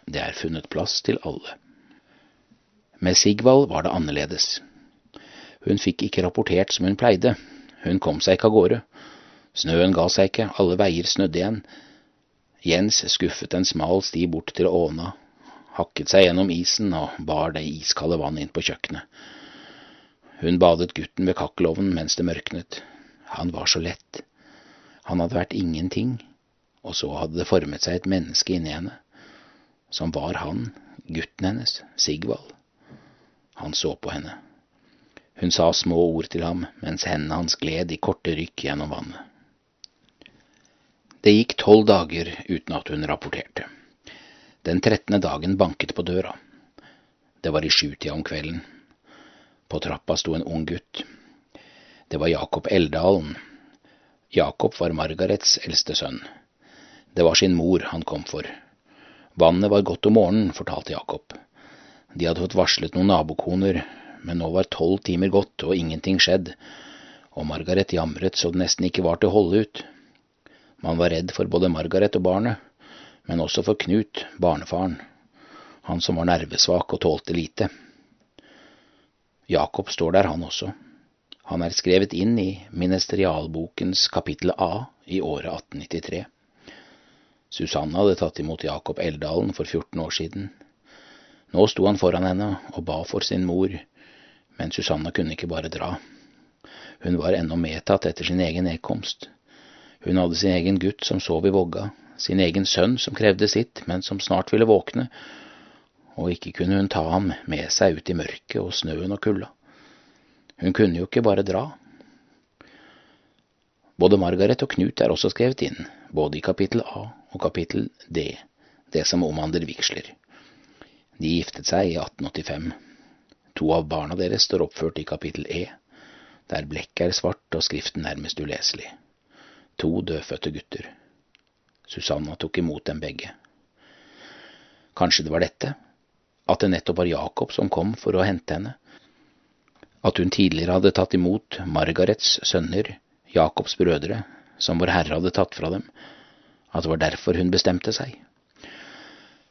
Det er funnet plass til alle. Med Sigvald var det annerledes. Hun fikk ikke rapportert som hun pleide. Hun kom seg ikke av gårde. Snøen ga seg ikke, alle veier snødde igjen. Jens skuffet en smal sti bort til åna, hakket seg gjennom isen og bar det iskalde vannet inn på kjøkkenet. Hun badet gutten ved kakkelovnen mens det mørknet. Han var så lett. Han hadde vært ingenting, og så hadde det formet seg et menneske inni henne, som var han, gutten hennes, Sigvald. Han så på henne. Hun sa små ord til ham mens hendene hans gled i korte rykk gjennom vannet. Det gikk tolv dager uten at hun rapporterte. Den trettende dagen banket på døra. Det var i sjutida om kvelden. På trappa sto en ung gutt. Det var Jakob Eldalen. Jakob var Margarets eldste sønn. Det var sin mor han kom for. Vannet var godt om morgenen, fortalte Jakob. De hadde fått varslet noen nabokoner, men nå var tolv timer gått og ingenting skjedd, og Margaret jamret så det nesten ikke var til å holde ut. Man var redd for både Margaret og barnet, men også for Knut, barnefaren, han som var nervesvak og tålte lite. Jakob står der, han også. Han er skrevet inn i ministerialbokens kapittel A i året 1893. Susanne hadde tatt imot Jakob Eldalen for 14 år siden. Nå sto han foran henne og ba for sin mor, men Susanne kunne ikke bare dra. Hun var ennå medtatt etter sin egen nedkomst. Hun hadde sin egen gutt som sov i vogga, sin egen sønn som krevde sitt, men som snart ville våkne, og ikke kunne hun ta ham med seg ut i mørket og snøen og kulda. Hun kunne jo ikke bare dra. Både Margaret og Knut er også skrevet inn, både i kapittel A og kapittel D, det som omhandler vigsler. De giftet seg i 1885. To av barna deres står oppført i kapittel E, der blekket er svart og skriften nærmest uleselig. To dødfødte gutter. Susanna tok imot dem begge. Kanskje det var dette, at det nettopp var Jakob som kom for å hente henne, at hun tidligere hadde tatt imot Margarets sønner, Jakobs brødre, som vår Herre hadde tatt fra dem, at det var derfor hun bestemte seg.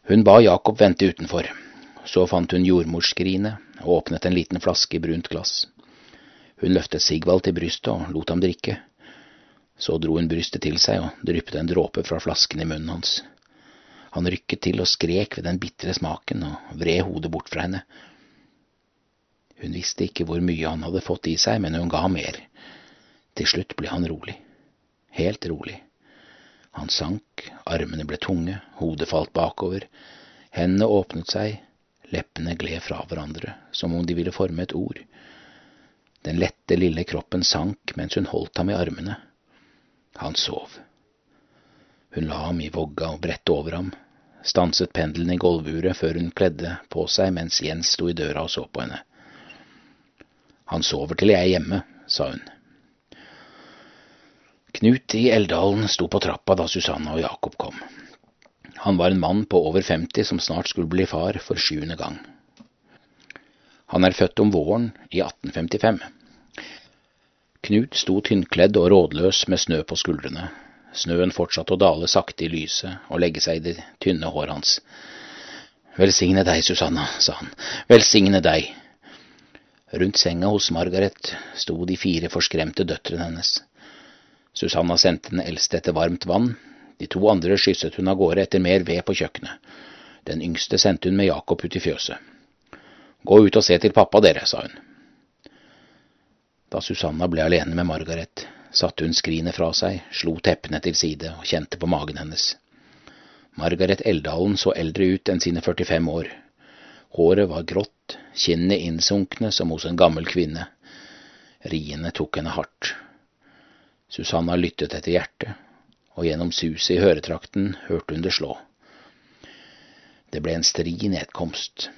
Hun ba Jakob vente utenfor, så fant hun jordmorskrinet og åpnet en liten flaske i brunt glass. Hun løftet Sigvald til brystet og lot ham drikke. Så dro hun brystet til seg og dryppet en dråpe fra flasken i munnen hans. Han rykket til og skrek ved den bitre smaken og vred hodet bort fra henne. Hun visste ikke hvor mye han hadde fått i seg, men hun ga mer. Til slutt ble han rolig. Helt rolig. Han sank, armene ble tunge, hodet falt bakover, hendene åpnet seg, leppene gled fra hverandre, som om de ville forme et ord. Den lette, lille kroppen sank mens hun holdt ham i armene. Han sov. Hun la ham i vogga og brettet over ham, stanset pendelen i gulvuret før hun kledde på seg mens Jens sto i døra og så på henne. Han sover til jeg er hjemme, sa hun. Knut i Eldalen sto på trappa da Susanne og Jakob kom. Han var en mann på over 50 som snart skulle bli far for sjuende gang. Han er født om våren i 1855. Knut sto tynnkledd og rådløs med snø på skuldrene. Snøen fortsatte å dale sakte i lyset og legge seg i det tynne håret hans. Velsigne deg, Susanna, sa han, velsigne deg. Rundt senga hos Margaret sto de fire forskremte døtrene hennes. Susanna sendte den eldste etter varmt vann, de to andre skysset hun av gårde etter mer ved på kjøkkenet. Den yngste sendte hun med Jakob ut i fjøset. Gå ut og se til pappa, dere, sa hun. Da Susanna ble alene med Margaret, satte hun skrinet fra seg, slo teppene til side og kjente på magen hennes. Margaret Eldalen så eldre ut enn sine 45 år. Håret var grått, kinnene innsunkne som hos en gammel kvinne. Riene tok henne hardt. Susanna lyttet etter hjertet, og gjennom suset i høretrakten hørte hun det slå. Det ble en stri nedkomst.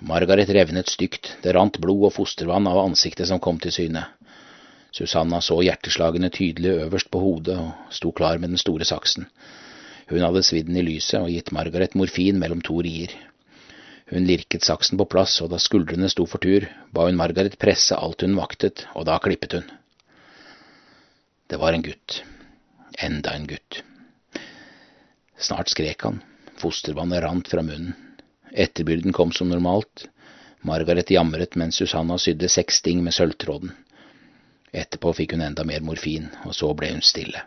Margaret revnet stygt, det rant blod og fostervann av ansiktet som kom til syne. Susanna så hjerteslagene tydelig øverst på hodet og sto klar med den store saksen. Hun hadde svidd den i lyset og gitt Margaret morfin mellom to rier. Hun lirket saksen på plass, og da skuldrene sto for tur, ba hun Margaret presse alt hun maktet, og da klippet hun. Det var en gutt. Enda en gutt. Snart skrek han. Fostervannet rant fra munnen. Etterbyrden kom som normalt. Margaret jamret mens Susanna sydde seks sting med sølvtråden. Etterpå fikk hun enda mer morfin, og så ble hun stille.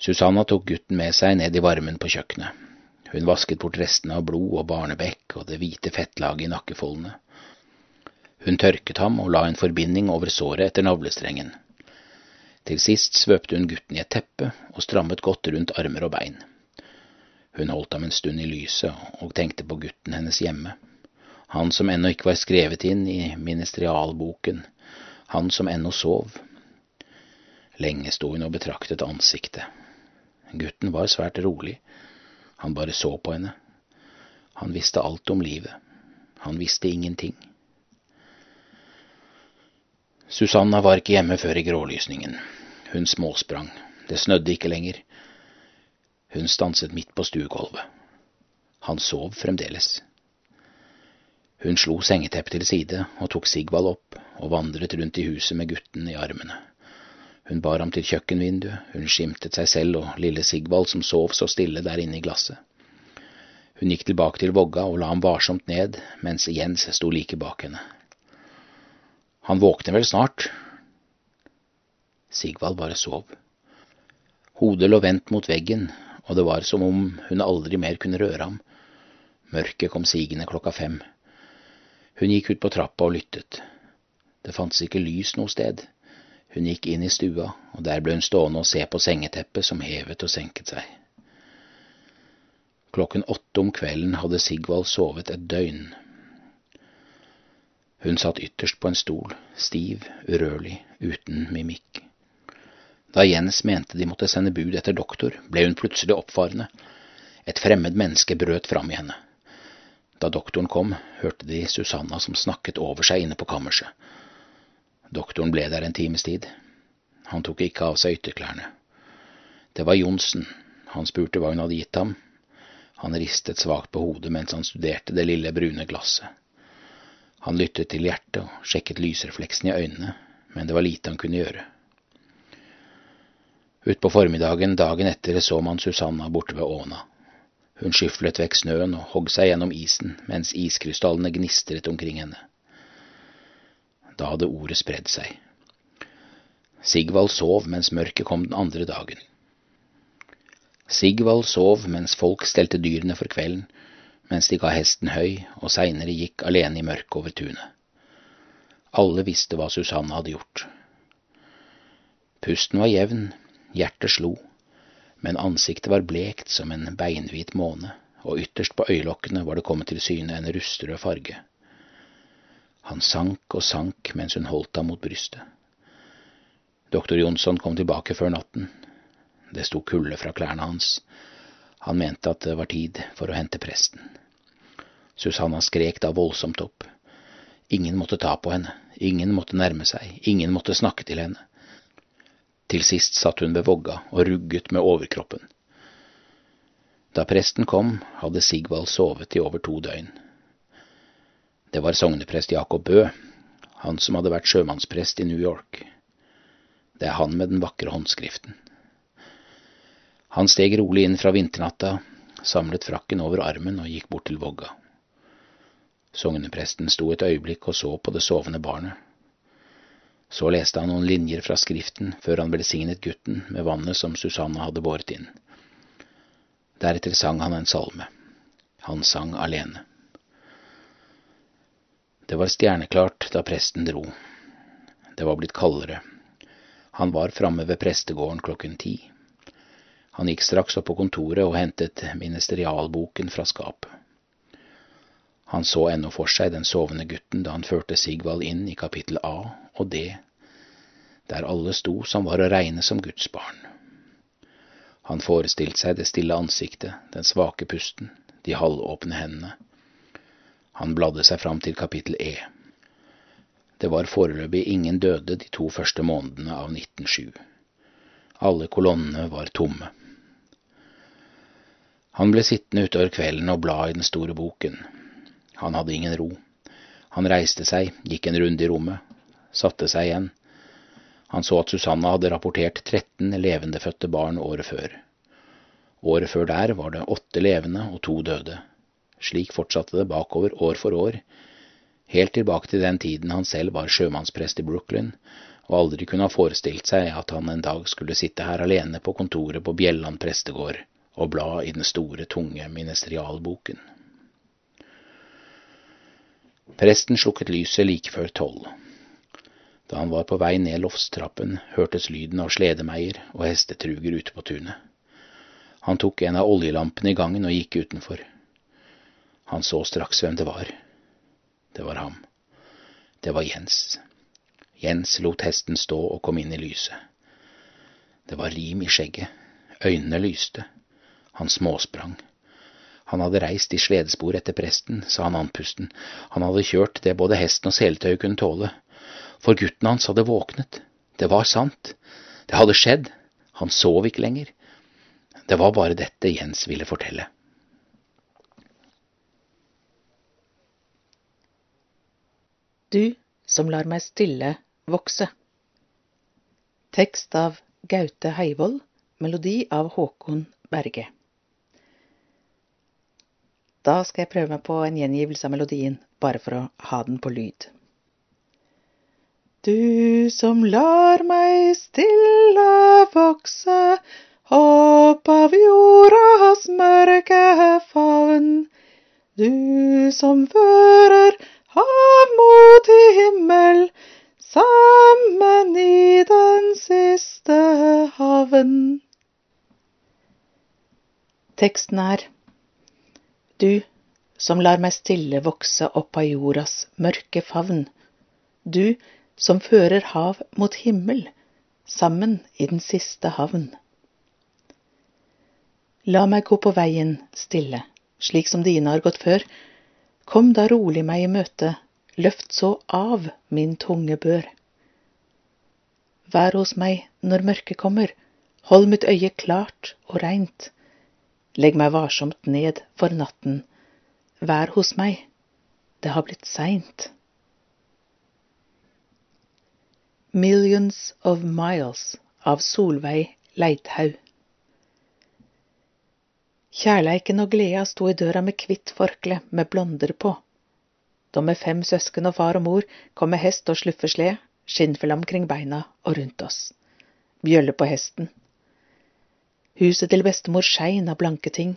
Susanna tok gutten med seg ned i varmen på kjøkkenet. Hun vasket bort restene av blod og barnebekk og det hvite fettlaget i nakkefoldene. Hun tørket ham og la en forbinding over såret etter navlestrengen. Til sist svøpte hun gutten i et teppe og strammet godt rundt armer og bein. Hun holdt ham en stund i lyset og tenkte på gutten hennes hjemme, han som ennå ikke var skrevet inn i ministerialboken, han som ennå sov. Lenge sto hun og betraktet ansiktet. Gutten var svært rolig, han bare så på henne. Han visste alt om livet, han visste ingenting. Susanna var ikke hjemme før i grålysningen. Hun småsprang, det snødde ikke lenger. Hun stanset midt på stuegulvet. Han sov fremdeles. Hun slo sengeteppet til side og tok Sigvald opp og vandret rundt i huset med gutten i armene. Hun bar ham til kjøkkenvinduet, hun skimtet seg selv og lille Sigvald som sov så stille der inne i glasset. Hun gikk tilbake til vogga og la ham varsomt ned, mens Jens sto like bak henne. Han våkner vel snart? Sigvald bare sov. Hodet lå vendt mot veggen, og det var som om hun aldri mer kunne røre ham. Mørket kom sigende klokka fem. Hun gikk ut på trappa og lyttet. Det fantes ikke lys noe sted. Hun gikk inn i stua, og der ble hun stående og se på sengeteppet som hevet og senket seg. Klokken åtte om kvelden hadde Sigvald sovet et døgn. Hun satt ytterst på en stol, stiv, urørlig, uten mimikk. Da Jens mente de måtte sende bud etter doktor, ble hun plutselig oppfarende. Et fremmed menneske brøt fram i henne. Da doktoren kom, hørte de Susanna som snakket over seg inne på kammerset. Doktoren ble der en times tid. Han tok ikke av seg ytterklærne. Det var Johnsen. Han spurte hva hun hadde gitt ham. Han ristet svakt på hodet mens han studerte det lille, brune glasset. Han lyttet til hjertet og sjekket lysrefleksen i øynene, men det var lite han kunne gjøre. Utpå formiddagen dagen etter så man Susanna borte ved åna. Hun skyflet vekk snøen og hogg seg gjennom isen mens iskrystallene gnistret omkring henne. Da hadde ordet spredd seg. Sigvald sov mens mørket kom den andre dagen. Sigvald sov mens folk stelte dyrene for kvelden, mens de ga hesten høy og seinere gikk alene i mørket over tunet. Alle visste hva Susanne hadde gjort. Pusten var jevn, hjertet slo, men ansiktet var blekt som en beinhvit måne, og ytterst på øyelokkene var det kommet til syne en rustrød farge. Han sank og sank mens hun holdt ham mot brystet. Doktor Jonsson kom tilbake før natten. Det sto kulde fra klærne hans. Han mente at det var tid for å hente presten. Susanna skrek da voldsomt opp. Ingen måtte ta på henne, ingen måtte nærme seg, ingen måtte snakke til henne. Til sist satt hun ved vogga og rugget med overkroppen. Da presten kom, hadde Sigvald sovet i over to døgn. Det var sogneprest Jakob Bø, han som hadde vært sjømannsprest i New York. Det er han med den vakre håndskriften. Han steg rolig inn fra vinternatta, samlet frakken over armen og gikk bort til vogga. Sognepresten sto et øyeblikk og så på det sovende barnet. Så leste han noen linjer fra skriften før han velsignet gutten med vannet som Susanne hadde båret inn. Deretter sang han en salme. Han sang alene. Det var stjerneklart da presten dro. Det var blitt kaldere. Han var framme ved prestegården klokken ti. Han gikk straks opp på kontoret og hentet ministerialboken fra skapet. Han så ennå for seg den sovende gutten da han førte Sigvald inn i kapittel A og D, der alle sto som var å regne som Guds barn. Han forestilte seg det stille ansiktet, den svake pusten, de halvåpne hendene. Han bladde seg fram til kapittel E. Det var foreløpig ingen døde de to første månedene av 1907. Alle kolonnene var tomme. Han ble sittende utover kvelden og bla i den store boken. Han hadde ingen ro. Han reiste seg, gikk en runde i rommet, satte seg igjen. Han så at Susanna hadde rapportert 13 levendefødte barn året før. Året før der var det åtte levende og to døde. Slik fortsatte det bakover år for år, helt tilbake til den tiden han selv var sjømannsprest i Brooklyn, og aldri kunne ha forestilt seg at han en dag skulle sitte her alene på kontoret på Bjelland prestegård og bla i den store, tunge ministerialboken. Presten slukket lyset like før tolv. Da han var på vei ned loftstrappen, hørtes lyden av sledemeier og hestetruger ute på tunet. Han tok en av oljelampene i gangen og gikk utenfor. Han så straks hvem det var. Det var ham. Det var Jens. Jens lot hesten stå og kom inn i lyset. Det var rim i skjegget. Øynene lyste. Han småsprang. Han hadde reist i sledespor etter presten, sa han andpusten. Han hadde kjørt det både hesten og seletøyet kunne tåle. For gutten hans hadde våknet. Det var sant. Det hadde skjedd. Han sov ikke lenger. Det var bare dette Jens ville fortelle. Du som lar meg stille vokse. Tekst av Gaute Heivold, melodi av Håkon Berge. Da skal jeg prøve meg på en gjengivelse av melodien, bare for å ha den på lyd. Du som lar meg stille vokse opp av jordas mørke favn, du som fører hav mot himmel, sammen i den siste havn. Teksten er Du som lar meg stille vokse opp av jordas mørke favn, du som fører hav mot himmel, sammen i den siste havn. La meg gå på veien stille, slik som dine har gått før, kom da rolig meg i møte, løft så av min tunge bør. Vær hos meg når mørket kommer, hold mitt øye klart og reint. Legg meg varsomt ned for natten, vær hos meg, det har blitt seint. Millions of Miles av Solveig Leithaug Kjærleiken og gleda sto i døra med kvitt forkle med blonder på. Da med fem søsken og far og mor kom med hest og sluffersled, skinnfell omkring beina og rundt oss. Bjølle på hesten. Huset til bestemor skein av blanke ting,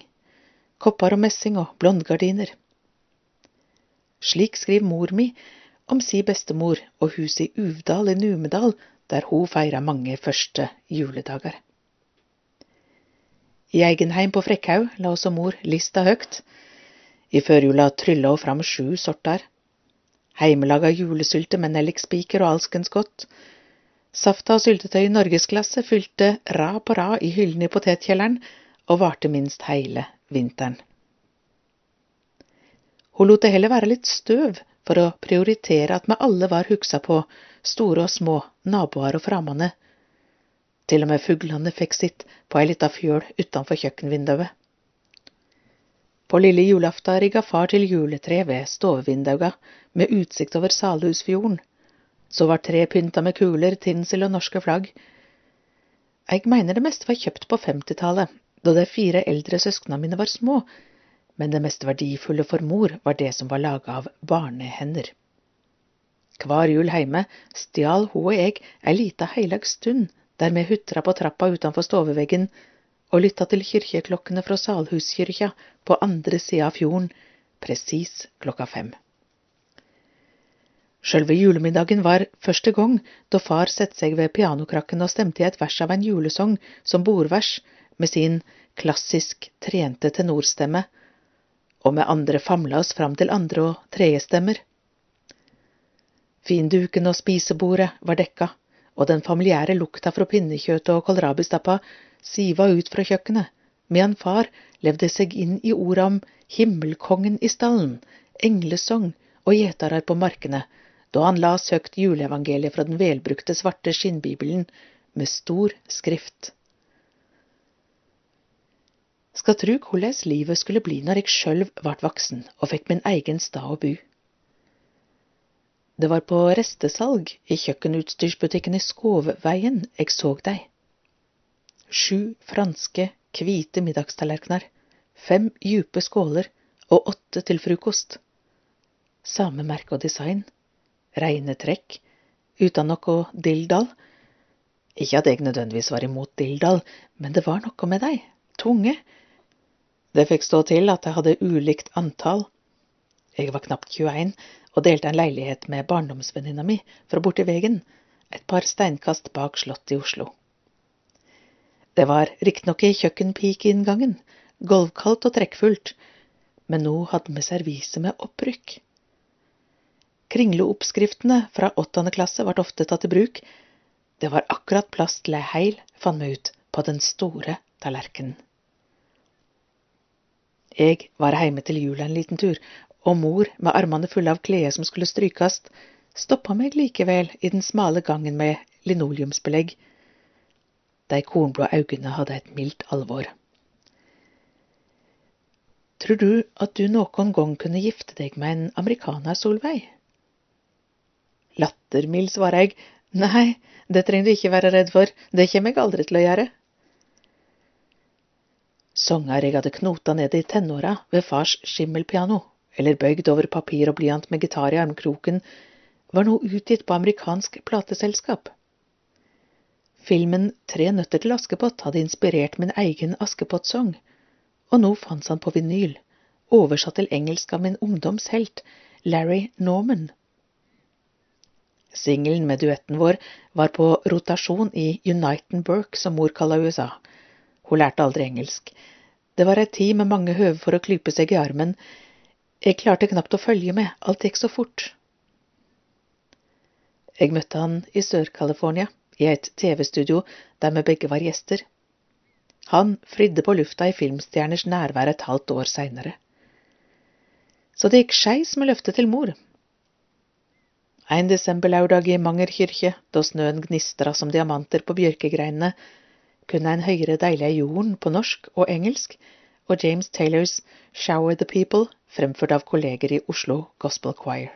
kopper og messing og blondgardiner. Slik skriver mor mi om si bestemor og huset i Uvdal i Numedal, der hun feira mange første juledager. I Eigenheim på Frekkhaug la også mor lista høgt. I førjula trylla hun fram sju sorter. Heimelaga julesylte med nellikspiker og alskens godt. Safta og syltetøy i norgesklasse fylte rad på rad i hyllene i potetkjelleren og varte minst hele vinteren. Hun lot det heller være litt støv for å prioritere at vi alle var hugsa på, store og små, naboer og framande. Til og med fuglene fikk sitt på ei lita fjøl utenfor kjøkkenvinduet. På lille julaften rigga far til juletre ved stovevinduet med utsikt over Salhusfjorden. Så var tre pynta med kuler, tinsel og norske flagg. Jeg mener det meste var kjøpt på femtitallet, da de fire eldre søskna mine var små, men det mest verdifulle for mor var det som var laga av barnehender. Hver jul heime stjal hun og jeg ei lita heilag stund der vi hutra på trappa utenfor stoveveggen og lytta til kyrkjeklokkene fra Salhuskyrkja på andre sida av fjorden, presis klokka fem. Sjølve julemiddagen var første gang da far sette seg ved pianokrakken og stemte i et vers av en julesang som bordvers med sin klassisk trente tenorstemme, og med andre famla oss fram til andre og tredje stemmer. Finduken og spisebordet var dekka, og den familiære lukta fra pinnekjøttet og kålrabistappa siva ut fra kjøkkenet, medan far levde seg inn i orda om himmelkongen i stallen, englesong og gjetarar på markene, da han las høgt juleevangeliet fra den velbrukte svarte skinnbibelen med stor skrift. Skal tru korleis livet skulle bli når eg sjølv vart vaksen og fikk min egen stad å bu. Det var på restesalg i kjøkkenutstyrsbutikken i Skovveien jeg så dei. Sju franske, hvite middagstallerkener, fem djupe skåler og åtte til frokost. Samme merke og design, reine trekk, uten noe dilldall. Ikke at jeg nødvendigvis var imot dilldall, men det var noe med dei, tunge. Det fikk stå til at jeg hadde ulikt antall. Jeg var knapt 21 og delte en leilighet med barndomsvenninna mi fra borti vegen, et par steinkast bak Slottet i Oslo. Det var riktignok i kjøkkenpikeinngangen, gulvkaldt og trekkfullt, men nå hadde vi servise med opprykk. Kringleoppskriftene fra åttende klasse ble ofte tatt i bruk. Det var akkurat plass til ei heil, fant vi ut, på den store tallerkenen. Jeg var hjemme til jul en liten tur, og mor, med armene fulle av klær som skulle strykast, stoppa meg likevel i den smale gangen med linoleumsbelegg. De kornblå øynene hadde et mildt alvor. Tror du at du noen gang kunne gifte deg med en amerikaner, Solveig? Lattermild, svarer jeg. Nei, det trenger du ikke være redd for, det kommer jeg aldri til å gjøre. Sanger jeg hadde knota ned i tenåra ved fars skimmelpiano, eller bøygd over papir og blyant med gitar i armkroken, var nå utgitt på amerikansk plateselskap. Filmen Tre nøtter til Askepott hadde inspirert min egen Askepott-sang, og nå fantes han på vinyl, oversatt til engelsk av min ungdomshelt, Larry Norman. Singelen med duetten vår var på rotasjon i Uniten Burke, som mor kalla USA. Hun lærte aldri engelsk. Det var ei tid med mange høve for å klype seg i armen. Jeg klarte knapt å følge med, alt gikk så fort. Jeg møtte han i Sør-California, i et TV-studio der vi begge var gjester. Han fridde på lufta i filmstjerners nærvær et halvt år seinere. Så det gikk skeis med løftet til mor. En desemberlørdag i Manger kirke, da snøen gnistra som diamanter på bjørkegreinene, kunne en høre Deilige jorden på norsk og engelsk, og James Taylors Shower the People, fremført av kolleger i Oslo Gospel Choir.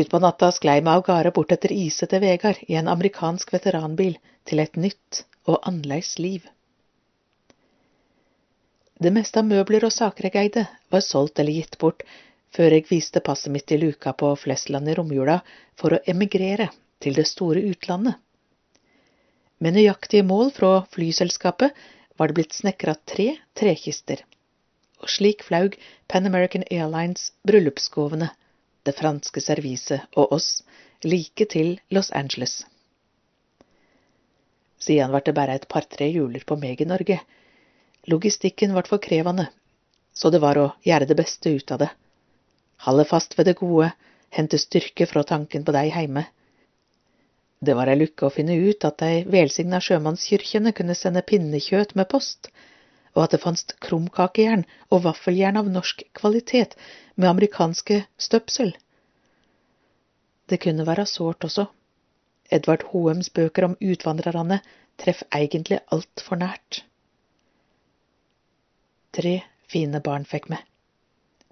Utpå natta sklei vi av gårde bort etter isete vegar i en amerikansk veteranbil til et nytt og annerledes liv. Det meste av møbler og saker jeg eide, var solgt eller gitt bort før jeg viste passet mitt i luka på Flesland i romjula for å emigrere til det store utlandet. Med nøyaktige mål fra flyselskapet var det blitt snekra tre trekister, og slik flaug Pan American Airlines bryllupsgavene, det franske serviset og oss like til Los Angeles. Siden ble det bare et par-tre juler på meg i Norge. Logistikken ble for krevende, så det var å gjøre det beste ut av det. Holde fast ved det gode, hente styrke fra tanken på dei heime. Det var ei lykke å finne ut at dei velsigna sjømannskyrkjene kunne sende pinnekjøt med post, og at det fantes krumkakejern og vaffeljern av norsk kvalitet med amerikanske støpsel. Det kunne være sårt også. Edvard Hoems bøker om utvandrerne treffer egentlig altfor nært. Tre fine barn fikk vi.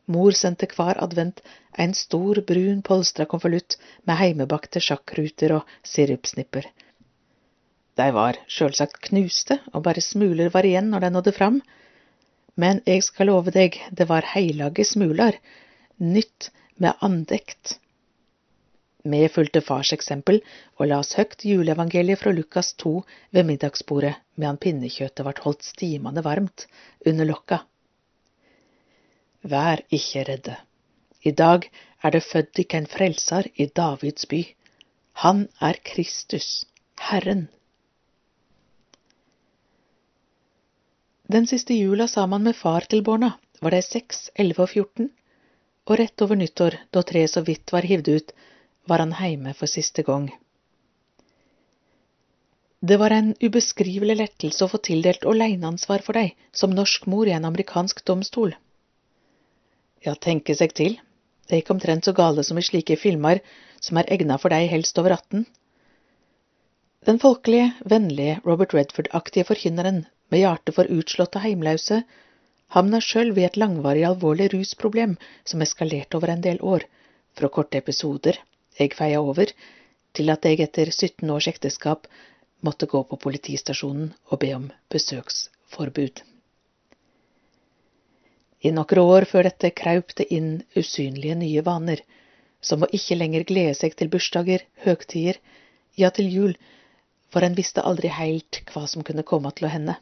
Mor sendte hver advent en stor, brun polstra konvolutt med heimebakte sjakkruter og sirupsnipper. De var sjølsagt knuste, og bare smuler var igjen når de nådde fram, men jeg skal love deg, det var heilage smuler, nytt med andekt. Vi fulgte fars eksempel og las høgt juleevangeliet fra Lukas 2 ved middagsbordet medan pinnekjøttet ble holdt stimende varmt under lokka. Vær ikke redde. I dag er det født ikke en frelser i Davids by. Han er Kristus, Herren. Den siste jula sa man med far til barna, var de seks, elleve og fjorten, og rett over nyttår, da treet så vidt var hivd ut, var han heime for siste gang. Det var en ubeskrivelig lettelse å få tildelt aleneansvar for deg som norsk mor i en amerikansk domstol. Ja, tenke seg til, det gikk omtrent så gale som i slike filmer som er egna for deg helst over 18. Den folkelige, vennlige Robert Redford-aktige forkynneren med hjerte for utslåtte heimlause havna sjøl ved et langvarig alvorlig rusproblem som eskalerte over en del år, fra korte episoder jeg feia over, til at jeg etter 17 års ekteskap måtte gå på politistasjonen og be om besøksforbud. I noen år før dette kraup det inn usynlige nye vaner, som å ikke lenger glede seg til bursdager, høgtider, ja, til jul, for en visste aldri heilt hva som kunne komme til å hende.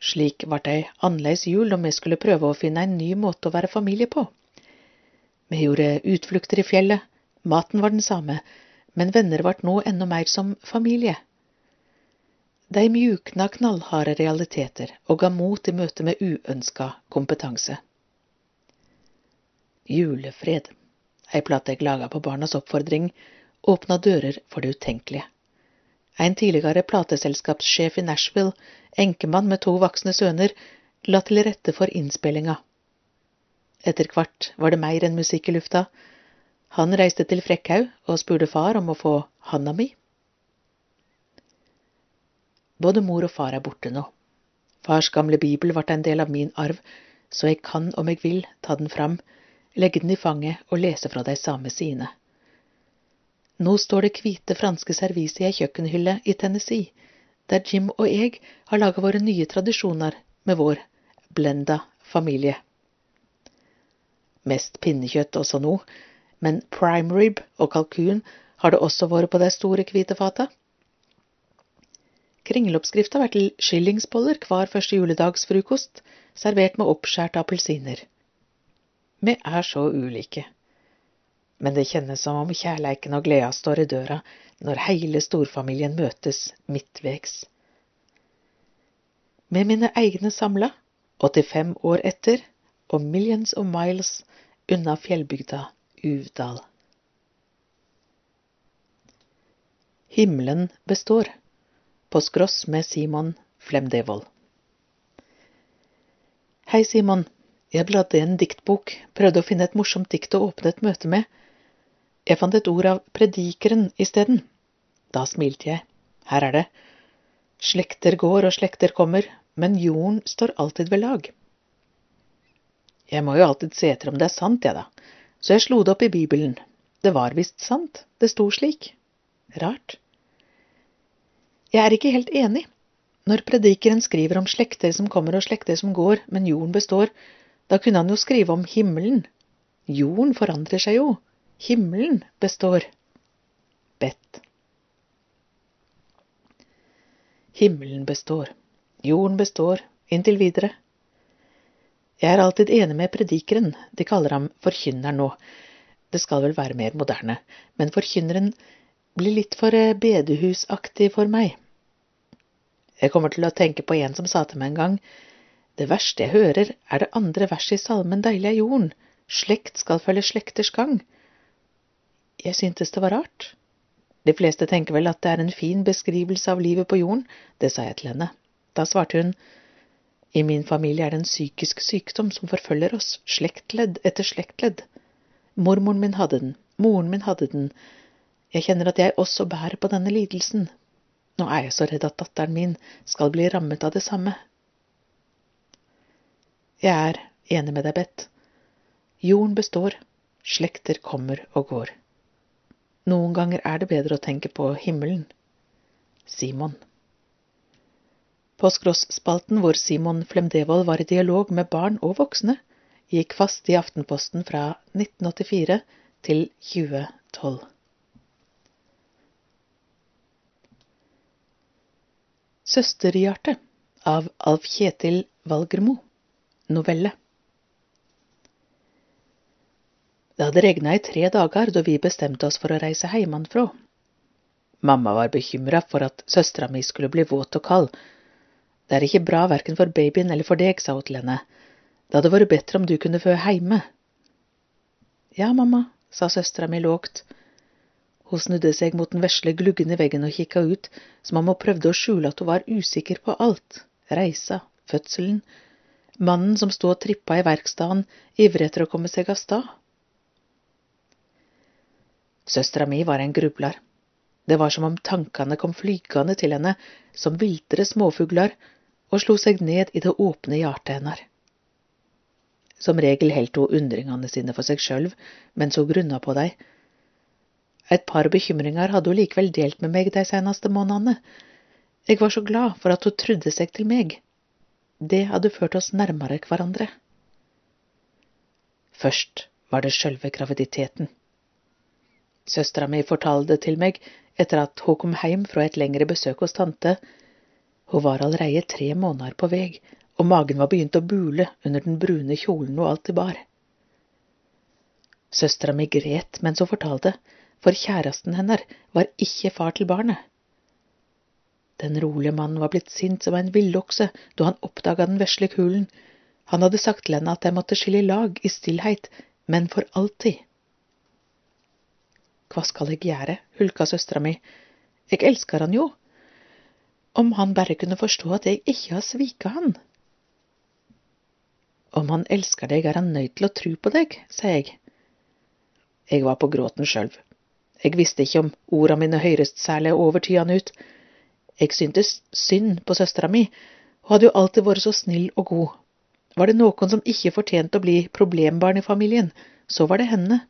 Slik det ei annerledes jul når vi skulle prøve å finne en ny måte å være familie på. Vi gjorde utflukter i fjellet, maten var den samme, men venner ble nå enda mer som familie. De mjukna knallharde realiteter og ga mot i møte med uønska kompetanse. Julefred, ei plate jeg laga på barnas oppfordring, åpna dører for det utenkelige. En tidligere plateselskapssjef i Nashville, enkemann med to voksne sønner, la til rette for innspillinga. Etter hvert var det mer enn musikk i lufta. Han reiste til Frekkhaug og spurte far om å få handa mi. Både mor og far er borte nå. Fars gamle bibel ble en del av min arv, så jeg kan, om jeg vil, ta den fram, legge den i fanget og lese fra de samme sidene. Nå står det hvite franske serviset i ei kjøkkenhylle i Tennessee, der Jim og jeg har laga våre nye tradisjoner med vår blenda familie. Mest pinnekjøtt også nå, men prime rib og kalkun har det også vært på de store hvite fata. Kringeloppskrifta blir vært skillingsboller hver første juledagsfrokost, servert med oppskjærte appelsiner. Vi er så ulike. Men det kjennes som om kjærleiken og gleda står i døra når hele storfamilien møtes midtvegs. Med mine egne samla, 85 år etter, og millions of miles unna fjellbygda Uvdal. Himmelen består. På skross med Simon Flemdevold. Hei, Simon. Jeg bladde i en diktbok, prøvde å finne et morsomt dikt å åpne et møte med. Jeg fant et ord av Predikeren isteden. Da smilte jeg. Her er det. Slekter går og slekter kommer, men jorden står alltid ved lag. Jeg må jo alltid se etter om det er sant, jeg, da, så jeg slo det opp i Bibelen. Det var visst sant, det sto slik. Rart. Jeg er ikke helt enig. Når predikeren skriver om slekter som kommer og slekter som går, men jorden består, da kunne han jo skrive om himmelen. Jorden forandrer seg jo. Himmelen består. Bedt. Himmelen består. Jorden består. Inntil videre. Jeg er alltid enig med predikeren, de kaller ham forkynneren nå. Det skal vel være mer moderne, men forkynneren blir litt for bedehusaktig for meg. Jeg kommer til å tenke på en som sa til meg en gang, det verste jeg hører, er det andre verset i salmen Deilig er jorden, slekt skal følge slekters gang. Jeg syntes det var rart. De fleste tenker vel at det er en fin beskrivelse av livet på jorden, det sa jeg til henne. Da svarte hun, i min familie er det en psykisk sykdom som forfølger oss, slektledd etter slektledd. Mormoren min hadde den, moren min hadde den, jeg kjenner at jeg også bærer på denne lidelsen. Nå er jeg så redd at datteren min skal bli rammet av det samme. Jeg er enig med deg, Bett. Jorden består, slekter kommer og går. Noen ganger er det bedre å tenke på himmelen. Simon. Påskross-spalten hvor Simon Flemdevold var i dialog med barn og voksne, gikk fast i Aftenposten fra 1984 til 2012. Søsterhjerte av Alf Kjetil Valgermo. Novelle. Det hadde regna i tre dager da vi bestemte oss for å reise heimanfrå. Mamma var bekymra for at søstera mi skulle bli våt og kald. Det er ikke bra verken for babyen eller for deg, sa hun til henne. Det hadde vært bedre om du kunne fø heime. Ja, mamma, sa søstera mi lågt. Hun snudde seg mot den vesle gluggen i veggen og kikka ut, som om hun prøvde å skjule at hun var usikker på alt. Reisa, fødselen, mannen som sto og trippa i verkstaden, ivrig etter å komme seg av stad. Søstera mi var en grubler. Det var som om tankene kom flygende til henne som viltre småfugler og slo seg ned i det åpne hjertet hennes. Som regel heldt hun undringene sine for seg sjøl mens hun grunna på dei. Et par bekymringer hadde hun likevel delt med meg de seneste månedene. Jeg var så glad for at hun trudde seg til meg. Det hadde ført oss nærmere hverandre. Først var det sjølve graviditeten. Søstera mi fortalte til meg etter at hun kom hjem fra et lengre besøk hos tante. Hun var allerede tre måneder på vei, og magen var begynt å bule under den brune kjolen hun alltid bar. Søstera mi gret mens hun fortalte, for kjæresten hennes var ikke far til barnet. Den rolige mannen var blitt sint som en villokse da han oppdaga den vesle kulen. Han hadde sagt til henne at de måtte skille lag i stillhet, men for alltid. Hva skal jeg gjøre, hulka søstera mi, jeg elsker han jo. Om han bare kunne forstå at jeg ikke har svika han. Om han elsker deg, er han nødt til å tro på deg, sa jeg. Jeg var på gråten sjølv. Jeg visste ikke om orda mine høyrest særlig overtydende ut. Jeg syntes synd på søstera mi, hun hadde jo alltid vært så snill og god. Var det noen som ikke fortjente å bli problembarn i familien, så var det henne.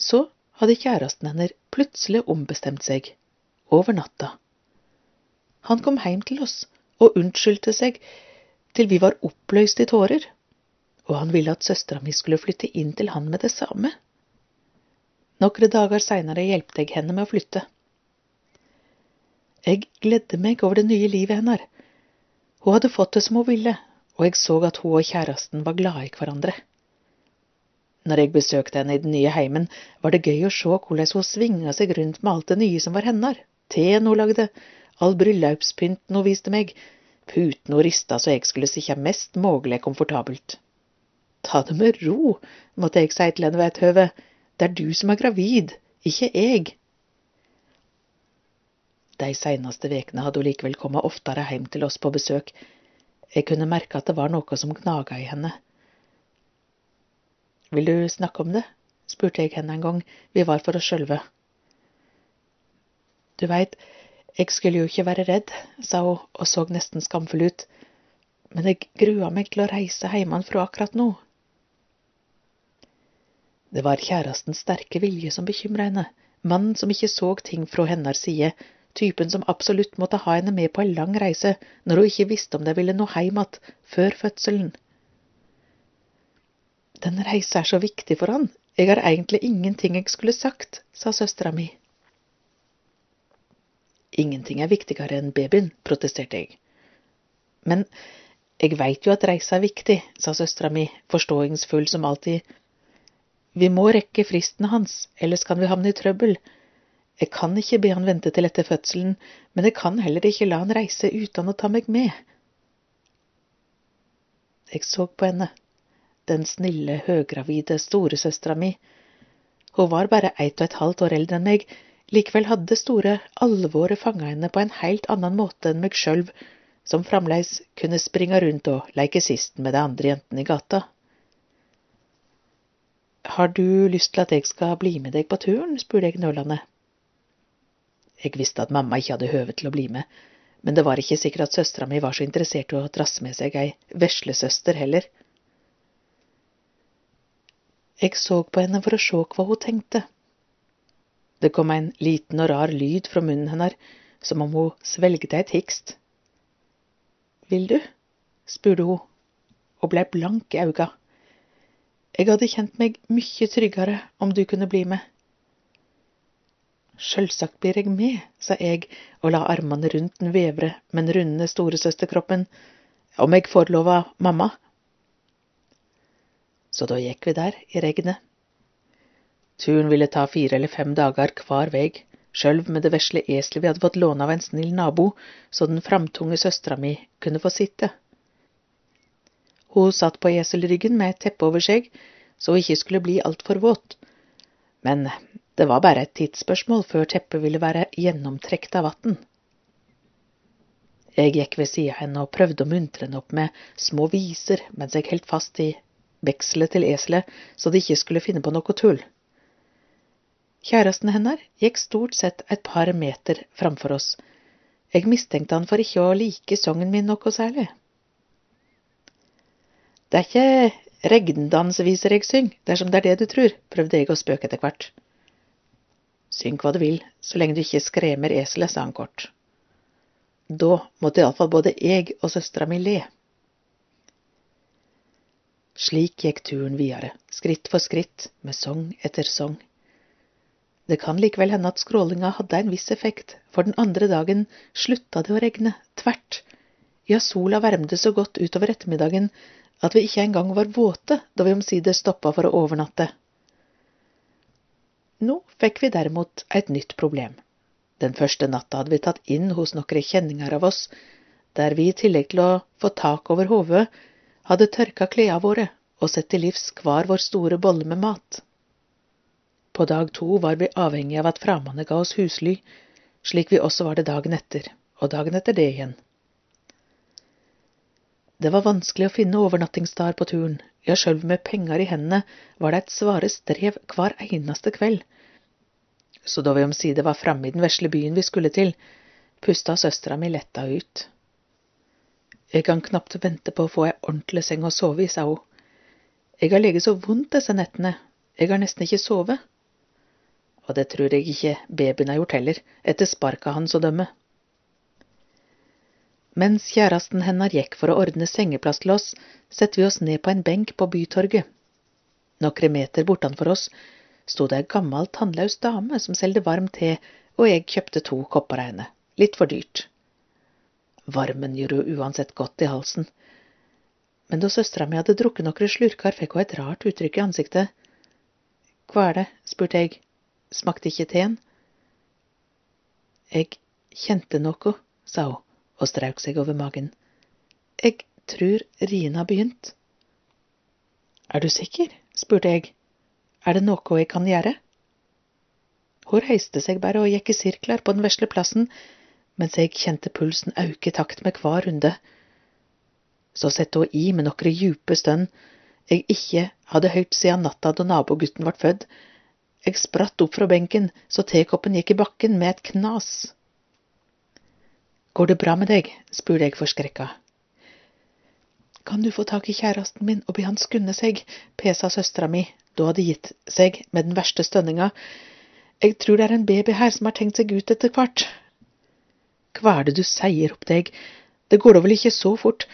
Så hadde kjæresten hennes plutselig ombestemt seg, over natta. Han kom hjem til oss og unnskyldte seg til vi var oppløst i tårer, og han ville at søstera mi skulle flytte inn til han med det samme. Noen dager seinere hjelpte jeg henne med å flytte. Jeg gledde meg over det nye livet hennes. Hun hadde fått det som hun ville, og jeg så at hun og kjæresten var glade i hverandre. Når jeg besøkte henne i den nye heimen, var det gøy å se hvordan hun svinga seg rundt med alt det nye som var hennes. Teen hun lagde, all bryllupspynten hun viste meg, puten hun rista så jeg skulle sitte mest mulig komfortabelt. Ta det med ro, måtte jeg si til henne ved et høve, det er du som er gravid, ikke jeg. De seneste vekene hadde hun likevel kommet oftere hjem til oss på besøk. Jeg kunne merke at det var noe som gnaga i henne. Vil du snakke om det? spurte jeg henne en gang vi var for oss sjølve. Du veit, jeg skulle jo ikke være redd, sa hun og så nesten skamfull ut, men jeg grua meg til å reise hjemmefra akkurat nå. Det var kjærestens sterke vilje som bekymra henne, mannen som ikke så ting fra hennes side, typen som absolutt måtte ha henne med på en lang reise når hun ikke visste om de ville nå hjem igjen før fødselen. Den reisa er så viktig for han, jeg har egentlig ingenting jeg skulle sagt, sa søstera mi. Ingenting er viktigere enn babyen, protesterte jeg. Men jeg veit jo at reisa er viktig, sa søstera mi, forståingsfull som alltid. Vi må rekke fristen hans, ellers kan vi havne i trøbbel. Jeg kan ikke be han vente til etter fødselen, men jeg kan heller ikke la han reise uten å ta meg med. Jeg så på henne den snille, høggravide storesøstera mi. Hun var bare ett og et halvt år eldre enn meg, likevel hadde store alvoret fanga henne på en helt annen måte enn meg sjølv, som framleis kunne springe rundt og leke sisten med de andre jentene i gata. Har du lyst til at jeg skal bli med deg på turen? spurte jeg nølende. Jeg visste at mamma ikke hadde høve til å bli med, men det var ikke sikkert at søstera mi var så interessert i å drasse med seg ei veslesøster heller. Jeg så på henne for å se hva hun tenkte. Det kom en liten og rar lyd fra munnen hennes, som om hun svelget et hikst. Vil du? spurte hun, og blei blank i auga. Jeg hadde kjent meg mye tryggere om du kunne bli med. Sjølsagt blir jeg med, sa jeg og la armene rundt den vevre, men runde storesøsterkroppen, om jeg får lov av mamma så da gikk vi der i regnet. Turen ville ta fire eller fem dager hver vei, sjølv med det vesle eselet vi hadde fått låne av en snill nabo, så den framtunge søstera mi kunne få sitte. Hun satt på eselryggen med et teppe over seg, så hun ikke skulle bli altfor våt. Men det var bare et tidsspørsmål før teppet ville være gjennomtrekt av vann. Jeg gikk ved sida av henne og prøvde å muntre henne opp med små viser mens jeg holdt fast i vekselet til eselet så de ikke skulle finne på noe tull. Kjæresten hennes gikk stort sett et par meter framfor oss. Jeg mistenkte han for ikke å like sangen min noe særlig. Det er ikke regndansviser jeg synger, dersom det er det du tror, prøvde jeg å spøke etter hvert. Syng hva du vil, så lenge du ikke skremmer eselet, sa han kort. Da måtte iallfall både jeg og søstera mi le. Slik gikk turen videre, skritt for skritt, med sang etter sang. Det kan likevel hende at skrålinga hadde en viss effekt, for den andre dagen slutta det å regne, tvert. Ja, sola varmde så godt utover ettermiddagen at vi ikke engang var våte da vi omsider stoppa for å overnatte. Nå fikk vi derimot et nytt problem. Den første natta hadde vi tatt inn hos noen kjenninger av oss, der vi i tillegg til å få tak over hodet, hadde tørka klærne våre og sett til livs hver vår store bolle med mat. På dag to var vi avhengig av at framande ga oss husly, slik vi også var det dagen etter, og dagen etter det igjen. Det var vanskelig å finne overnattingssteder på turen, ja, sjølv med penger i hendene var det et svare strev hver eneste kveld. Så da vi omsider var framme i den vesle byen vi skulle til, pusta søstera mi letta ut. Jeg kan knapt vente på å få ei ordentlig seng å sove i, sa hun. Jeg har ligget så vondt disse nettene, jeg har nesten ikke sovet. Og det tror jeg ikke babyen har gjort heller, etter sparka hans å dømme. Mens kjæresten hennar gikk for å ordne sengeplass til oss, setter vi oss ned på en benk på Bytorget. Nokre meter bortenfor oss sto det ei gammel, tannløs dame som selgde varm te, og jeg kjøpte to kopper av henne, litt for dyrt. Varmen gjorde jo uansett godt i halsen. Men da søstera mi hadde drukket noen slurker, fikk hun et rart uttrykk i ansiktet. Hva er det? spurte jeg. Smakte ikke teen? Jeg kjente noe, sa hun og strauk seg over magen. Jeg tror rien har begynt. Er du sikker? spurte jeg. Er det noe jeg kan gjøre? Hun reiste seg bare og gikk i sirkler på den vesle plassen, mens jeg kjente pulsen auke i takt med hver runde. Så sette hun i med noen djupe stønn jeg ikke hadde hørt siden natta da nabogutten ble født. Jeg spratt opp fra benken så tekoppen gikk i bakken med et knas. Går det bra med deg? spurte jeg forskrekka. Kan du få tak i kjæresten min og be han skunde seg, pesa søstera mi, da hadde gitt seg med den verste stønninga. Jeg tror det er en baby her som har tenkt seg ut etter hvert. Hva er det du sier, ropte jeg, det går da vel ikke så fort,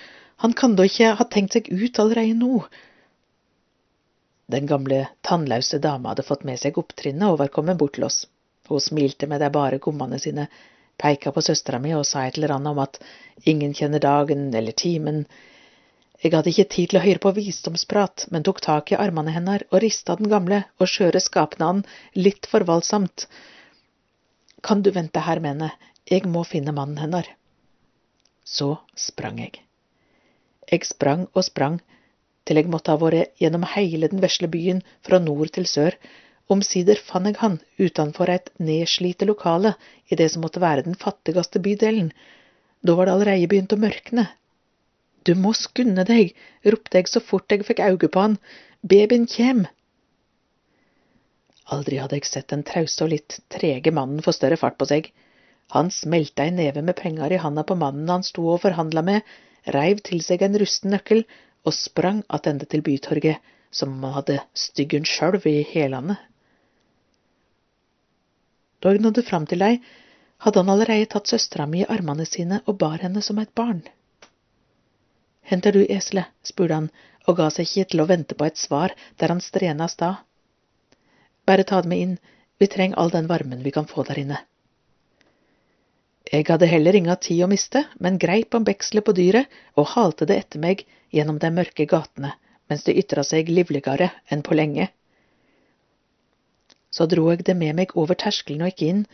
han kan da ikke ha tenkt seg ut allerede nå. Den gamle, tannløse dama hadde fått med seg opptrinnet og var kommet bort til oss. Hun smilte med de bare gommene sine, peika på søstera mi og sa et eller annet om at ingen kjenner dagen eller timen. Jeg hadde ikke tid til å høre på visdomsprat, men tok tak i armene hennes og rista den gamle og skjøre skapnaden litt for voldsomt. Kan du vente her med henne, jeg må finne mannen hennes. Så sprang jeg. Jeg sprang og sprang, til jeg måtte ha vært gjennom hele den vesle byen fra nord til sør. Omsider fant jeg han utenfor et nedslite lokale i det som måtte være den fattigste bydelen. Da var det allerede begynt å mørkne. Du må skunde deg, ropte jeg så fort jeg fikk øye på han, babyen kjem. Aldri hadde jeg sett den trause og litt trege mannen få større fart på seg. Han smelta en neve med penger i handa på mannen han sto og forhandla med, reiv til seg en rusten nøkkel og sprang attende til Bytorget, som om han hadde styggen sjølv i hælene. Jeg nådde fram til deg, hadde han allerede tatt søstera mi i armene sine og bar henne som et barn. Henter du eselet? spurte han og ga seg ikke til å vente på et svar der han strena av stad. Bare ta det med inn, vi trenger all den varmen vi kan få der inne. Jeg hadde heller inga tid å miste, men greip om bekselet på dyret og halte det etter meg gjennom de mørke gatene, mens det ytra seg livligere enn på lenge. Så dro jeg det med meg over terskelen og gikk inn,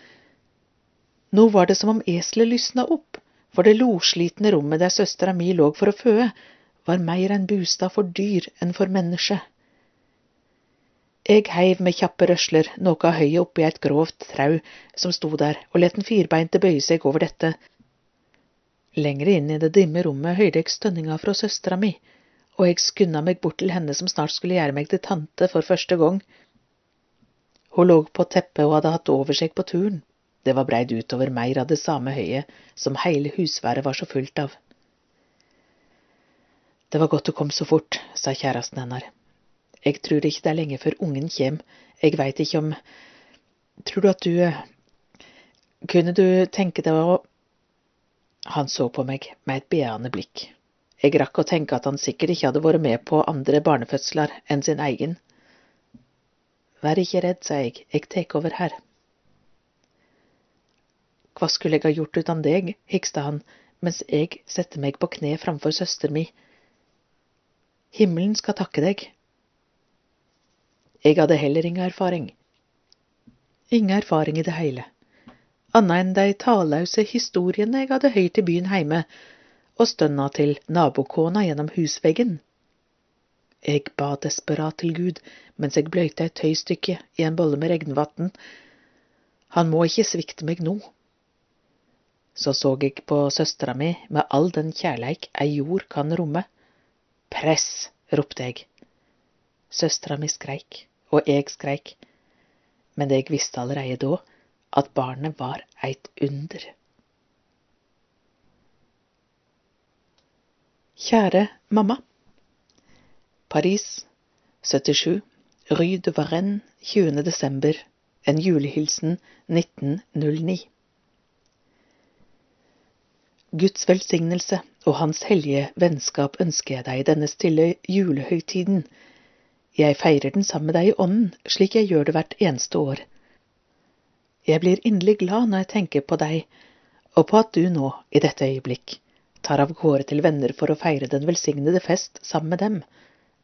Nå var det som om eselet lysna opp, for det loslitne rommet der søstera mi lå for å føde, var meir en bostad for dyr enn for menneske. Eg heiv med kjappe røsler noe av høyet oppi et grovt trau som sto der, og let den firbeinte bøye seg over dette. Lengre inn i det dimme rommet høyrde eg stønninga fra søstera mi, og eg skunda meg bort til henne som snart skulle gjøre meg til tante for første gang. Hun lå på teppet og hadde hatt over seg på turen. Det var breid utover meir av det samme høyet som hele husværet var så fullt av. Det var godt du kom så fort, sa kjæresten hennes. Jeg trur ikke det er lenge før ungen kjem, jeg veit ikke om… Tror du at du… Kunne du tenke deg å… Han så på meg med et beende blikk. Jeg rakk å tenke at han sikkert ikke hadde vært med på andre barnefødsler enn sin egen. Vær ikke redd, sa jeg, jeg tek over her. Hva skulle jeg ha gjort uten deg, hikste han, mens jeg sette meg på kne framfor søster mi. Himmelen skal takke deg. Jeg hadde heller ingen erfaring. Ingen erfaring i det hele, annet enn de talløse historiene jeg hadde hørt i byen heime, og stønna til nabokona gjennom husveggen. Jeg ba desperat til Gud mens jeg bløyta et tøystykke i en bolle med regnvann. Han må ikke svikte meg nå. Så så jeg på søstera mi med all den kjærleik ei jord kan romme. Press! ropte jeg. Søstera mi skreik, og jeg skreik, men jeg visste allereie da at barnet var eit under. Kjære mamma. Paris, 77, Rue de Varenne, 20. desember, en julehilsen 1909. Guds velsignelse og Hans hellige vennskap ønsker jeg deg i denne stille julehøytiden. Jeg feirer den sammen med deg i ånden, slik jeg gjør det hvert eneste år. Jeg blir inderlig glad når jeg tenker på deg, og på at du nå, i dette øyeblikk, tar av gårde til venner for å feire den velsignede fest sammen med dem,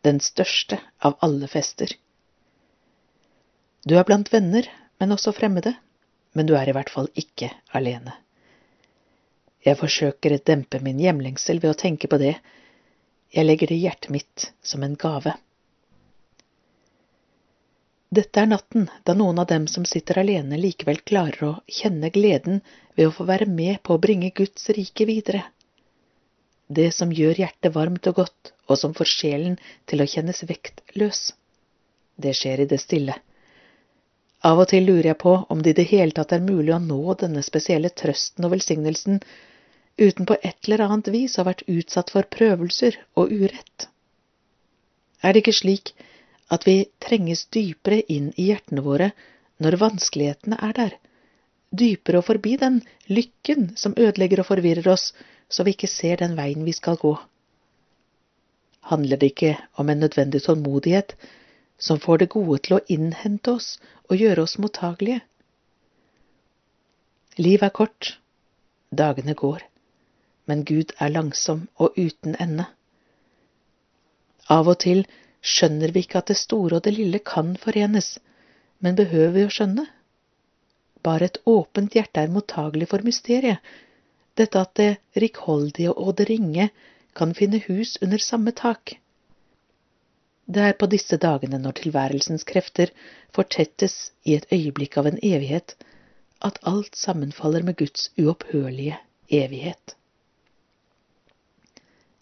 den største av alle fester. Du er blant venner, men også fremmede, men du er i hvert fall ikke alene. Jeg forsøker å dempe min hjemlengsel ved å tenke på det, jeg legger det i hjertet mitt som en gave. Dette er natten da noen av dem som sitter alene likevel klarer å kjenne gleden ved å få være med på å bringe Guds rike videre. Det som gjør hjertet varmt og godt, og som får sjelen til å kjennes vektløs. Det skjer i det stille. Av og til lurer jeg på om det i det hele tatt er mulig å nå denne spesielle trøsten og velsignelsen uten på et eller annet vis å ha vært utsatt for prøvelser og urett. Er det ikke slik at vi trenges dypere inn i hjertene våre når vanskelighetene er der, dypere og forbi den lykken som ødelegger og forvirrer oss, så vi ikke ser den veien vi skal gå? Handler det ikke om en nødvendig tålmodighet som får det gode til å innhente oss og gjøre oss mottagelige? Liv er kort, dagene går, men Gud er langsom og uten ende. Av og til skjønner vi ikke at det store og det lille kan forenes, men behøver vi å skjønne? Bare et åpent hjerte er mottagelig for mysteriet, dette at det rikholdige og det ringe kan finne hus under samme tak. Det er på disse dagene når tilværelsens krefter fortettes i et øyeblikk av en evighet, at alt sammenfaller med Guds uopphørlige evighet.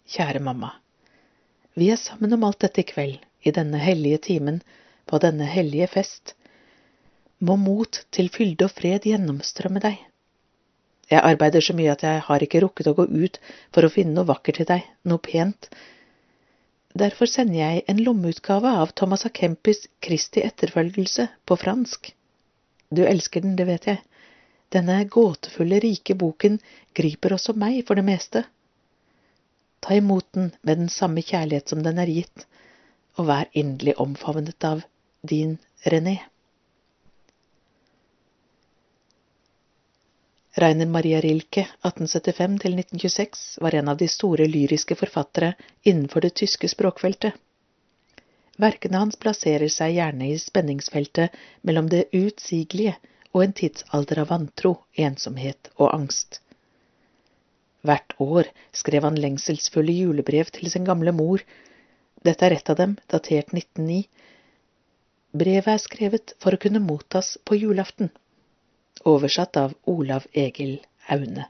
Kjære mamma. Vi er sammen om alt dette i kveld, i denne hellige timen, på denne hellige fest. Må mot til fylde og fred gjennomstrømme deg. Jeg arbeider så mye at jeg har ikke rukket å gå ut for å finne noe vakkert til deg, noe pent. Derfor sender jeg en lommeutgave av Thomas A. Kempis Kristi etterfølgelse på fransk. Du elsker den, det vet jeg. Denne gåtefulle, rike boken griper også meg for det meste. Ta imot den med den samme kjærlighet som den er gitt, og vær inderlig omfavnet av din René. Rainer Maria Rilke, 1875–1926, var en av de store lyriske forfattere innenfor det tyske språkfeltet. Verkene hans plasserer seg gjerne i spenningsfeltet mellom det utsigelige og en tidsalder av vantro, ensomhet og angst. Hvert år skrev han lengselsfulle julebrev til sin gamle mor. Dette er et av dem, datert 1909. Brevet er skrevet for å kunne mottas på julaften. Oversatt av Olav Egil Aune.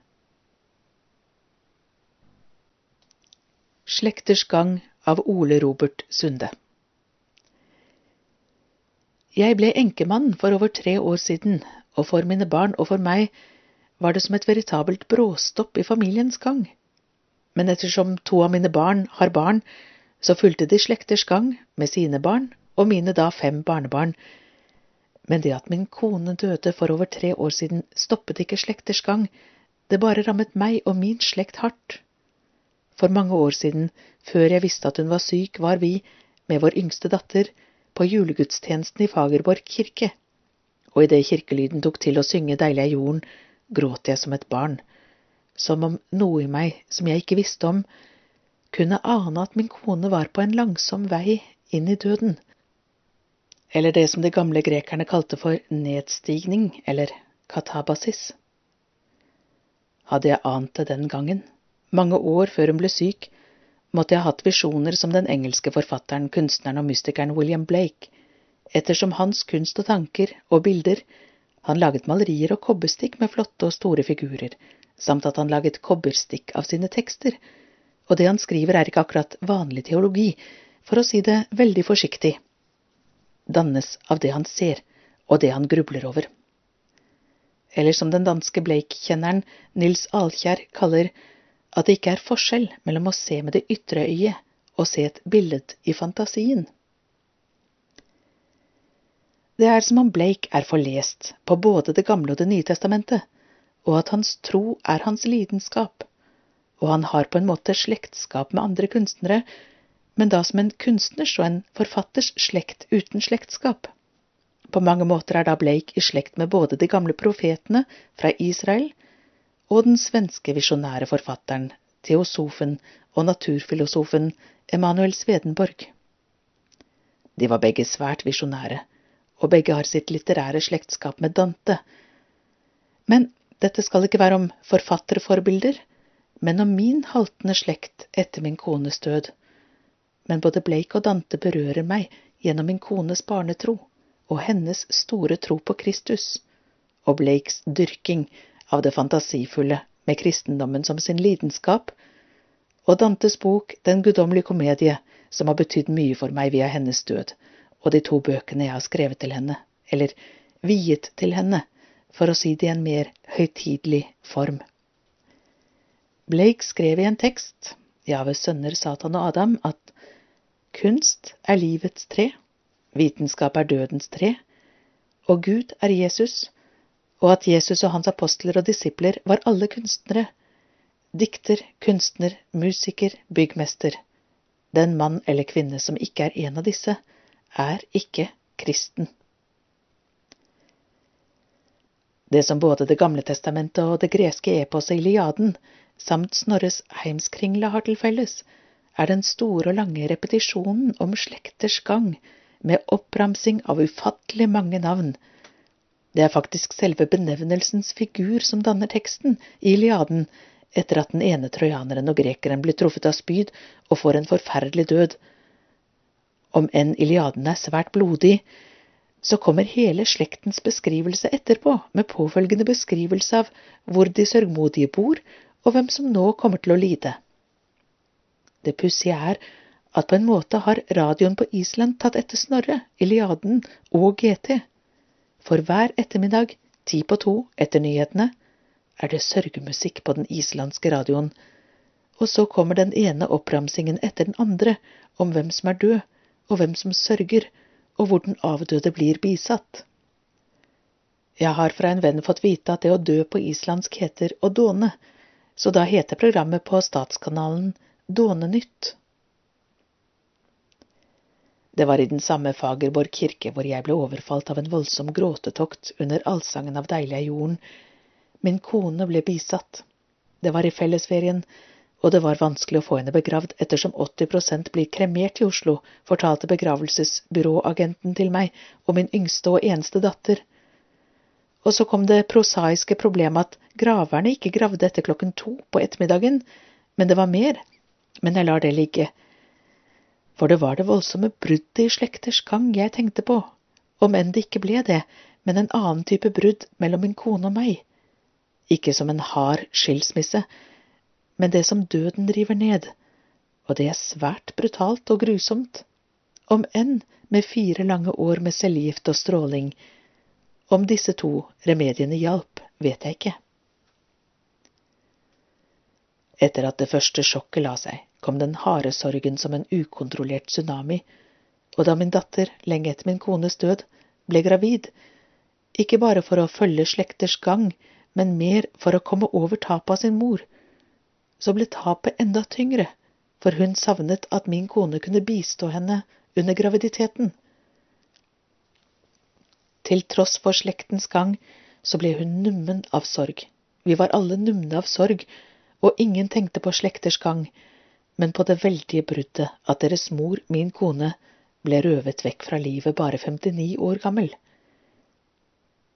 Slekters gang av Ole Robert Sunde Jeg ble enkemann for over tre år siden, og for mine barn og for meg var det som et veritabelt bråstopp i familiens gang. Men ettersom to av mine barn har barn, så fulgte de slekters gang med sine barn og mine da fem barnebarn. Men det at min kone døde for over tre år siden, stoppet ikke slekters gang, det bare rammet meg og min slekt hardt. For mange år siden, før jeg visste at hun var syk, var vi, med vår yngste datter, på julegudstjenesten i Fagerborg kirke, og idet kirkelyden tok til å synge Deilig er jorden, gråt jeg som et barn, som om noe i meg som jeg ikke visste om, kunne ane at min kone var på en langsom vei inn i døden, eller det som de gamle grekerne kalte for nedstigning, eller katabasis. Hadde jeg ant det den gangen, mange år før hun ble syk, måtte jeg ha hatt visjoner som den engelske forfatteren, kunstneren og mystikeren William Blake, ettersom hans kunst og tanker og bilder han laget malerier og kobberstikk med flotte og store figurer, samt at han laget kobberstikk av sine tekster, og det han skriver er ikke akkurat vanlig teologi, for å si det veldig forsiktig. Dannes av det han ser, og det han grubler over. Eller som den danske Blake-kjenneren Nils Alkjær kaller at det ikke er forskjell mellom å se med det ytre øyet og se et billed i fantasien. Det er som om Blake er forlest på både Det gamle og Det nye testamentet, og at hans tro er hans lidenskap, og han har på en måte slektskap med andre kunstnere, men da som en kunstners og en forfatters slekt uten slektskap. På mange måter er da Blake i slekt med både de gamle profetene fra Israel og den svenske visjonære forfatteren, teosofen og naturfilosofen Emanuel Svedenborg. De var begge svært visjonære, og begge har sitt litterære slektskap med Dante. Men dette skal ikke være om forfatterforbilder, men om min haltende slekt etter min kones død. Men både Blake og Dante berører meg gjennom min kones barnetro og hennes store tro på Kristus, og Blakes dyrking av det fantasifulle med kristendommen som sin lidenskap, og Dantes bok Den guddommelige komedie, som har betydd mye for meg via hennes død, og de to bøkene jeg har skrevet til henne, eller viet til henne, for å si det i en mer høytidelig form. Blake skrev i en tekst, Javes sønner Satan og Adam, at kunst er livets tre, vitenskap er dødens tre, og Gud er Jesus, og at Jesus og hans apostler og disipler var alle kunstnere, dikter, kunstner, musiker, byggmester. Den mann eller kvinne som ikke er en av disse, er ikke kristen. Det som både Det gamle testamentet og det greske eposet Iliaden samt Snorres heimskringle har til felles, er den store og lange repetisjonen om slekters gang, med oppramsing av ufattelig mange navn. Det er faktisk selve benevnelsens figur som danner teksten Iliaden, etter at den ene trojaneren og grekeren blir truffet av spyd og får en forferdelig død. Om enn Iliaden er svært blodig, så kommer hele slektens beskrivelse etterpå, med påfølgende beskrivelse av hvor de sørgmodige bor, og hvem som nå kommer til å lide. Det pussige er at på en måte har radioen på Island tatt etter Snorre, Iliaden og GT. For hver ettermiddag, ti på to etter nyhetene, er det sørgemusikk på den islandske radioen, og så kommer den ene oppramsingen etter den andre om hvem som er død, og hvem som sørger, og hvor den avdøde blir bisatt. Jeg har fra en venn fått vite at det å dø på islandsk heter å dåne, så da heter programmet på statskanalen Dånenytt. Det var i den samme Fagerborg kirke hvor jeg ble overfalt av en voldsom gråtetokt under allsangen av Deilig er jorden. Min kone ble bisatt. Det var i fellesferien, og det var vanskelig å få henne begravd ettersom 80% blir kremert i Oslo, fortalte begravelsesbyråagenten til meg og min yngste og eneste datter. Og så kom det prosaiske problemet at graverne ikke gravde etter klokken to på ettermiddagen, men det var mer. Men jeg lar det ligge. For det var det voldsomme bruddet i slekters gang jeg tenkte på, om enn det ikke ble det, men en annen type brudd mellom min kone og meg. Ikke som en hard skilsmisse, men det som døden river ned, og det er svært brutalt og grusomt, om enn med fire lange år med cellegift og stråling. Om disse to remediene hjalp, vet jeg ikke. Etter at det første sjokket la seg, kom den harde sorgen som en ukontrollert tsunami, og da min datter, lenge etter min kones død, ble gravid, ikke bare for å følge slekters gang, men mer for å komme over tapet av sin mor, så ble tapet enda tyngre, for hun savnet at min kone kunne bistå henne under graviditeten. Til tross for slektens gang, så ble hun nummen av sorg. Vi var alle numne av sorg, og ingen tenkte på slekters gang, men på det veldige bruddet at deres mor, min kone, ble røvet vekk fra livet bare 59 år gammel.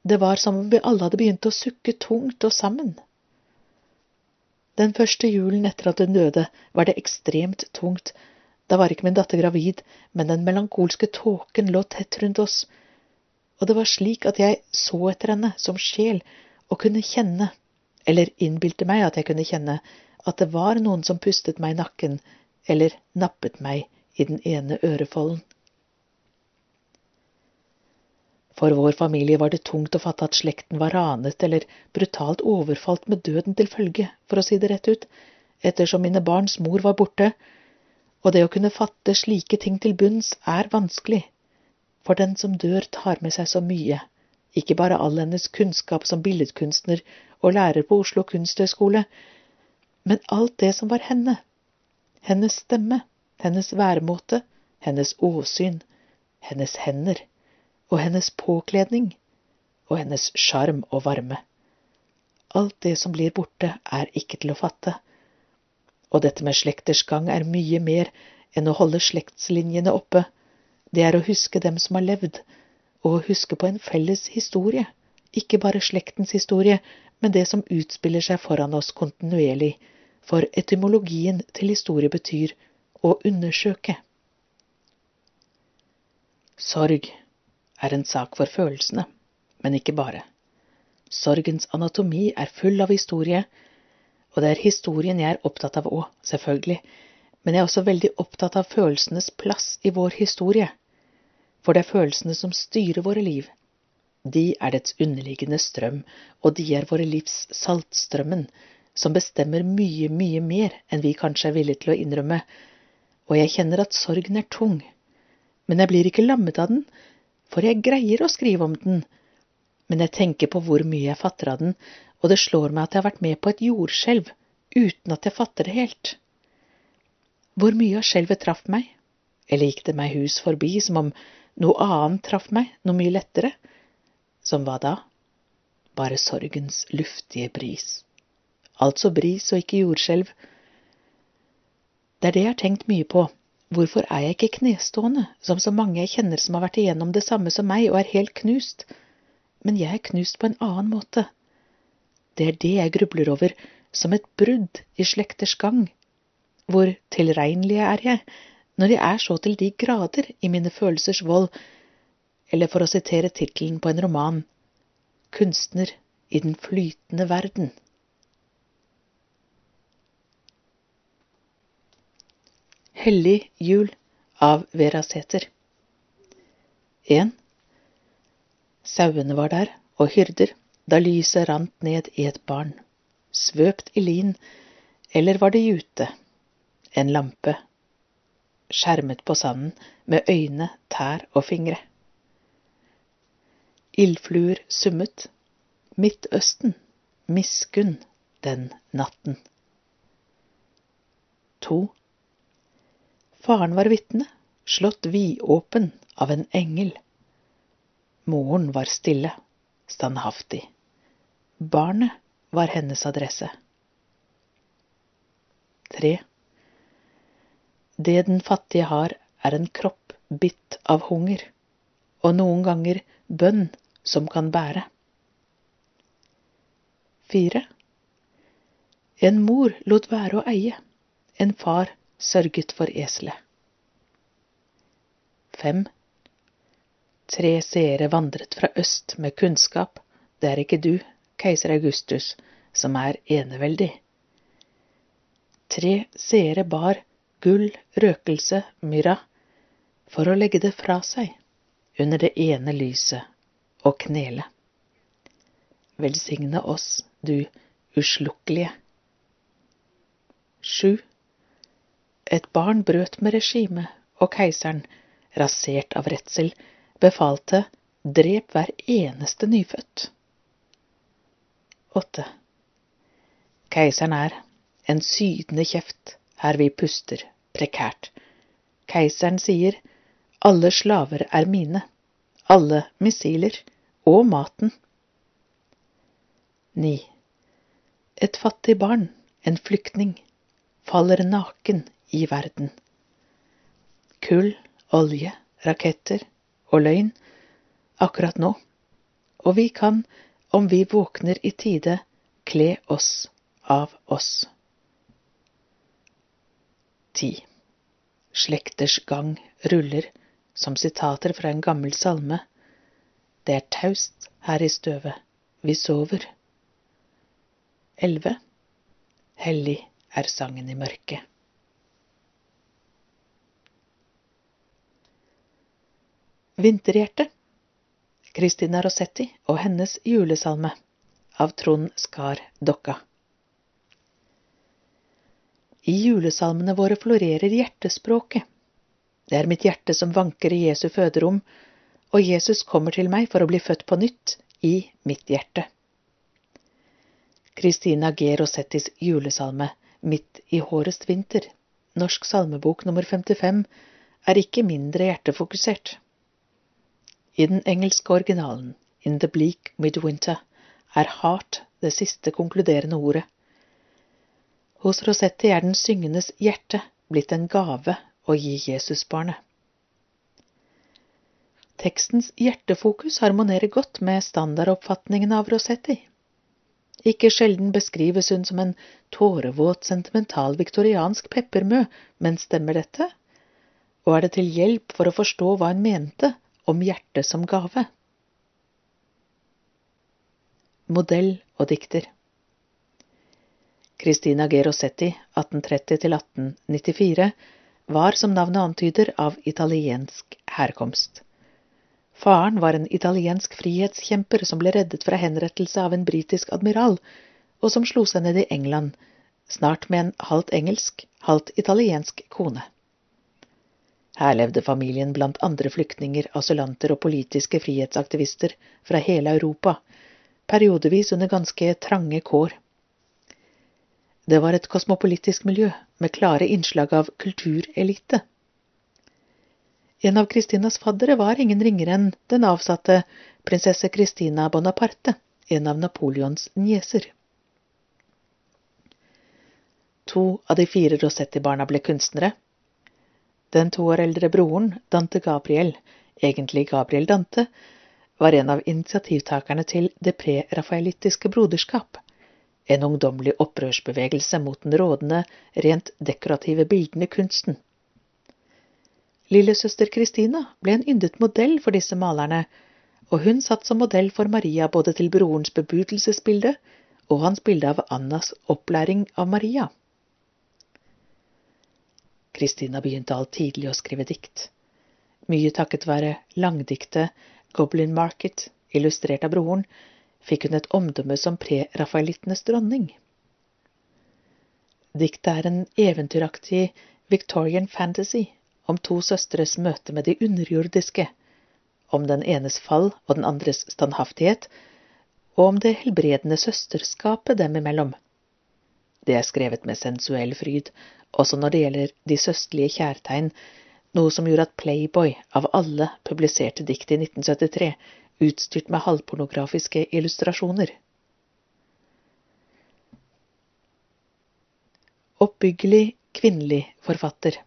Det var som om vi alle hadde begynt å sukke tungt og sammen. Den første julen etter at hun døde, var det ekstremt tungt. Da var ikke min datter gravid, men den melankolske tåken lå tett rundt oss, og det var slik at jeg så etter henne som sjel og kunne kjenne, eller innbilte meg at jeg kunne kjenne, at det var noen som pustet meg i nakken eller nappet meg i den ene ørefolden. For vår familie var det tungt å fatte at slekten var ranet eller brutalt overfalt med døden til følge, for å si det rett ut, ettersom mine barns mor var borte, og det å kunne fatte slike ting til bunns er vanskelig, for den som dør tar med seg så mye, ikke bare all hennes kunnskap som billedkunstner og lærer på Oslo kunsthøgskole, men alt det som var henne, hennes stemme, hennes væremåte, hennes åsyn, hennes hender og hennes påkledning og hennes sjarm og varme. Alt det som blir borte, er ikke til å fatte. Og dette med slekters gang er mye mer enn å holde slektslinjene oppe. Det er å huske dem som har levd, og å huske på en felles historie. Ikke bare slektens historie, men det som utspiller seg foran oss kontinuerlig, for etymologien til historie betyr å undersøke. Sorg er en sak for følelsene, men ikke bare. Sorgens anatomi er full av historie, og det er historien jeg er opptatt av òg, selvfølgelig, men jeg er også veldig opptatt av følelsenes plass i vår historie, for det er følelsene som styrer våre liv. De er dets underliggende strøm, og de er våre livs saltstrømmen, som bestemmer mye, mye mer enn vi kanskje er villige til å innrømme, og jeg kjenner at sorgen er tung, men jeg blir ikke lammet av den, for jeg greier å skrive om den, men jeg tenker på hvor mye jeg fatter av den, og det slår meg at jeg har vært med på et jordskjelv uten at jeg fatter det helt. Hvor mye av skjelvet traff meg, eller gikk det meg hus forbi som om noe annet traff meg, noe mye lettere? Som hva da? Bare sorgens luftige bris. Altså bris og ikke jordskjelv. Det er det jeg har tenkt mye på Hvorfor er jeg ikke knestående, som så mange jeg kjenner som har vært igjennom det samme som meg og er helt knust? Men jeg er knust på en annen måte. Det er det jeg grubler over, som et brudd i slekters gang. Hvor tilregnelig er jeg, når jeg er så til de grader i mine følelsers vold, eller for å sitere tittelen på en roman, Kunstner i den flytende verden. Hellig jul av Vera Sæther 1. Sauene var der, og hyrder, da lyset rant ned i et barn, svøpt i lin, eller var det jute, en lampe, skjermet på sanden med øyne, tær og fingre. Ildfluer summet, Midtøsten, miskunn den natten. To. Faren var vitne, slått vidåpen av en engel. Moren var stille, standhaftig. Barnet var hennes adresse. Tre. Det den fattige har, er en kropp bitt av hunger, og noen ganger bønn som kan bære. Fire. En mor lot være å eie, en far sørget for eselet. Fem. Tre seere vandret fra øst med kunnskap, det er ikke du, keiser Augustus, som er eneveldig. Tre seere bar gull, røkelse, myrra, for å legge det fra seg under det ene lyset og knele. Velsigne oss, du uslukkelige. Sju. Et barn brøt med regimet, og keiseren, rasert av redsel, befalte drep hver eneste nyfødt. Åtte. Keiseren er en sydende kjeft her vi puster prekært. Keiseren sier alle slaver er mine, alle missiler og maten. Ni. Et fattig barn, en flyktning, faller naken i verden. Kull, olje, raketter og løgn akkurat nå, og vi kan, om vi våkner i tide, kle oss av oss. Ti. Slekters gang ruller som sitater fra en gammel salme. Det er taust her i støvet, vi sover. Elleve. Hellig er sangen i mørket. Vinterhjerte Kristina Rossetti og hennes julesalme av Trond Skar Dokka. I julesalmene våre florerer hjertespråket. Det er mitt hjerte som vanker i Jesu føderom, og Jesus kommer til meg for å bli født på nytt i mitt hjerte. Christina G. Rosettis julesalme Midt i hårest vinter, norsk salmebok nummer 55, er ikke mindre hjertefokusert. I den engelske originalen, In the Bleak Midwinter, er heart det siste konkluderende ordet. Hos Rosetti er den syngendes hjerte blitt en gave å gi Jesusbarnet. Tekstens hjertefokus harmonerer godt med standardoppfatningen av Rossetti. Ikke sjelden beskrives hun som en tårevåt, sentimental viktoriansk peppermø, men stemmer dette? Og er det til hjelp for å forstå hva hun mente om hjertet som gave? Modell og dikter Christina G. Rossetti, 1830–1894, var, som navnet antyder, av italiensk herkomst. Faren var en italiensk frihetskjemper som ble reddet fra henrettelse av en britisk admiral, og som slo seg ned i England, snart med en halvt engelsk, halvt italiensk kone. Her levde familien blant andre flyktninger, asylanter og politiske frihetsaktivister fra hele Europa, periodevis under ganske trange kår. Det var et kosmopolitisk miljø med klare innslag av kulturelite. En av Kristinas faddere var ingen ringere enn den avsatte prinsesse Christina Bonaparte, en av Napoleons nieser. To av de fire Rossetti-barna ble kunstnere. Den to år eldre broren, Dante Gabriel, egentlig Gabriel Dante, var en av initiativtakerne til Det pre-rafaelittiske broderskap, en ungdommelig opprørsbevegelse mot den rådende, rent dekorative bildende kunsten. Lillesøster Kristina ble en yndet modell for disse malerne, og hun satt som modell for Maria både til brorens bebudelsesbilde og hans bilde av Annas opplæring av Maria. Kristina begynte alt tidlig å skrive dikt. Mye takket være langdiktet Goblin Market, illustrert av broren, fikk hun et omdømme som pre-rafaelittenes dronning. Diktet er en eventyraktig Victorian fantasy om to søstres møte med de underjordiske, om den enes fall og den andres standhaftighet, og om det helbredende søsterskapet dem imellom. Det er skrevet med sensuell fryd, også når det gjelder de søsterlige kjærtegn, noe som gjorde at Playboy av alle publiserte dikt i 1973, utstyrt med halvpornografiske illustrasjoner. Oppbyggelig kvinnelig forfatter.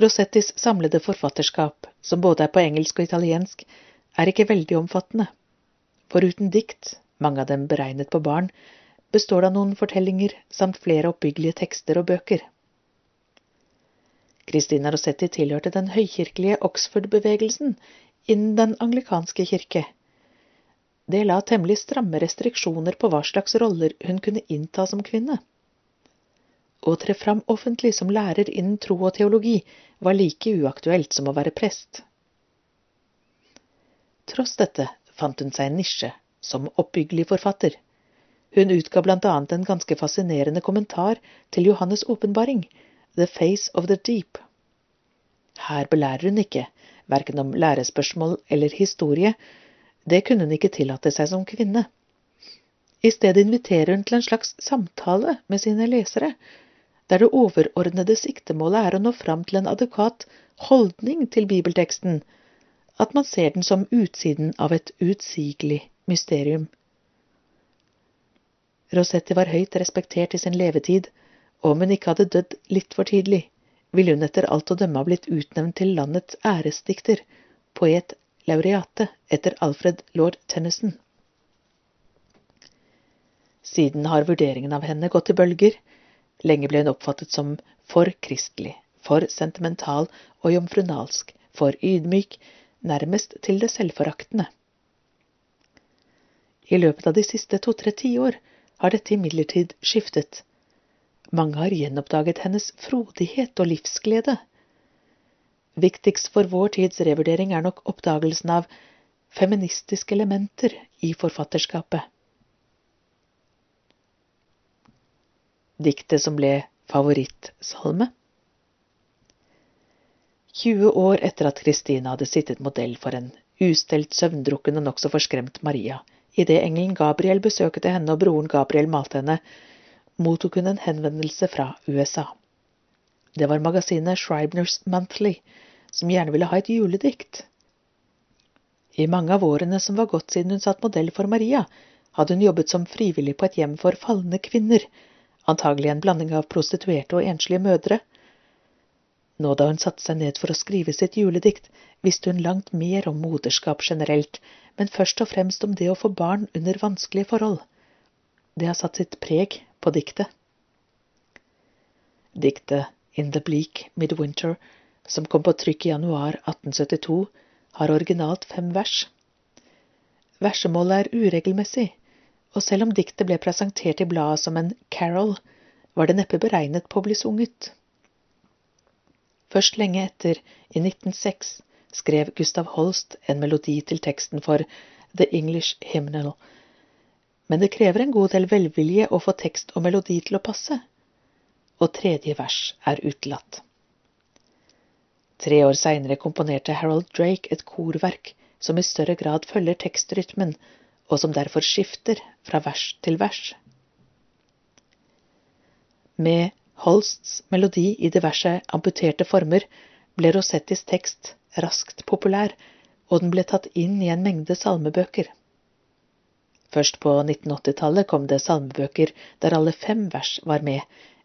Rossettis samlede forfatterskap, som både er på engelsk og italiensk, er ikke veldig omfattende. Foruten dikt mange av dem beregnet på barn, består det av noen fortellinger samt flere oppbyggelige tekster og bøker. Christina Rossetti tilhørte den høykirkelige Oxford-bevegelsen innen den anglikanske kirke. Det la temmelig stramme restriksjoner på hva slags roller hun kunne innta som kvinne. Å tre fram offentlig som lærer innen tro og teologi var like uaktuelt som å være prest. Tross dette fant hun seg en nisje som oppbyggelig forfatter. Hun utga blant annet en ganske fascinerende kommentar til Johannes' åpenbaring, The Face of the Deep. Her belærer hun ikke, verken om lærespørsmål eller historie, det kunne hun ikke tillate seg som kvinne. I stedet inviterer hun til en slags samtale med sine lesere, der det overordnede siktemålet er å nå fram til en adekvat holdning til bibelteksten, at man ser den som utsiden av et utsigelig mysterium. Rosetti var høyt respektert i sin levetid, og om hun ikke hadde dødd litt for tidlig, ville hun etter alt å dømme ha blitt utnevnt til landets æresdikter, poet laureate etter Alfred lord Tennyson. Siden har vurderingen av henne gått i bølger. Lenge ble hun oppfattet som for kristelig, for sentimental og jomfrunalsk, for ydmyk, nærmest til det selvforaktende. I løpet av de siste to-tre tiår har dette imidlertid skiftet. Mange har gjenoppdaget hennes frodighet og livsglede. Viktigst for vår tids revurdering er nok oppdagelsen av feministiske elementer i forfatterskapet. Diktet som ble favorittsalme 20 år etter at Kristina hadde sittet modell for en ustelt, søvndrukken og nokså forskremt Maria, idet engelen Gabriel besøkte henne og broren Gabriel malte henne, mottok hun en henvendelse fra USA. Det var magasinet Shribners Monthly, som gjerne ville ha et juledikt. I mange av årene som var gått siden hun satt modell for Maria, hadde hun jobbet som frivillig på et hjem for falne kvinner, antagelig en blanding av prostituerte og enslige mødre. Nå da hun satte seg ned for å skrive sitt juledikt, visste hun langt mer om moderskap generelt, men først og fremst om det å få barn under vanskelige forhold. Det har satt sitt preg på diktet. Diktet In the Bleak Midwinter, som kom på trykk i januar 1872, har originalt fem vers. Versemålet er uregelmessig, og selv om diktet ble presentert i bladet som en carol, var det neppe beregnet på å bli sunget. Først lenge etter, i 1906, skrev Gustav Holst en melodi til teksten for The English Hymnal, men det krever en god del velvilje å få tekst og melodi til å passe, og tredje vers er utelatt. Tre år seinere komponerte Harold Drake et korverk som i større grad følger tekstrytmen, og som derfor skifter fra vers til vers. Med Holsts melodi i diverse amputerte former ble Rosettis tekst raskt populær, og den ble tatt inn i en mengde salmebøker. Først på 1980-tallet kom det salmebøker der alle fem vers var med,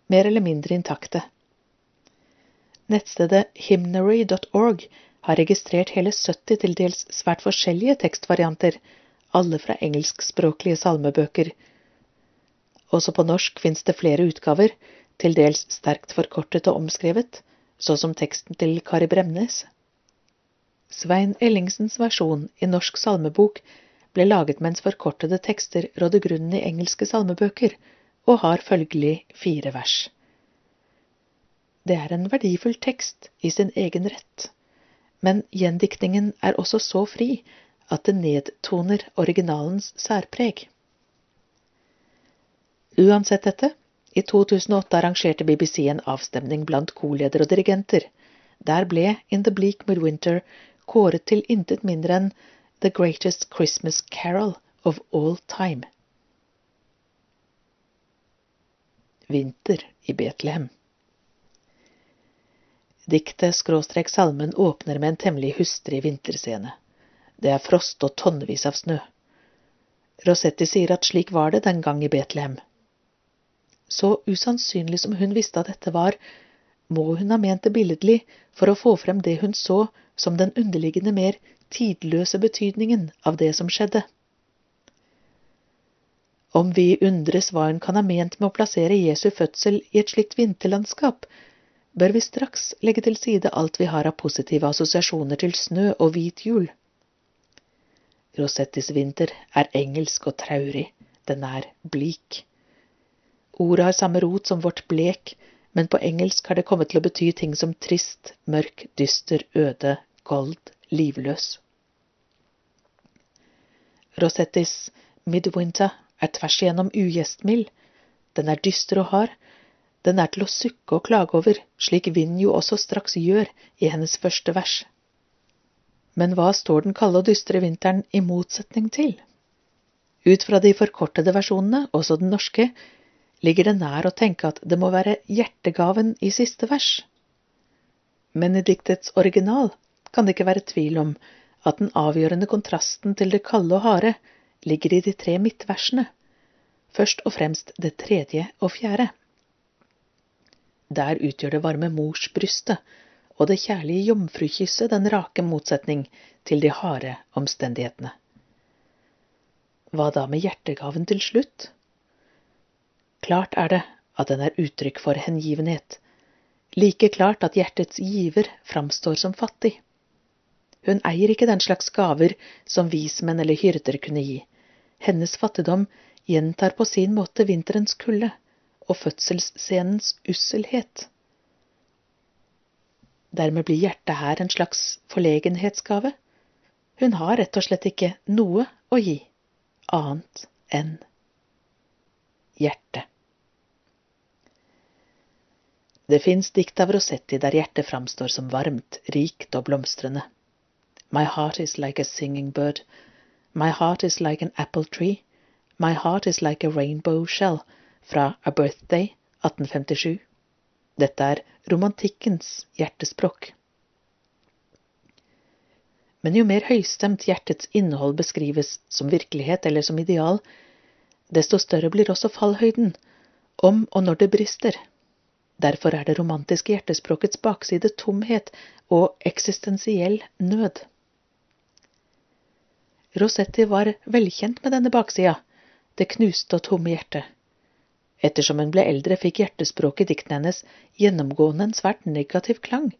mer eller mindre intakte. Nettstedet hymnary.org har registrert hele 70 til dels svært forskjellige tekstvarianter, alle fra engelskspråklige salmebøker. Også på norsk fins det flere utgaver, til dels sterkt forkortet og omskrevet, så som teksten til Kari Bremnes. Svein Ellingsens versjon i Norsk salmebok ble laget mens forkortede tekster rådde grunnen i engelske salmebøker, og har følgelig fire vers. Det er en verdifull tekst i sin egen rett, men gjendiktningen er også så fri at det nedtoner originalens særpreg. Uansett dette, i 2008 arrangerte BBC en avstemning blant korledere og dirigenter. Der ble In the Bleak Midwinter kåret til intet mindre enn The Greatest Christmas Carol of All Time. Vinter i Betlehem Diktet skråstrek salmen åpner med en temmelig hustrig vinterscene. Det er frost og tonnevis av snø. Rosetti sier at slik var det den gang i Betlehem. Så usannsynlig som hun visste at dette var, må hun ha ment det billedlig for å få frem det hun så som den underliggende, mer tidløse betydningen av det som skjedde. Om vi undres hva hun kan ha ment med å plassere Jesu fødsel i et slikt vinterlandskap, bør vi straks legge til side alt vi har av positive assosiasjoner til snø og hvit jul. Rosettis vinter er engelsk og traurig, den er blik. Ordet har samme rot som vårt blek, men på engelsk har det kommet til å bety ting som trist, mørk, dyster, øde, gold, livløs. Rosettis midwinter er tvers igjennom ugjestmild. Den er dyster og hard. Den er til å sukke og klage over, slik vinden jo også straks gjør i hennes første vers. Men hva står den kalde og dystre vinteren i motsetning til? Ut fra de forkortede versjonene, også den norske, ligger det nær å tenke at det må være hjertegaven i siste vers. Men i diktets original kan det ikke være tvil om at den avgjørende kontrasten til det kalde og harde ligger i de tre midtversene, først og fremst det tredje og fjerde. Der utgjør det varme morsbrystet og det kjærlige jomfrukysset den rake motsetning til de harde omstendighetene. Hva da med hjertegaven til slutt? Klart er det at den er uttrykk for hengivenhet, like klart at hjertets giver framstår som fattig. Hun eier ikke den slags gaver som vismenn eller hyrder kunne gi. Hennes fattigdom gjentar på sin måte vinterens kulde og fødselsscenens usselhet. Dermed blir hjertet her en slags forlegenhetsgave. Hun har rett og slett ikke noe å gi, annet enn hjertet. Det fins dikt av Rossetti der hjertet framstår som varmt, rikt og blomstrende. My heart is like a singing bird. My heart is like an apple tree. My heart is like a rainbow shell fra A Birthday 1857. Dette er romantikkens hjertespråk. Men jo mer høystemt hjertets innhold beskrives som virkelighet eller som ideal, desto større blir også fallhøyden, om og når det brister. Derfor er det romantiske hjertespråkets bakside tomhet og eksistensiell nød. Rossetti var velkjent med denne baksida, det knuste og tomme hjertet. Ettersom hun ble eldre, fikk hjertespråket i diktene hennes gjennomgående en svært negativ klang.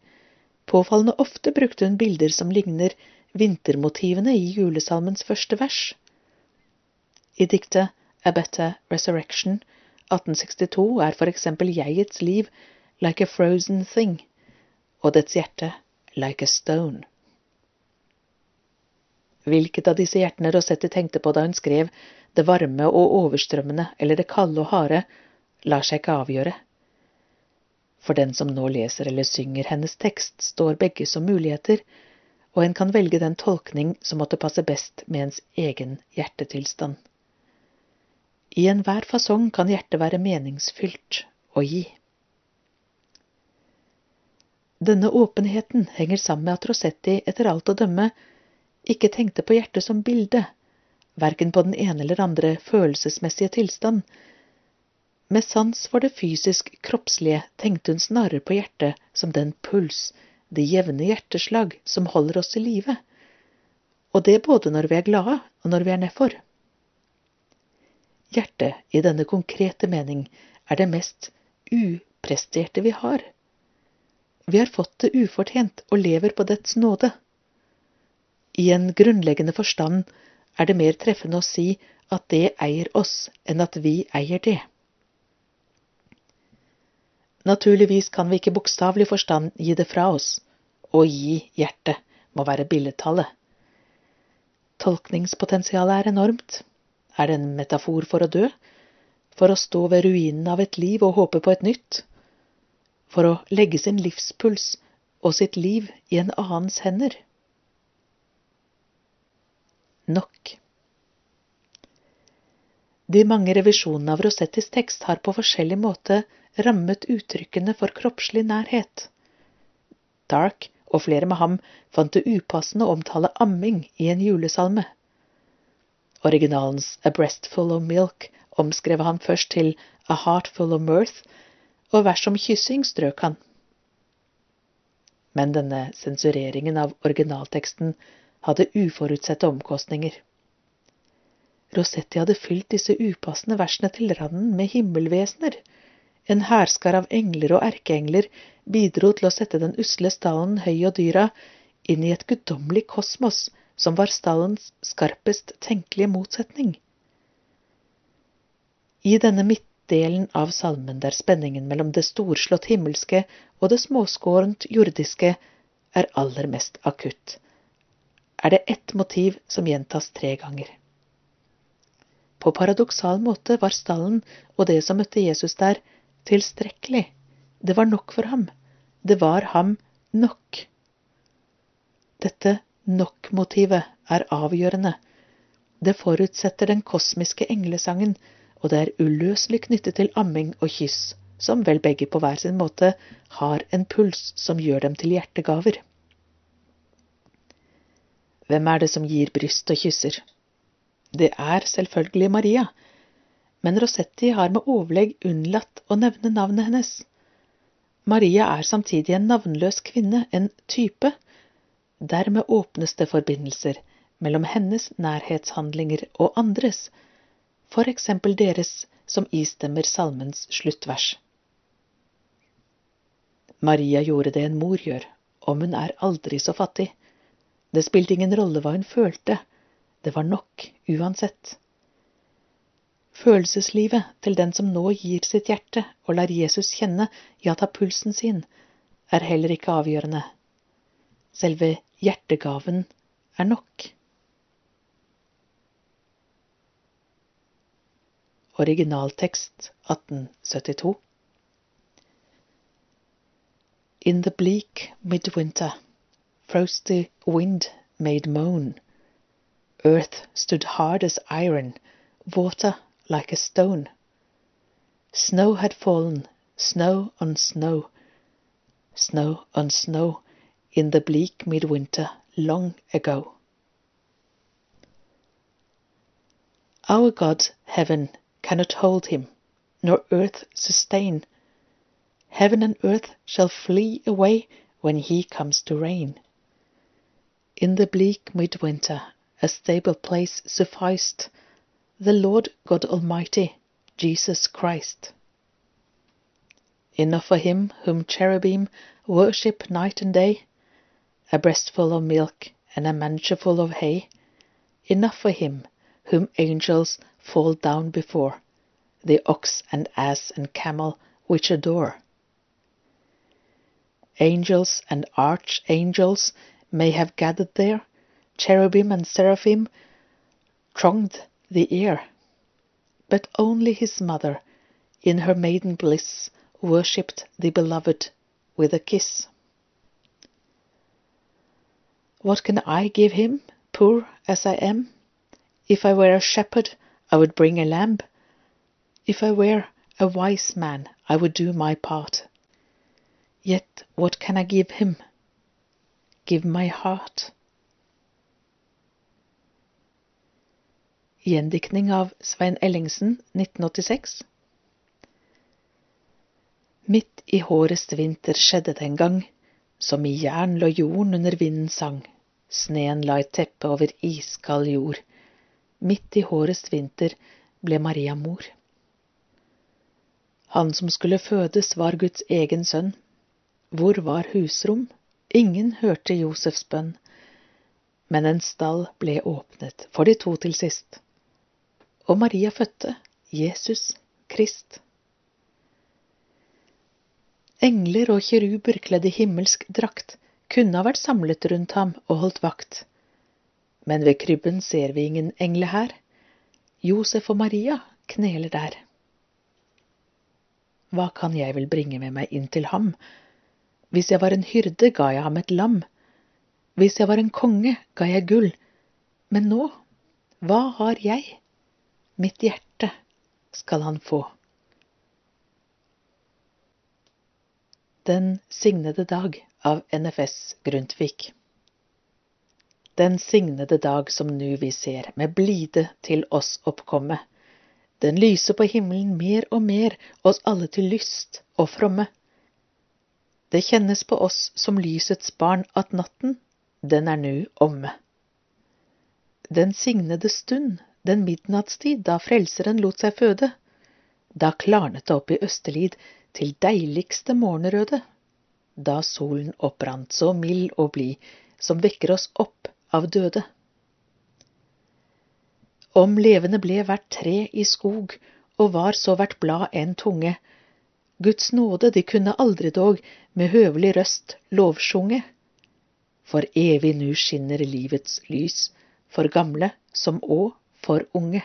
Påfallende ofte brukte hun bilder som ligner vintermotivene i julesalmens første vers. I diktet A Better Resurrection 1862 er for eksempel jegets liv like a frozen thing, og dets hjerte like a stone. Hvilket av disse hjertene Rossetti tenkte på da hun skrev det varme og overstrømmende eller det kalde og harde, lar seg ikke avgjøre. For den som nå leser eller synger hennes tekst, står begge som muligheter, og en kan velge den tolkning som måtte passe best med ens egen hjertetilstand. I enhver fasong kan hjertet være meningsfylt å gi. Denne åpenheten henger sammen med at Rossetti etter alt å dømme ikke tenkte på hjertet som bilde, verken på den ene eller andre følelsesmessige tilstand. Med sans for det fysisk kroppslige tenkte hun snarere på hjertet som den puls, det jevne hjerteslag, som holder oss i live, og det både når vi er glade og når vi er nedfor. Hjertet, i denne konkrete mening, er det mest upresterte vi har. Vi har fått det ufortjent og lever på dets nåde. I en grunnleggende forstand er det mer treffende å si at det eier oss, enn at vi eier det. Naturligvis kan vi ikke bokstavelig forstand gi det fra oss. Å gi hjertet må være billedtallet. Tolkningspotensialet er enormt. Er det en metafor for å dø? For å stå ved ruinen av et liv og håpe på et nytt? For å legge sin livspuls og sitt liv i en annens hender? Nok. De mange revisjonene av Rossettis tekst har på forskjellig måte rammet uttrykkene for kroppslig nærhet. Dark og flere med ham fant det upassende å omtale amming i en julesalme. Originalens A Breast Full of Milk omskrev han først til A Heart Full of Mirth, og vers om kyssing strøk han. Men denne sensureringen av originalteksten hadde uforutsette omkostninger. Rosetti hadde fylt disse upassende versene til randen med himmelvesener. En hærskar av engler og erkeengler bidro til å sette den usle stallen høy og dyra inn i et guddommelig kosmos som var stallens skarpest tenkelige motsetning. I denne midtdelen av salmen der spenningen mellom det storslått himmelske og det småskårent jordiske er aller mest akutt, er det ett motiv som gjentas tre ganger. På paradoksal måte var stallen og det som møtte Jesus der, tilstrekkelig. Det var nok for ham. Det var ham nok. Dette nok-motivet er avgjørende. Det forutsetter den kosmiske englesangen, og det er uløselig knyttet til amming og kyss, som vel begge på hver sin måte har en puls som gjør dem til hjertegaver. Hvem er det som gir bryst og kysser? Det er selvfølgelig Maria, men Rossetti har med overlegg unnlatt å nevne navnet hennes. Maria er samtidig en navnløs kvinne, en type. Dermed åpnes det forbindelser mellom hennes nærhetshandlinger og andres, for eksempel deres som istemmer salmens sluttvers. Maria gjorde det en mor gjør, om hun er aldri så fattig. Det spilte ingen rolle hva hun følte, det var nok uansett. Følelseslivet til den som nå gir sitt hjerte og lar Jesus kjenne, ja, ta pulsen sin, er heller ikke avgjørende. Selve hjertegaven er nok. Originaltekst 1872 In the bleak midwinter, frosty wind made moan. Earth stood hard as iron, water like a stone. Snow had fallen, snow on snow, snow on snow, in the bleak midwinter long ago. Our God, heaven, cannot hold him, nor earth sustain. Heaven and earth shall flee away when he comes to reign. In the bleak midwinter a stable place sufficed, the Lord God Almighty, Jesus Christ. Enough for him whom cherubim worship night and day, a breastful of milk and a mancherful of hay, enough for him whom angels fall down before, the ox and ass and camel which adore. Angels and archangels may have gathered there, cherubim and seraphim thronged the air, but only his mother, in her maiden bliss, worshipped the beloved with a kiss. What can I give him, poor as I am? If I were a shepherd, I would bring a lamb. If I were a wise man, I would do my part. Yet what can I give him? Give my heart. Gjendiktning av Svein Ellingsen, 1986 Midt i hårest vinter skjedde det en gang, som i jern lå jorden under vinden sang, sneen la et teppe over iskald jord. Midt i hårest vinter ble Maria mor. Han som skulle fødes, var Guds egen sønn. Hvor var husrom? Ingen hørte Josefs bønn. Men en stall ble åpnet for de to til sist og Maria fødte Jesus Krist. Engler og kiruber kledd i himmelsk drakt kunne ha vært samlet rundt ham og holdt vakt, men ved krybben ser vi ingen engle her. Josef og Maria kneler der. Hva kan jeg vel bringe med meg inn til ham? Hvis jeg var en hyrde, ga jeg ham et lam. Hvis jeg var en konge, ga jeg gull. Men nå, hva har jeg? Mitt hjerte skal han få. Den signede dag av NFS Grundtvig. Den signede dag som nu vi ser, med blide til oss oppkomme. Den lyser på himmelen mer og mer, oss alle til lyst og fromme. Det kjennes på oss som lysets barn at natten, den er nu omme. Den signede stund, den midnattstid da Frelseren lot seg føde. Da klarnet det opp i Østerlid til deiligste morgenrøde. Da solen opprant så mild og blid, som vekker oss opp av døde. Om levende ble hvert tre i skog, og var så hvert blad en tunge. Guds nåde de kunne aldri dog med høvelig røst lovsjunge. For evig nu skinner livets lys, for gamle som òg for unge.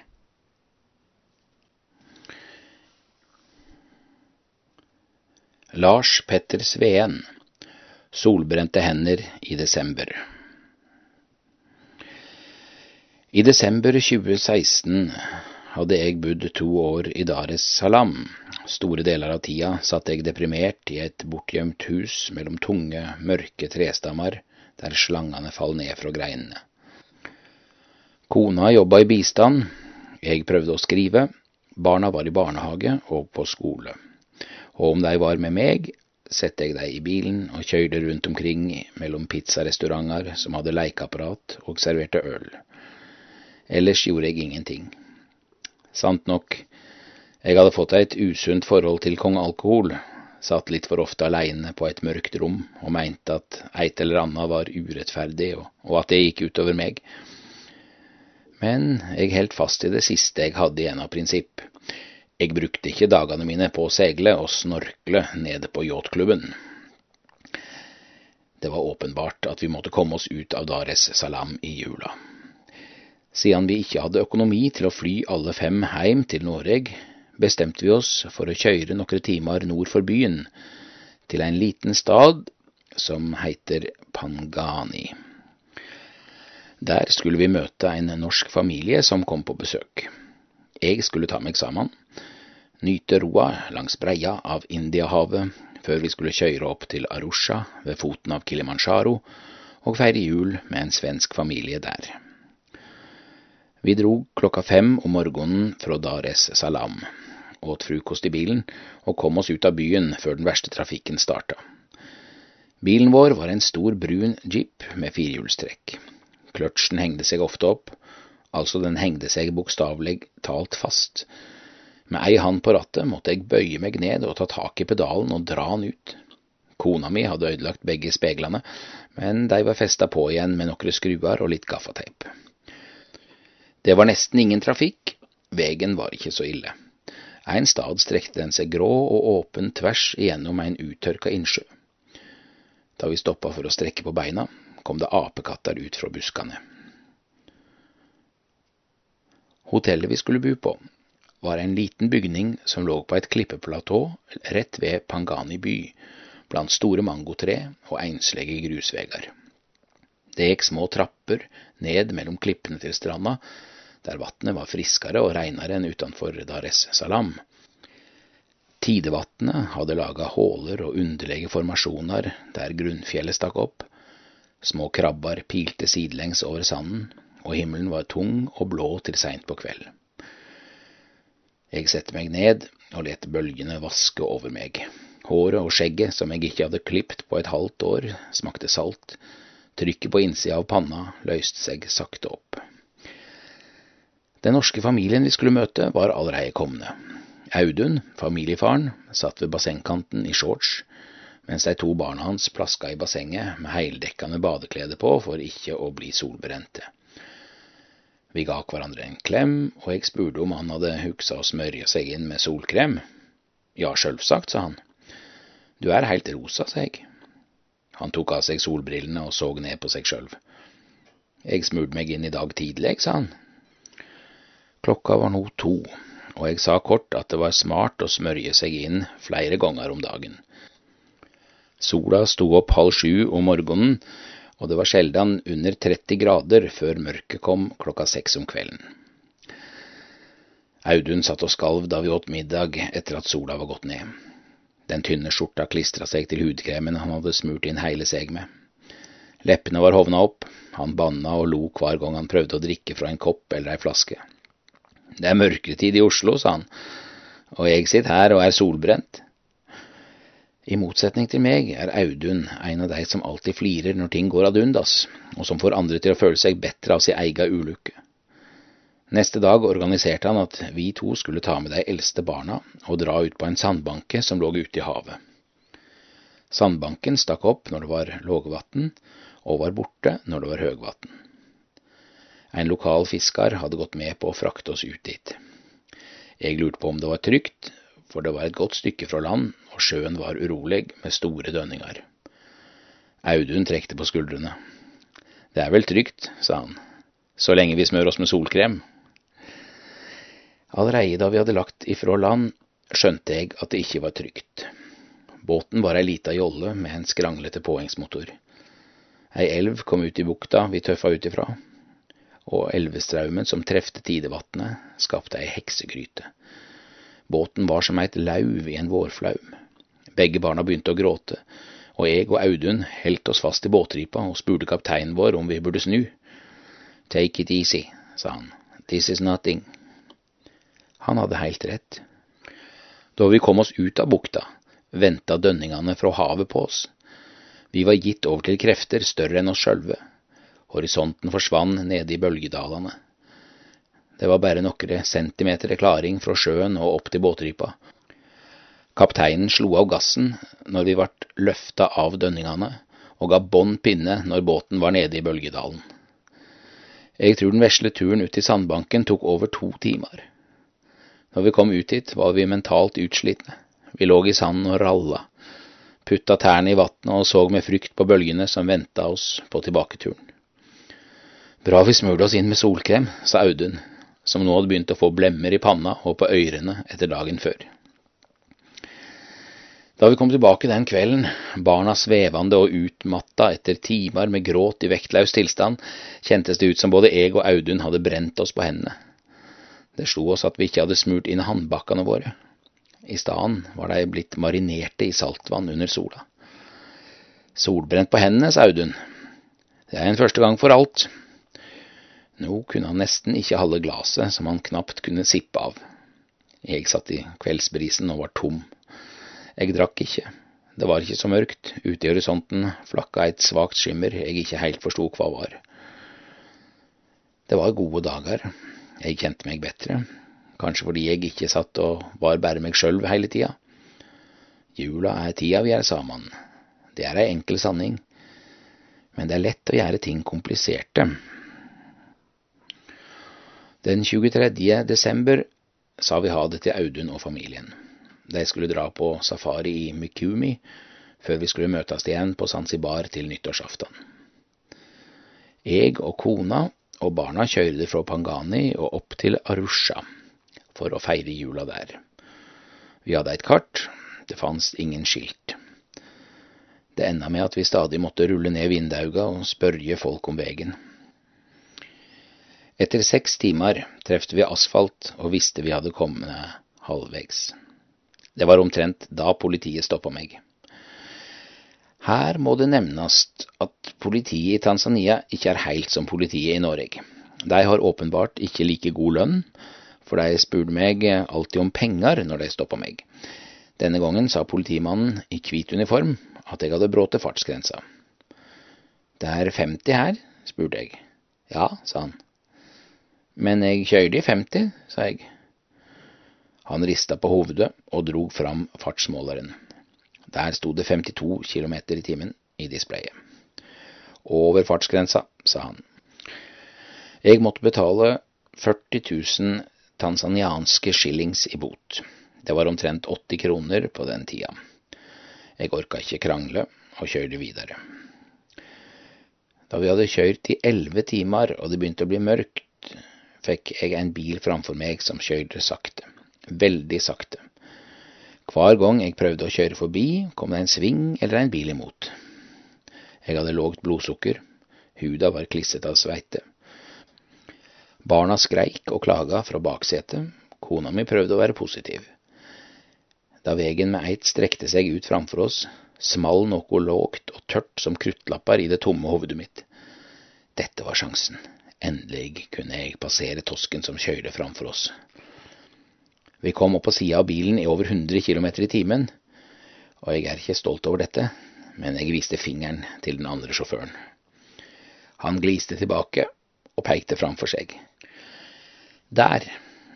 Lars Petter Sveen Solbrente hender i desember I desember 2016 hadde jeg bodd to år i Dar es Salaam. Store deler av tida satt jeg deprimert i et bortgjemt hus mellom tunge, mørke trestammer der slangene fall ned fra greinene. Kona jobba i bistand, jeg prøvde å skrive, barna var i barnehage og på skole og om de var med meg, sette jeg dem i bilen og kjørte rundt omkring mellom pizzarestauranter som hadde lekeapparat og serverte øl. Ellers gjorde jeg ingenting. Sant nok, jeg hadde fått et usunt forhold til kong alkohol, satt litt for ofte aleine på et mørkt rom og mente at eit eller annet var urettferdig, og, at det gikk utover meg. Men jeg holdt fast i det siste jeg hadde igjen av prinsipp. Jeg brukte ikke dagene mine på å seile og snorkle nede på yachtklubben. Det var åpenbart at vi måtte komme oss ut av Dares Salam i jula. Siden vi ikke hadde økonomi til å fly alle fem hjem til Noreg, bestemte vi oss for å kjøre noen timer nord for byen, til en liten stad som heter Pangani. Der skulle vi møte en norsk familie som kom på besøk. Jeg skulle ta meg sammen nyte roa langs breia av Indiahavet før vi skulle kjøre opp til Arusha ved foten av Kilimanjaro og feire jul med en svensk familie der. Vi dro klokka fem om morgenen fra Dar es Salaam, åt frokost i bilen og kom oss ut av byen før den verste trafikken starta. Bilen vår var en stor brun jeep med firehjulstrekk. Kløtsjen hengde seg ofte opp, altså den hengde seg bokstavelig talt fast, med ei hand på rattet måtte jeg bøye meg ned og ta tak i pedalen og dra den ut. Kona mi hadde ødelagt begge speilene, men de var festa på igjen med noen skruer og litt gaffateip. Det var nesten ingen trafikk, vegen var ikke så ille. En stad strekte den seg grå og åpen tvers igjennom en uttørka innsjø. Da vi stoppa for å strekke på beina, kom det apekatter ut fra buskene. Hotellet vi skulle bo på, var en liten bygning som lå på et klippeplatå rett ved Pangani by, blant store mangotre og enslige grusveier. Det gikk små trapper ned mellom klippene til stranda, der vannet var friskere og reinere enn utenfor Dar es Salaam. Tidevatnet hadde laga håler og underlige formasjoner der grunnfjellet stakk opp. Små krabber pilte sidelengs over sanden, og himmelen var tung og blå til seint på kveld. Jeg setter meg ned og let bølgene vaske over meg. Håret og skjegget, som jeg ikke hadde klipt på et halvt år, smakte salt. Trykket på innsida av panna løste seg sakte opp. Den norske familien vi skulle møte, var allerede komne. Audun, familiefaren, satt ved bassengkanten i shorts, mens de to barna hans plaska i bassenget med heildekkende badeklede på for ikke å bli solbrente. Vi ga hverandre en klem, og jeg spurte om han hadde huksa å smørje seg inn med solkrem. Ja, sjølvsagt, sa han. Du er heilt rosa, sa jeg. Han tok av seg solbrillene og så ned på seg sjølv. Jeg smurte meg inn i dag tidlig, sa han. Klokka var nå to, og jeg sa kort at det var smart å smørje seg inn flere ganger om dagen. Sola sto opp halv sju om morgenen, og det var sjeldan under 30 grader før mørket kom klokka seks om kvelden. Audun satt og skalv da vi åt middag etter at sola var gått ned. Den tynne skjorta klistra seg til hudkremen han hadde smurt inn hele seg med. Leppene var hovna opp, han banna og lo hver gang han prøvde å drikke fra en kopp eller ei flaske. Det er mørketid i Oslo, sa han, og jeg sitter her og er solbrent. I motsetning til meg er Audun en av de som alltid flirer når ting går ad undas, og som får andre til å føle seg bedre av sin egen ulykke. Neste dag organiserte han at vi to skulle ta med de eldste barna og dra ut på en sandbanke som lå ute i havet. Sandbanken stakk opp når det var lågvann, og var borte når det var høgvatn. En lokal fisker hadde gått med på å frakte oss ut dit. Jeg lurte på om det var trygt, for det var et godt stykke fra land, og sjøen var urolig med store dønninger. Audun trekte på skuldrene. Det er vel trygt, sa han, så lenge vi smør oss med solkrem. Allereie da vi hadde lagt ifra land, skjønte jeg at det ikke var trygt. Båten var ei lita jolle med en skranglete påhengsmotor. Ei elv kom ut i bukta vi tøffa ut ifra, og elvestraumen som trefte tidevatnet, skapte ei heksegryte. Båten var som eit lauv i en vårflaum. Begge barna begynte å gråte, og jeg og Audun heldt oss fast i båtripa og spurte kapteinen vår om vi burde snu. Take it easy, sa han. This is nothing. Han hadde heilt rett. Da vi kom oss ut av bukta, venta dønningene fra havet på oss. Vi var gitt over til krefter større enn oss sjølve. Horisonten forsvann nede i bølgedalene. Det var bare noen centimeter klaring fra sjøen og opp til båtrypa. Kapteinen slo av gassen når vi ble løfta av dønningene, og ga bånn pinne når båten var nede i bølgedalen. Jeg tror den vesle turen ut til sandbanken tok over to timer. Når vi kom ut hit, var vi mentalt utslitne. Vi lå i sanden og ralla, putta tærne i vannet og så med frykt på bølgene som venta oss på tilbaketuren. Bra vi smurte oss inn med solkrem, sa Audun, som nå hadde begynt å få blemmer i panna og på ørene etter dagen før. Da vi kom tilbake den kvelden, barna svevende og utmatta etter timer med gråt i vektlaus tilstand, kjentes det ut som både jeg og Audun hadde brent oss på hendene. Det slo oss at vi ikke hadde smurt inn håndbakkene våre. I stedet var de blitt marinerte i saltvann under sola. Solbrent på hendene, sa Audun. Det er en første gang for alt. Nå kunne han nesten ikke halve glaset som han knapt kunne sippe av. Jeg satt i kveldsbrisen og var tom. Jeg drakk ikke. Det var ikke så mørkt. Ute i horisonten flakka et svakt skimmer jeg ikke helt forsto hva var. Det var gode dager. Jeg kjente meg bedre. Kanskje fordi jeg ikke satt og var bare meg sjøl hele tida. Jula er tida vi er sammen. Det er ei enkel sanning. Men det er lett å gjøre ting kompliserte. Den 23. desember sa vi ha det til Audun og familien. De skulle dra på safari i Mikumi før vi skulle møtes igjen på Zanzibar til nyttårsaften. Jeg og kona og barna kjørte fra Pangani og opp til Arusha for å feire jula der. Vi hadde et kart, det fantes ingen skilt. Det enda med at vi stadig måtte rulle ned vinduene og spørre folk om vegen. Etter seks timer trefte vi asfalt og visste vi hadde kommet halvvegs. Det var omtrent da politiet stoppa meg. Her må det nevnes at politiet i Tanzania ikke er helt som politiet i Norge. De har åpenbart ikke like god lønn, for de spurte meg alltid om penger når de stoppa meg. Denne gangen sa politimannen i hvit uniform at jeg hadde brutt fartsgrensa. Det er 50 her, spurte jeg. Ja, sa han. Men jeg kjørte i 50, sa jeg. Han rista på hovedet og drog fram fartsmåleren. Der sto det 52 km i timen i displayet. Over fartsgrensa, sa han. Jeg måtte betale 40 000 tanzanianske shillings i bot. Det var omtrent 80 kroner på den tida. Jeg orka ikke krangle og kjørte videre. Da vi hadde kjørt i elleve timer og det begynte å bli mørkt, fikk jeg en bil framfor meg som kjørte sakte. Veldig sakte. Hver gang jeg prøvde å kjøre forbi, kom det en sving eller en bil imot. Jeg hadde lågt blodsukker, huda var klissete av sveite. Barna skreik og klaga fra baksetet, kona mi prøvde å være positiv. Da vegen med eit strekte seg ut framfor oss, small noe lågt og tørt som kruttlapper i det tomme hovedet mitt. Dette var sjansen. Endelig kunne jeg passere tosken som kjørte framfor oss. Vi kom opp på sida av bilen i over 100 km i timen, og jeg er ikke stolt over dette, men jeg viste fingeren til den andre sjåføren. Han gliste tilbake og pekte framfor seg. Der,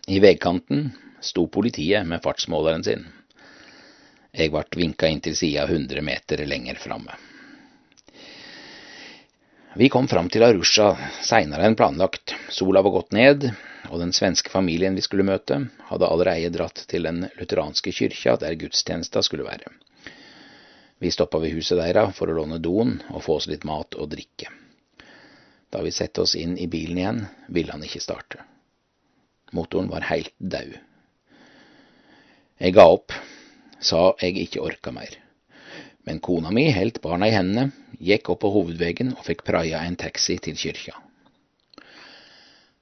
i veikanten, sto politiet med fartsmåleren sin. Jeg ble vinka inn til sida 100 meter lenger framme. Vi kom fram til Arusha seinere enn planlagt. Sola var gått ned, og den svenske familien vi skulle møte, hadde allerede dratt til den lutheranske kyrkja der gudstjenesta skulle være. Vi stoppa ved huset deira for å låne doen og få oss litt mat og drikke. Da vi satte oss inn i bilen igjen, ville han ikke starte. Motoren var heilt daud. Jeg ga opp, sa jeg ikke orka mer. Men kona mi heldt barna i hendene, gikk opp på hovedvegen og fikk praia en taxi til kyrkja.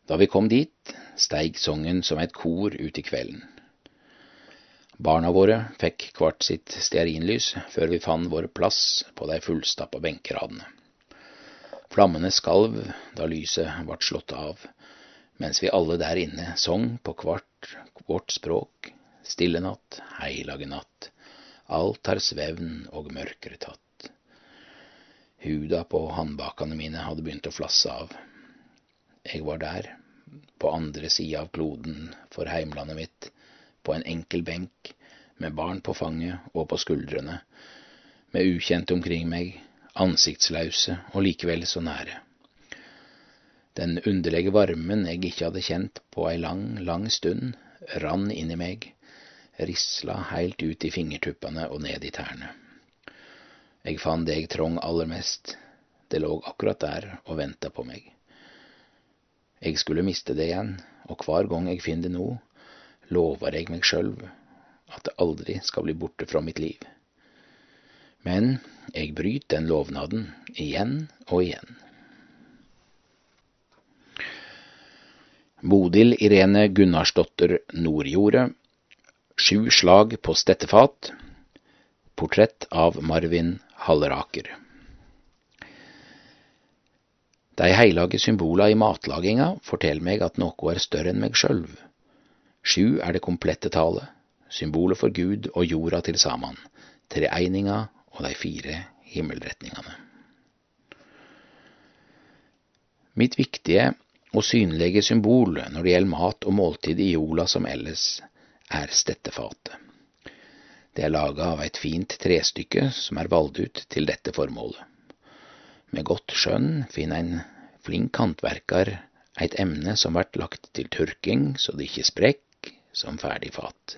Da vi kom dit, steig songen som et kor ut i kvelden. Barna våre fikk hvert sitt stearinlys før vi fant vår plass på de fullstappa benkeradene. Flammene skalv da lyset ble slått av, mens vi alle der inne sang på hvert vårt språk, stille natt, heilage natt, alt har svevn og mørkere tatt. Huda på handbakene mine hadde begynt å flasse av. Jeg var der, på andre sida av kloden for heimlandet mitt, på en enkel benk, med barn på fanget og på skuldrene, med ukjente omkring meg, ansiktslause og likevel så nære. Den underlige varmen jeg ikke hadde kjent på ei lang, lang stund, rann inn i meg, risla heilt ut i fingertuppene og ned i tærne. Jeg fant det jeg trong aller mest, det lå akkurat der og venta på meg. Jeg skulle miste det igjen, og hver gang jeg finner det nå, lover jeg meg sjølv at det aldri skal bli borte fra mitt liv. Men jeg bryter den lovnaden igjen og igjen. Bodil Irene Gunnarsdotter Nordjordet. Sju slag på stettefat. Portrett av Marvin Halleraker. De heilage symbola i matlaginga forteller meg at noe er større enn meg sjølv. Sju er det komplette talet, symbolet for Gud og jorda til saman, treeininga og de fire himmelretningene. Mitt viktige og synlige symbol når det gjelder mat og måltid i jorda som ellers, er stettefatet. Det er laga av et fint trestykke som er valgt ut til dette formålet. Med godt skjønn finner en flink håndverker et emne som blir lagt til tørking så det ikke sprekker som ferdig fat.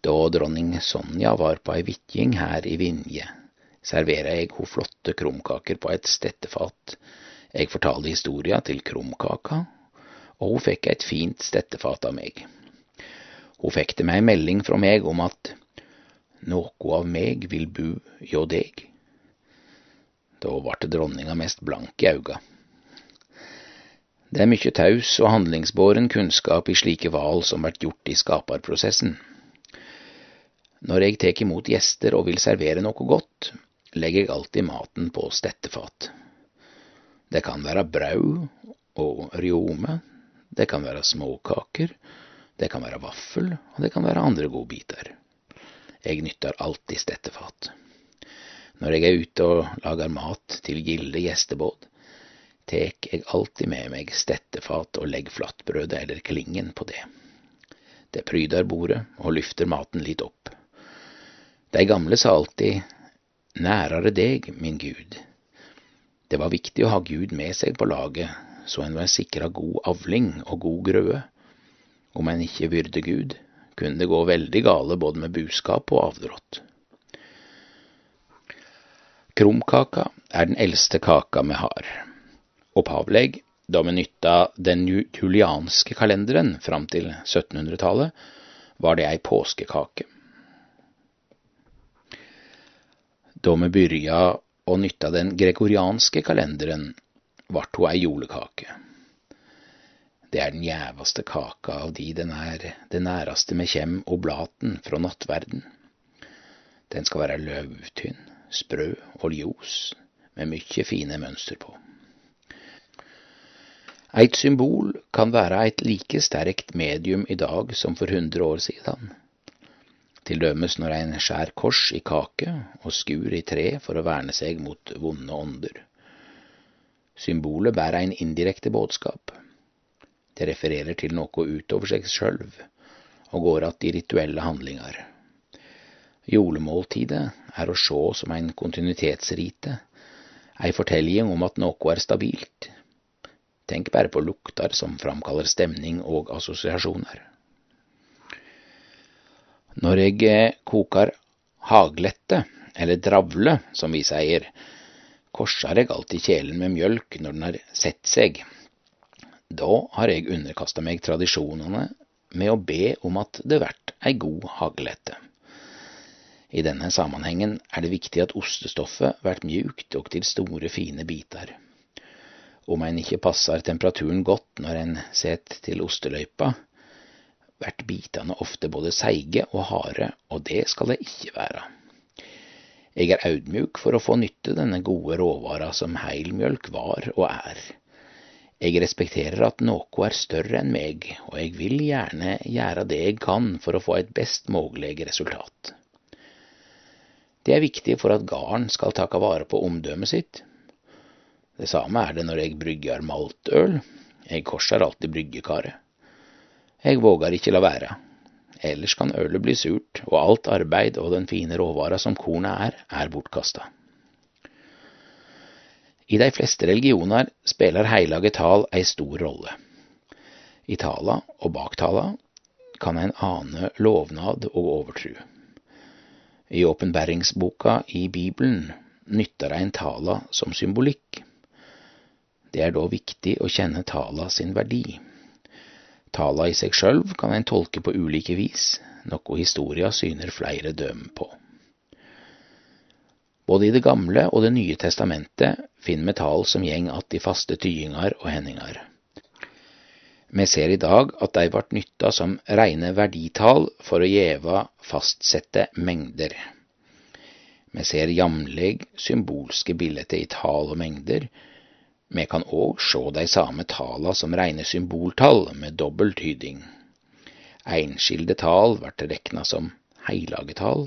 Da dronning Sonja var på ei vitjing her i Vinje, servera jeg ho flotte krumkaker på et stettefat. Jeg fortalte historia til krumkaka, og hun fikk et fint stettefat av meg. Hun fikk til meg ei melding fra meg om at noe av meg vil bu hjå deg. Da ble dronninga mest blank i auga. Det er mykje taus og handlingsbåren kunnskap i slike val som blir gjort i skaparprosessen. Når jeg tek imot gjester og vil servere noe godt, legger jeg alltid maten på stettefat. Det kan være brød og rjome, det kan være småkaker, det kan være vaffel, og det kan være andre godbiter. Jeg nytter alltid stettefat. Når jeg er ute og lager mat til gilde gjestebåd, tek jeg alltid med meg stettefat og legger flatbrødet eller klingen på det. Det pryder bordet og lyfter maten litt opp. De gamle sa alltid nærere deg, min Gud. Det var viktig å ha Gud med seg på laget, så en var sikra god avling og god grøde. Om en ikke byrde Gud, kunne det gå veldig gale både med buskap og avdrått. Krumkaka er den eldste kaka vi har. Opphavleg, da vi nytta den julianske kalenderen fram til 1700-tallet, var det ei påskekake. Da vi byrja å nytta den gregorianske kalenderen, vart ho ei julekake. Det er den gjeveste kaka av de den er det næraste med kjem oblaten fra nattverden. Den skal være løvtynn, sprø og ljos, med mykje fine mønster på. Eit symbol kan være eit like sterkt medium i dag som for hundre år siden. Til dømes når ein skjær kors i kake og skur i tre for å verne seg mot vonde ånder. Symbolet bærer ein indirekte budskap. Det refererer til noe utover seg sjølv og går att i rituelle handlingar. Julemåltidet er å sjå som ein kontinuitetsrite, ei fortelling om at noe er stabilt. Tenk bare på lukter som framkaller stemning og assosiasjoner. Når jeg koker haglette, eller dravle, som vi sier, korsar jeg alltid kjelen med mjølk når den har sett seg. Da har jeg underkasta meg tradisjonene med å be om at det vert ei god haglette. I denne sammenhengen er det viktig at ostestoffet vert mjukt og til store, fine biter. Om en ikke passer temperaturen godt når en set til osteløypa, vert bitene ofte både seige og harde, og det skal det ikke være. Jeg er audmjuk for å få nytte denne gode råvara som heilmjølk var og er. Jeg respekterer at noe er større enn meg, og jeg vil gjerne gjøre det jeg kan for å få et best mulig resultat. Det er viktig for at garden skal takke vare på omdømmet sitt. Det samme er det når jeg brygger maltøl. Jeg korser alltid bryggekaret. Jeg vågar ikke la være. Ellers kan ølet bli surt, og alt arbeid og den fine råvara som kornet er, er bortkasta. I de fleste religioner spiller heilage tal ei stor rolle. I tala og bak tala kan en ane lovnad og overtru. I åpenbæringsboka i Bibelen nytter ein tala som symbolikk. Det er da viktig å kjenne tala sin verdi. Tala i seg sjølv kan en tolke på ulike vis, noe historia syner flere dømme på. Både i Det gamle og Det nye testamentet finner vi tal som gjeng att i faste tyinger og hendingar. Vi ser i dag at de vart nytta som reine verdital for å gjeva fastsette mengder. Vi ser jamleg symbolske bilder i tal og mengder. Vi kan òg sjå de same tala som reine symboltall med dobbel tyding. Einskilde tal vert rekna som heilage tal.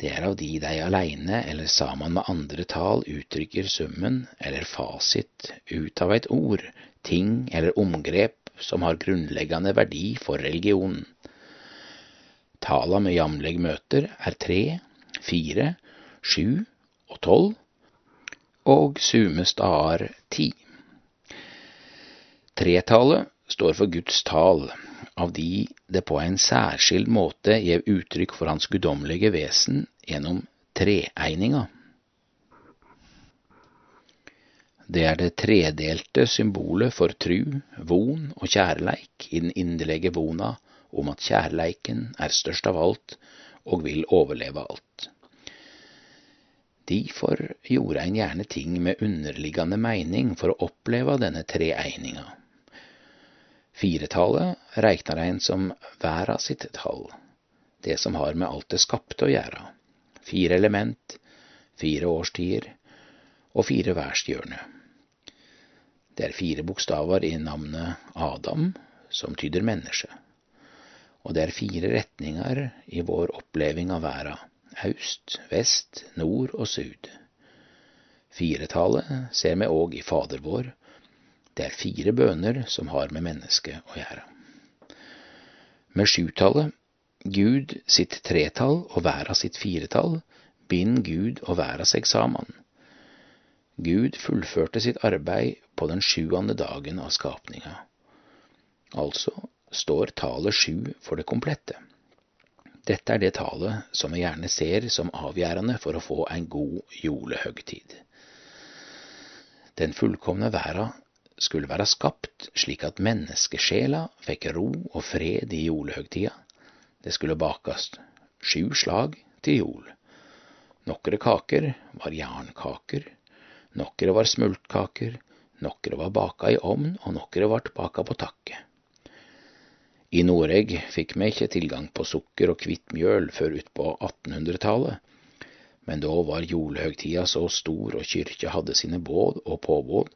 Det er av de de aleine eller saman med andre tal uttrykker summen eller fasit ut av eit ord, ting eller omgrep som har grunnleggende verdi for religionen. Tala med jamleg møter er tre, fire, sju og tolv, og summe stader ti. Tretallet står for Guds tal, av de det på en særskild måte gjev uttrykk for Hans guddommelige vesen gjennom treeininga. Det er det tredelte symbolet for tru, von og kjærleik i den inderlige vona om at kjærleiken er størst av alt og vil overleve alt. Difor gjorde ein gjerne ting med underliggende meining for å oppleve denne treeininga. Firetallet reknar ein som verda sitt tall, det som har med alt det skapte å gjøre. Fire element, fire årstider og fire værstjørne. Det er fire bokstaver i navnet Adam, som tyder menneske. Og det er fire retninger i vår oppleving av verda Aust, vest, nord og sud. Firetallet ser vi òg i Fader vår. Det er fire bøner som har med mennesket å gjøre. Med sjutallet, Gud sitt tretall og verda sitt firetall, bind Gud og verda seg saman. Gud fullførte sitt arbeid på den sjuende dagen av skapninga. Altså står tallet sju for det komplette. Dette er det tallet som vi gjerne ser som avgjørende for å få en god julehøgtid. Den fullkomne verda skulle være skapt slik at menneskesjela fikk ro og fred i julehøgtida. Det skulle bakast sju slag til jul. Nokre kaker var jernkaker, nokre var smultkaker, nokre var baka i ovn, og nokre vart baka på takke. I Noreg fikk vi ikke tilgang på sukker og hvitt mjøl før utpå 1800-tallet, men da var julehøgtida så stor og kyrkja hadde sine båd og påbåd,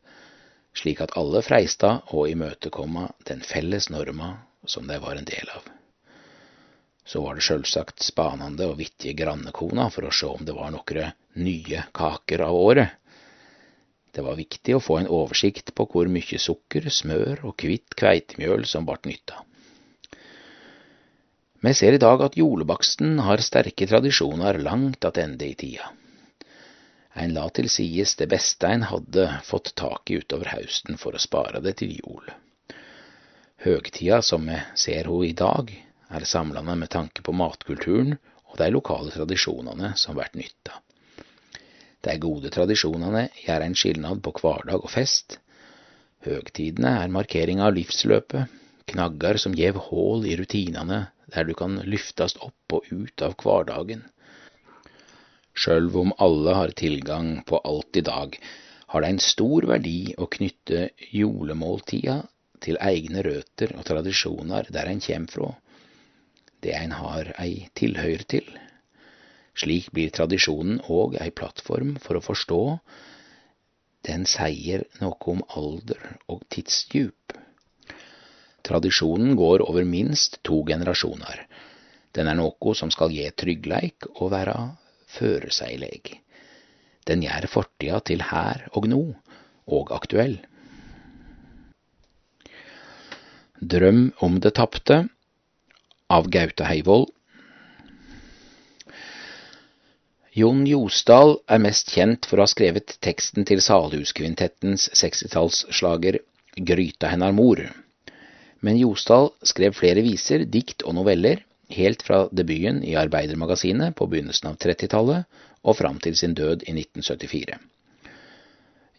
slik at alle freista å imøtekomme den felles norma som de var en del av. Så var det sjølsagt spanende og vittige grannekona for å sjå om det var nokre nye kaker av året. Det var viktig å få en oversikt på hvor mye sukker, smør og hvitt kveitemjøl som ble nytta. Vi ser i dag at julebaksten har sterke tradisjoner langt attende i tida. En la til sides det beste en hadde fått tak i utover hausten for å spare det til jul. Høgtida som vi ser ho i dag, er samlende med tanke på matkulturen og de lokale tradisjonene som blir nytta. De gode tradisjonene gjør en skilnad på hverdag og fest. Høgtidene er markering av livsløpet, knagger som gjev hål i rutinene der du kan lyftast opp og ut av hverdagen. Sjølv om alle har tilgang på alt i dag, har det en stor verdi å knytte julemåltida til egne røtter og tradisjoner der en kommer fra, det en har ei tilhøyr til. Slik blir tradisjonen òg ei plattform for å forstå. Den sier noe om alder og tidsdjup. Tradisjonen går over minst to generasjoner. Den er noe som skal gi tryggleik og være føreseileg. Den gjør fortida til her og nå, og aktuell. Drøm om det tapte av Gaute Heivold Jon Josdal er mest kjent for å ha skrevet teksten til Salhuskvintettens 60-tallsslager Gryta hennar mor. Men Josdal skrev flere viser, dikt og noveller, helt fra debuten i Arbeidermagasinet på begynnelsen av 30-tallet og fram til sin død i 1974.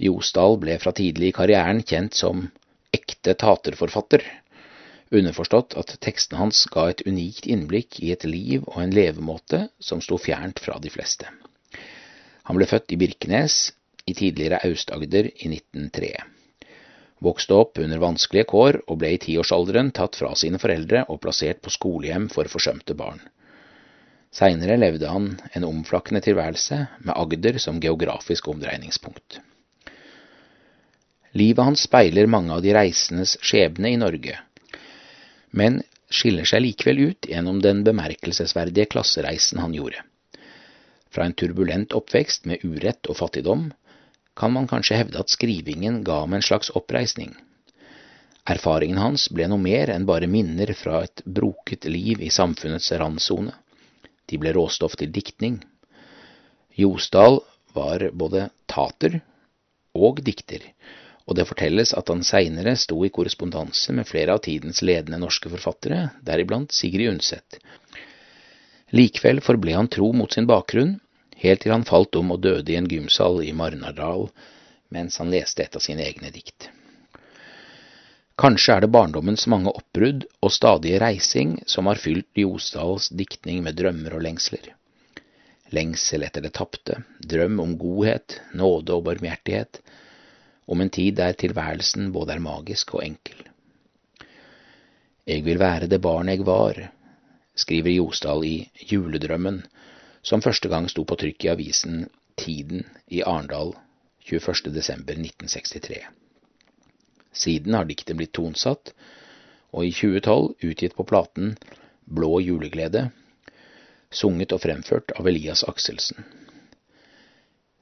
Josdal ble fra tidlig i karrieren kjent som ekte taterforfatter, underforstått at tekstene hans ga et unikt innblikk i et liv og en levemåte som sto fjernt fra de fleste. Han ble født i Birkenes i tidligere Aust-Agder i 1903. Vokste opp under vanskelige kår og ble i tiårsalderen tatt fra sine foreldre og plassert på skolehjem for forsømte barn. Seinere levde han en omflakkende tilværelse med Agder som geografisk omdreiningspunkt. Livet hans speiler mange av de reisendes skjebne i Norge, men skiller seg likevel ut gjennom den bemerkelsesverdige klassereisen han gjorde. Fra en turbulent oppvekst med urett og fattigdom kan man kanskje hevde at skrivingen ga ham en slags oppreisning. Erfaringen hans ble noe mer enn bare minner fra et broket liv i samfunnets randsone. De ble råstoff til diktning. Josdal var både tater og dikter, og det fortelles at han seinere sto i korrespondanse med flere av tidens ledende norske forfattere, deriblant Sigrid Undset. Likevel forble han tro mot sin bakgrunn, helt til han falt om og døde i en gymsal i Marnardal mens han leste et av sine egne dikt. Kanskje er det barndommens mange oppbrudd og stadige reising som har fylt Ljosdals diktning med drømmer og lengsler. Lengsel etter det tapte, drøm om godhet, nåde og barmhjertighet, om en tid der tilværelsen både er magisk og enkel. Jeg vil være det barn jeg var, skriver Josdal i Juledrømmen, som første gang sto på trykk i avisen Tiden i Arendal 21.12.1963. Siden har diktet blitt tonsatt, og i 2012 utgitt på platen Blå juleglede, sunget og fremført av Elias Akselsen.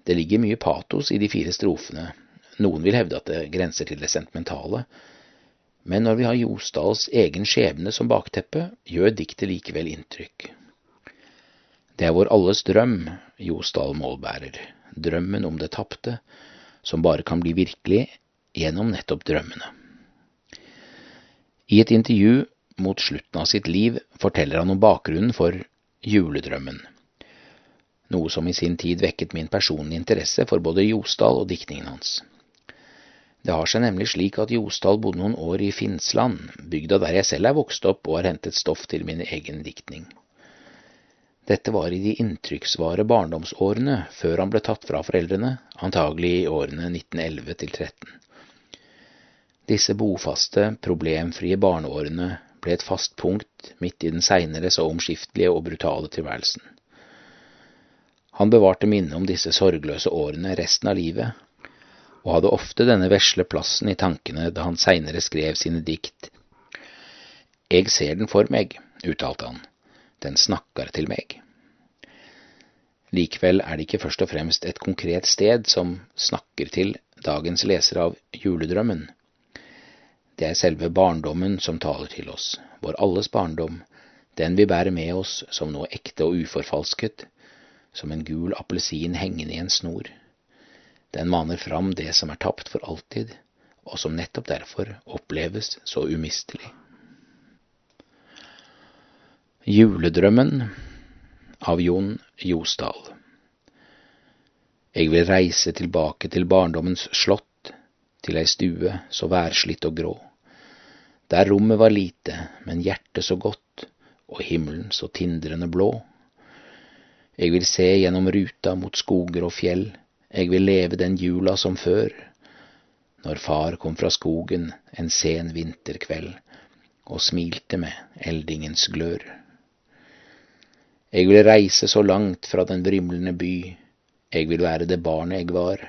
Det ligger mye patos i de fire strofene, noen vil hevde at det grenser til det sentimentale, men når vi har Josdals egen skjebne som bakteppe, gjør diktet likevel inntrykk. Det er vår alles drøm Josdal målbærer, drømmen om det tapte, som bare kan bli virkelig gjennom nettopp drømmene. I et intervju mot slutten av sitt liv forteller han om bakgrunnen for juledrømmen, noe som i sin tid vekket min personlige interesse for både Josdal og diktningen hans. Det har seg nemlig slik at Josdal bodde noen år i Finnsland, bygda der jeg selv er vokst opp og har hentet stoff til min egen diktning. Dette var i de inntrykksvare barndomsårene før han ble tatt fra foreldrene, antagelig i årene 1911 til 13. Disse bofaste, problemfrie barneårene ble et fast punkt midt i den seinere så omskiftelige og brutale tilværelsen. Han bevarte minnet om disse sorgløse årene resten av livet, og hadde ofte denne vesle plassen i tankene da han seinere skrev sine dikt. Jeg ser den for meg, uttalte han, den snakker til meg. Likevel er det ikke først og fremst et konkret sted som snakker til dagens leser av Juledrømmen. Det er selve barndommen som taler til oss, vår alles barndom, den vi bærer med oss som noe ekte og uforfalsket, som en gul appelsin hengende i en snor. Den maner fram det som er tapt for alltid, og som nettopp derfor oppleves så umistelig. Juledrømmen av Jon Josdal Jeg vil reise tilbake til barndommens slott, til ei stue så værslitt og grå, der rommet var lite, men hjertet så godt, og himmelen så tindrende blå. Jeg vil se gjennom ruta mot skoger og fjell, jeg vil leve den jula som før, når far kom fra skogen en sen vinterkveld og smilte med eldingens glør. Jeg vil reise så langt fra den vrimlende by, jeg vil være det barnet jeg var,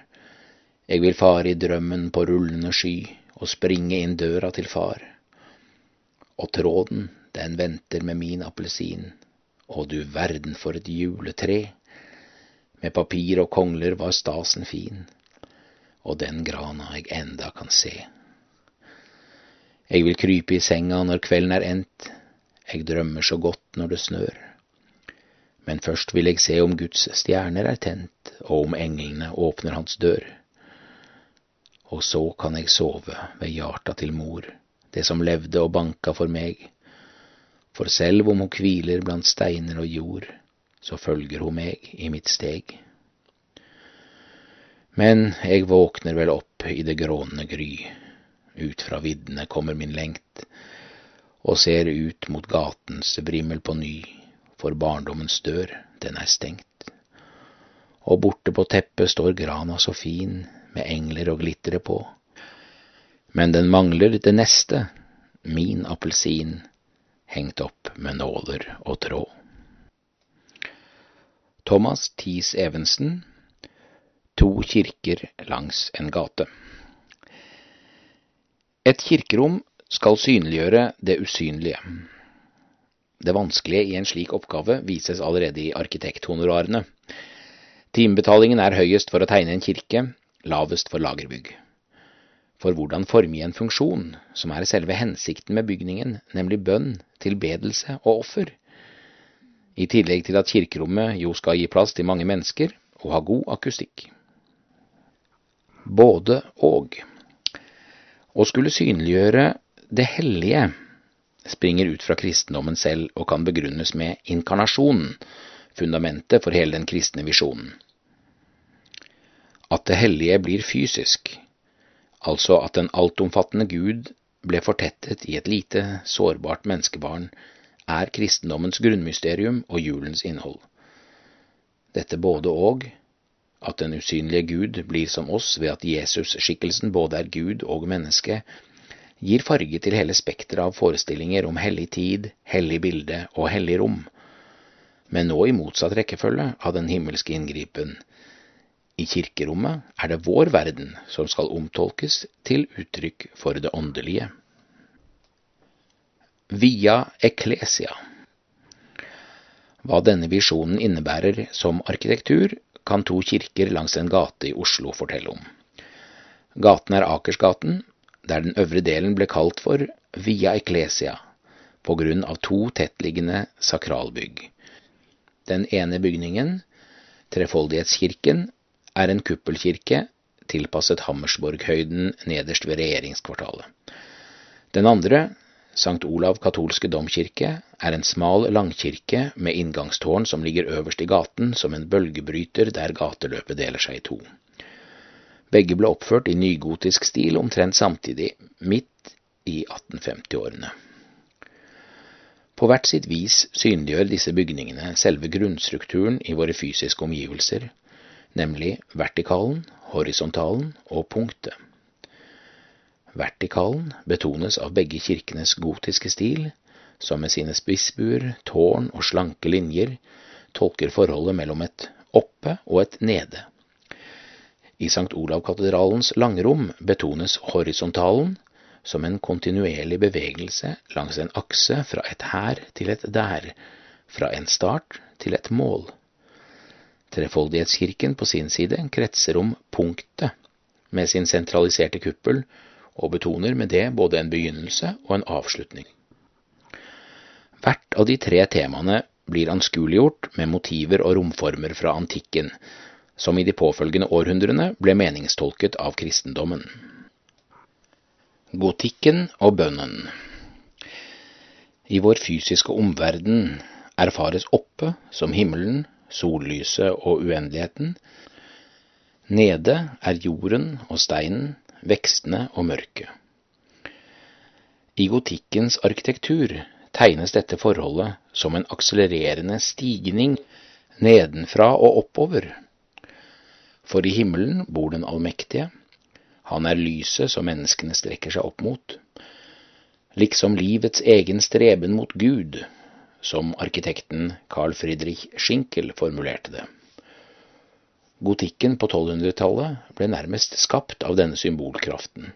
jeg vil fare i drømmen på rullende sky og springe inn døra til far. Og tråden, den venter med min appelsin, å du verden for et juletre. Med papir og kongler var stasen fin, og den grana jeg enda kan se. Jeg vil krype i senga når kvelden er endt, jeg drømmer så godt når det snør. Men først vil jeg se om Guds stjerner er tent, og om englene åpner hans dør. Og så kan jeg sove ved hjarta til mor, det som levde og banka for meg. For selv om hun hviler blant steiner og jord, så følger hun meg i mitt steg. Men jeg våkner vel opp i det grånende gry, ut fra viddene kommer min lengt, og ser ut mot gatens brimmel på ny, for barndommens dør, den er stengt. Og borte på teppet står grana så fin, med engler og glitre på. Men den mangler det neste, min appelsin, hengt opp med nåler og tråd. Thomas Thies Evensen To kirker langs en gate Et kirkerom skal synliggjøre det usynlige. Det vanskelige i en slik oppgave vises allerede i arkitekthonorarene. Timebetalingen er høyest for å tegne en kirke, lavest for lagerbygg. For hvordan forme en funksjon, som er selve hensikten med bygningen, nemlig bønn, tilbedelse og offer? I tillegg til at kirkerommet jo skal gi plass til mange mennesker og ha god akustikk. Både og. Å skulle synliggjøre det hellige springer ut fra kristendommen selv og kan begrunnes med inkarnasjonen, fundamentet for hele den kristne visjonen at det hellige blir fysisk, altså at den altomfattende Gud ble fortettet i et lite, sårbart menneskebarn, er kristendommens grunnmysterium og julens innhold. Dette både og, at den usynlige Gud blir som oss ved at Jesus-skikkelsen både er Gud og menneske, gir farge til hele spekteret av forestillinger om hellig tid, hellig bilde og hellig rom, men nå i motsatt rekkefølge av den himmelske inngripen, i kirkerommet er det vår verden som skal omtolkes til uttrykk for det åndelige. Via Ecclesia Hva denne visjonen innebærer som arkitektur, kan to kirker langs en gate i Oslo fortelle om. Gaten er Akersgaten, der den øvre delen ble kalt for Via Ecclesia på grunn av to tettliggende sakralbygg. Den ene bygningen, Trefoldighetskirken, er en kuppelkirke tilpasset Hammersborghøyden nederst ved regjeringskvartalet. Den andre, St. Olav katolske domkirke, er en smal langkirke med inngangstårn som ligger øverst i gaten som en bølgebryter der gateløpet deler seg i to. Begge ble oppført i nygotisk stil omtrent samtidig, midt i 1850-årene. På hvert sitt vis synliggjør disse bygningene selve grunnstrukturen i våre fysiske omgivelser, nemlig vertikalen, horisontalen og punktet. Vertikalen betones av begge kirkenes gotiske stil, som med sine spissbuer, tårn og slanke linjer tolker forholdet mellom et oppe og et nede. I St. Olav-katedralens langrom betones horisontalen som en kontinuerlig bevegelse langs en akse fra et her til et der, fra en start til et mål. Trefoldighetskirken på sin side kretser om punktet, med sin sentraliserte kuppel, og betoner med det både en begynnelse og en avslutning. Hvert av de tre temaene blir anskueliggjort med motiver og romformer fra antikken, som i de påfølgende århundrene ble meningstolket av kristendommen. Gotikken og bønnen I vår fysiske omverden erfares oppe som himmelen, sollyset og uendeligheten. Nede er jorden og steinen, vekstene og mørket. I gotikkens arkitektur tegnes dette forholdet som en akselererende stigning nedenfra og oppover. For i himmelen bor den allmektige. Han er lyset som menneskene strekker seg opp mot. Liksom livets egen streben mot Gud, som arkitekten Carl Friedrich Schinkel formulerte det. Gotikken på 1200-tallet ble nærmest skapt av denne symbolkraften,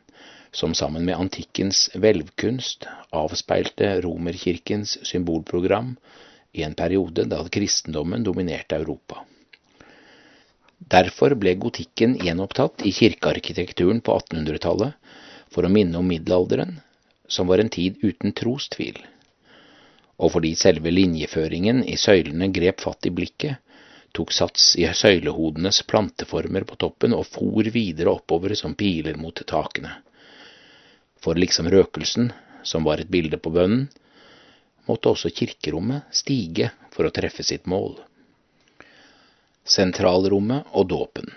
som sammen med antikkens hvelvkunst avspeilte romerkirkens symbolprogram i en periode da kristendommen dominerte Europa. Derfor ble gotikken gjenopptatt i kirkearkitekturen på 1800-tallet for å minne om middelalderen, som var en tid uten trostvil, og fordi selve linjeføringen i søylene grep fatt i blikket, tok sats i søylehodenes planteformer på toppen og for videre oppover som piler mot takene. For liksom røkelsen, som var et bilde på bønnen, måtte også kirkerommet stige for å treffe sitt mål. Sentralrommet og dåpen.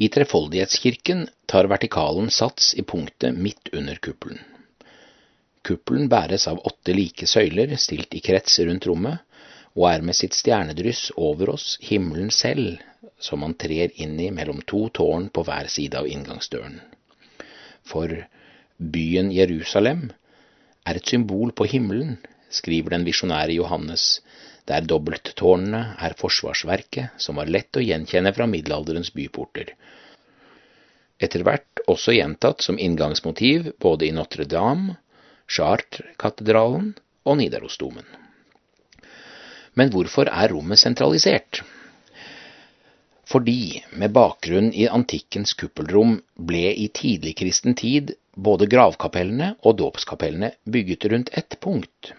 I Trefoldighetskirken tar vertikalen sats i punktet midt under kuppelen. Kuppelen bæres av åtte like søyler stilt i krets rundt rommet, og er med sitt stjernedryss over oss himmelen selv, som man trer inn i mellom to tårn på hver side av inngangsdøren. For byen Jerusalem er et symbol på himmelen, skriver den visjonære Johannes, der dobbelttårnene er forsvarsverket som var lett å gjenkjenne fra middelalderens byporter. Etter hvert også gjentatt som inngangsmotiv både i Notre-Dame, Chartres-katedralen og Nidarosdomen. Men hvorfor er rommet sentralisert? Fordi, med bakgrunn i antikkens kuppelrom, ble i tidlig kristen tid både gravkapellene og dåpskapellene bygget rundt ett punkt.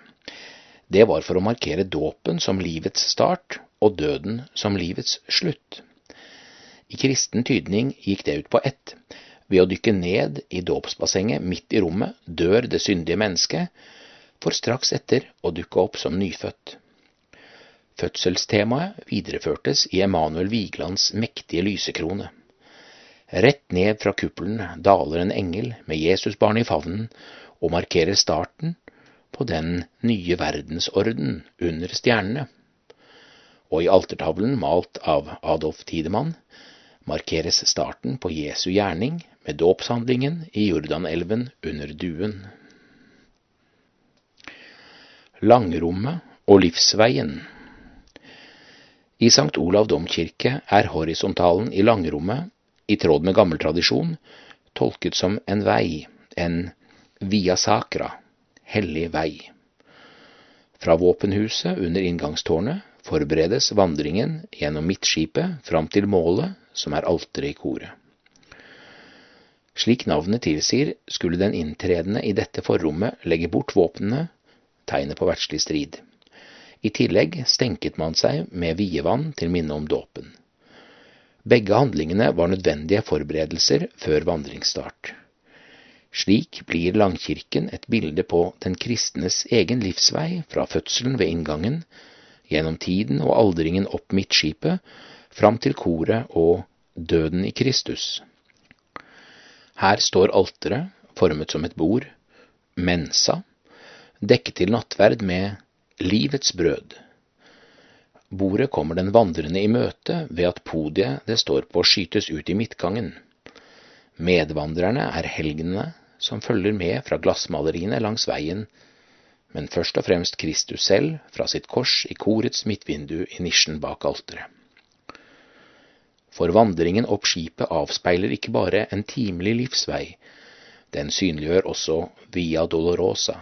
Det var for å markere dåpen som livets start og døden som livets slutt. I kristen tydning gikk det ut på ett. Ved å dykke ned i dåpsbassenget midt i rommet dør det syndige mennesket, for straks etter å dukke opp som nyfødt. Fødselstemaet videreførtes i Emanuel Vigelands mektige lysekrone. Rett ned fra kuppelen daler en engel med Jesusbarnet i favnen og markerer starten på den nye verdensorden under stjernene. Og i altertavlen malt av Adolf Tidemann markeres starten på Jesu gjerning med dåpshandlingen i Jordanelven under duen. Langrommet og livsveien I St. Olav domkirke er horisontalen i langrommet, i tråd med gammel tradisjon, tolket som en vei, en via sacra, hellig vei. Fra våpenhuset under inngangstårnet forberedes vandringen gjennom midtskipet fram til målet, som er alteret i koret. Slik navnet tilsier, skulle den inntredende i dette forrommet legge bort våpnene, tegnet på verdslig strid. I tillegg stenket man seg med vievann til minne om dåpen. Begge handlingene var nødvendige forberedelser før vandringsstart. Slik blir Langkirken et bilde på den kristnes egen livsvei fra fødselen ved inngangen, gjennom tiden og aldringen opp midtskipet, fram til koret og døden i Kristus. Her står alteret, formet som et bord, mensa, dekket til nattverd med livets brød. Bordet kommer den vandrende i møte ved at podiet det står på skytes ut i midtgangen. Medvandrerne er helgenene som følger med fra glassmaleriene langs veien, men først og fremst Kristus selv fra sitt kors i korets midtvindu i nisjen bak alteret. For vandringen opp skipet avspeiler ikke bare en timelig livsvei, den synliggjør også Via Dolorosa,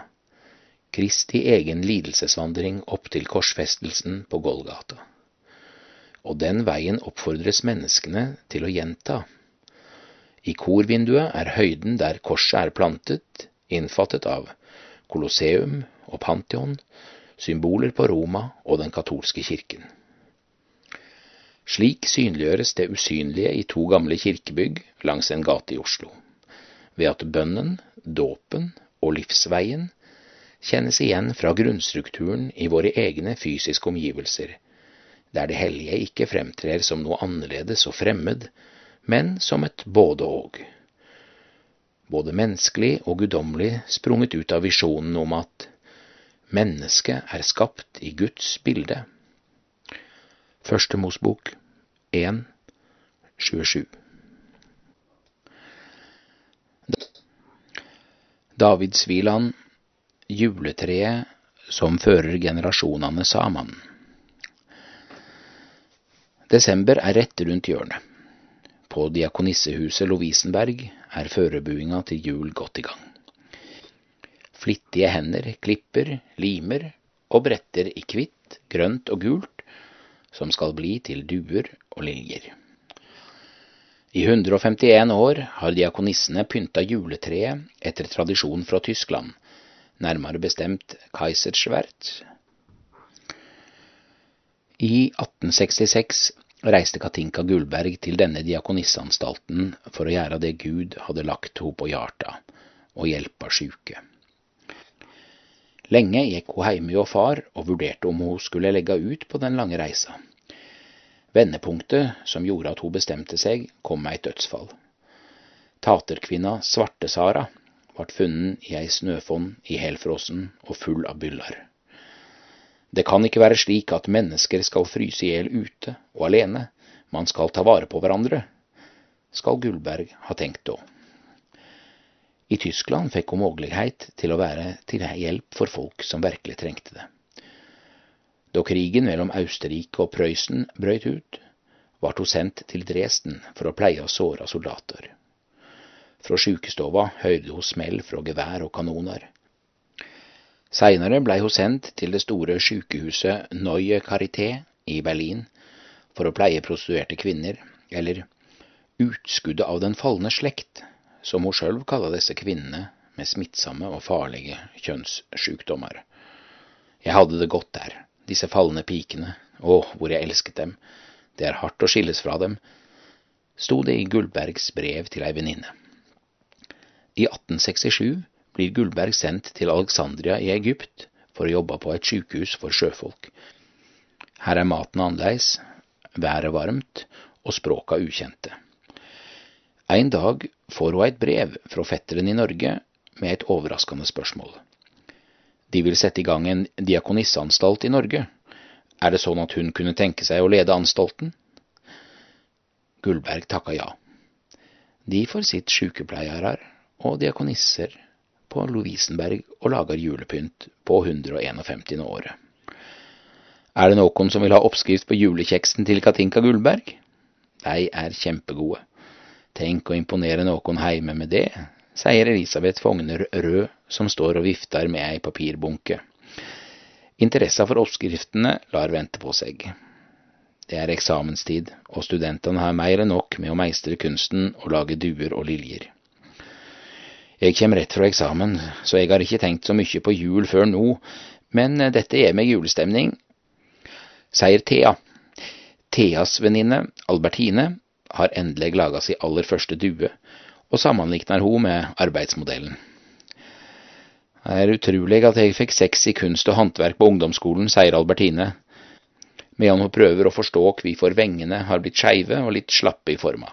Kristi egen lidelsesvandring opp til korsfestelsen på Golgata. Og den veien oppfordres menneskene til å gjenta. I korvinduet er høyden der korset er plantet, innfattet av Colosseum og Pantheon, symboler på Roma og den katolske kirken. Slik synliggjøres det usynlige i to gamle kirkebygg langs en gate i Oslo, ved at bønnen, dåpen og livsveien kjennes igjen fra grunnstrukturen i våre egne fysiske omgivelser, der det hellige ikke fremtrer som noe annerledes og fremmed, men som et både-og. Både menneskelig og guddommelig sprunget ut av visjonen om at mennesket er skapt i Guds bilde. Første Mosbok 1, 27. Davidsvilan, juletreet som fører generasjonene sammen. Desember er rett rundt hjørnet. På Diakonissehuset Lovisenberg er førerbuinga til jul godt i gang. Flittige hender klipper, limer og bretter i hvitt, grønt og gult, som skal bli til duer og liljer. I 151 år har diakonissene pynta juletreet etter tradisjon fra Tyskland, nærmere bestemt Kaiserschwert. I 1866 reiste Katinka Gullberg til denne diakonisseanstalten for å gjøre det Gud hadde lagt henne på hjarta, og hjelpe sjuke. Lenge gikk hun hjemme hos far og vurderte om hun skulle legge ut på den lange reisa. Vendepunktet som gjorde at hun bestemte seg, kom med et dødsfall. Taterkvinna Svarte-Sara ble funnet i ei snøfonn i helfrossen og full av byller. Det kan ikke være slik at mennesker skal fryse i hjel ute og alene, man skal ta vare på hverandre, skal Gullberg ha tenkt da. I Tyskland fikk hun mulighet til å være til hjelp for folk som virkelig trengte det. Da krigen mellom Austerrike og Prøysen brøt ut, ble hun sendt til Dresden for å pleie såra soldater. Fra sjukestova hørte hun smell fra gevær og kanoner. Seinere blei hun sendt til det store sjukehuset Neue Charité i Berlin for å pleie prostituerte kvinner, eller utskuddet av den falne slekt, som hun sjøl kaller disse kvinnene med smittsomme og farlige kjønnssjukdommer. Jeg hadde det godt der, disse falne pikene, å, hvor jeg elsket dem, det er hardt å skilles fra dem, sto det i Gullbergs brev til ei venninne. I 1867 blir Gullberg sendt til Alexandria i Egypt for å jobbe på et sykehus for sjøfolk. Her er maten annerledes, været varmt og språka ukjente. En dag får hun et brev fra fetteren i Norge med et overraskende spørsmål. De vil sette i gang en diakonisseanstalt i Norge. Er det sånn at hun kunne tenke seg å lede anstalten? Gullberg takka ja. De får sitt sykepleiere og diakonisser på Lovisenberg og lager julepynt på 151. året. Er det noen som vil ha oppskrift på julekjeksen til Katinka Gullberg? De er kjempegode. Tenk å imponere noen heime med det, sier Elisabeth Fogner Rød, som står og vifter med ei papirbunke. Interessa for oppskriftene lar vente på seg. Det er eksamenstid, og studentene har mer enn nok med å meistre kunsten å lage duer og liljer. Jeg kommer rett fra eksamen, så jeg har ikke tenkt så mye på jul før nå, men dette gir meg julestemning, sier Thea. Theas venninne, Albertine, har endelig laga si aller første due, og sammenlikner hun med arbeidsmodellen. Det er utrolig at jeg fikk seks i kunst og håndverk på ungdomsskolen, sier Albertine, medan hun prøver å forstå hvorfor vengene har blitt skeive og litt slappe i forma.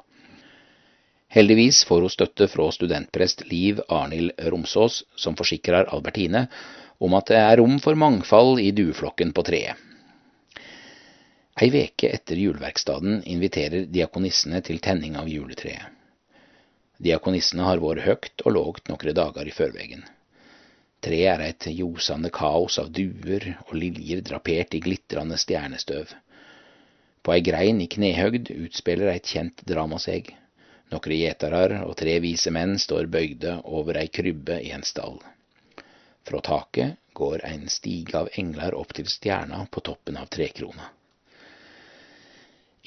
Heldigvis får hun støtte fra studentprest Liv Arnhild Romsås, som forsikrer Albertine om at det er rom for mangfold i dueflokken på treet. Ei veke etter juleverkstaden inviterer diakonissene til tenning av juletreet. Diakonissene har vært høgt og lågt noen dager i førvegen. Treet er et ljosende kaos av duer og liljer drapert i glitrende stjernestøv. På ei grein i knehøgd utspiller et kjent drama seg. Noen gjetarar og tre vise menn står bøyde over ei krybbe i en stall. Fra taket går en stige av engler opp til stjerna på toppen av trekrona.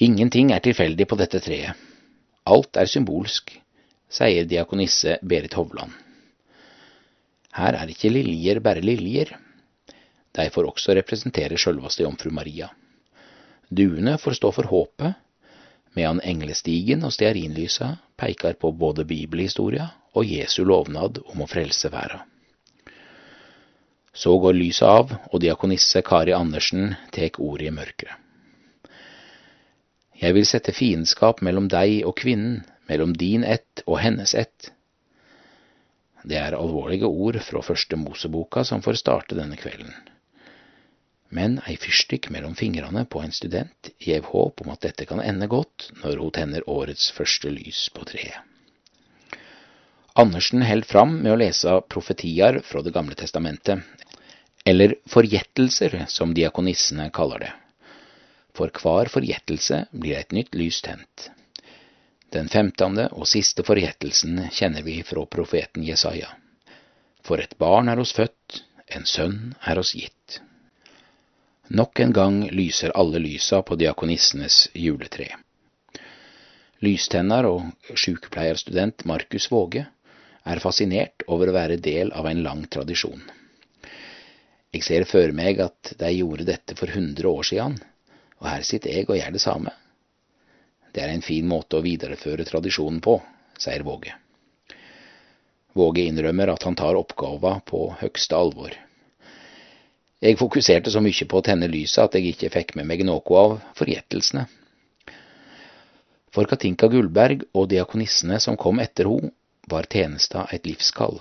Ingenting er tilfeldig på dette treet. Alt er symbolsk, sier diakonisse Berit Hovland. Her er ikke liljer bare liljer. De får også representere sjølveste jomfru Maria. Duene får stå for håpet, medan englestigen og stearinlysa peikar på både bibelhistoria og Jesu lovnad om å frelse verda. Så går lyset av, og diakonisse Kari Andersen tek ordet i mørket. Jeg vil sette fiendskap mellom deg og kvinnen, mellom din ett og hennes ett. Det er alvorlige ord fra første Moseboka som får starte denne kvelden. Men ei fyrstikk mellom fingrene på en student gjev håp om at dette kan ende godt når hun tenner årets første lys på treet. Andersen held fram med å lese profetier fra Det gamle testamentet, eller forgjettelser, som diakonissene kaller det. For hver forgjettelse blir et nytt lys tent. Den femtende og siste forgjettelsen kjenner vi fra profeten Jesaja. For et barn er oss født, en sønn er oss gitt. Nok en gang lyser alle lysa på diakonissenes juletre. Lystenner og sykepleierstudent Markus Våge er fascinert over å være del av en lang tradisjon. Jeg ser for meg at de gjorde dette for hundre år siden, og her sitter jeg og gjør det samme. Det er en fin måte å videreføre tradisjonen på, sier Våge. Våge innrømmer at han tar oppgava på høgste alvor. Jeg fokuserte så mye på å tenne lyset at jeg ikke fikk med meg noe av forgjettelsene. For Katinka Gullberg og diakonissene som kom etter henne, var tjenesta et livskall.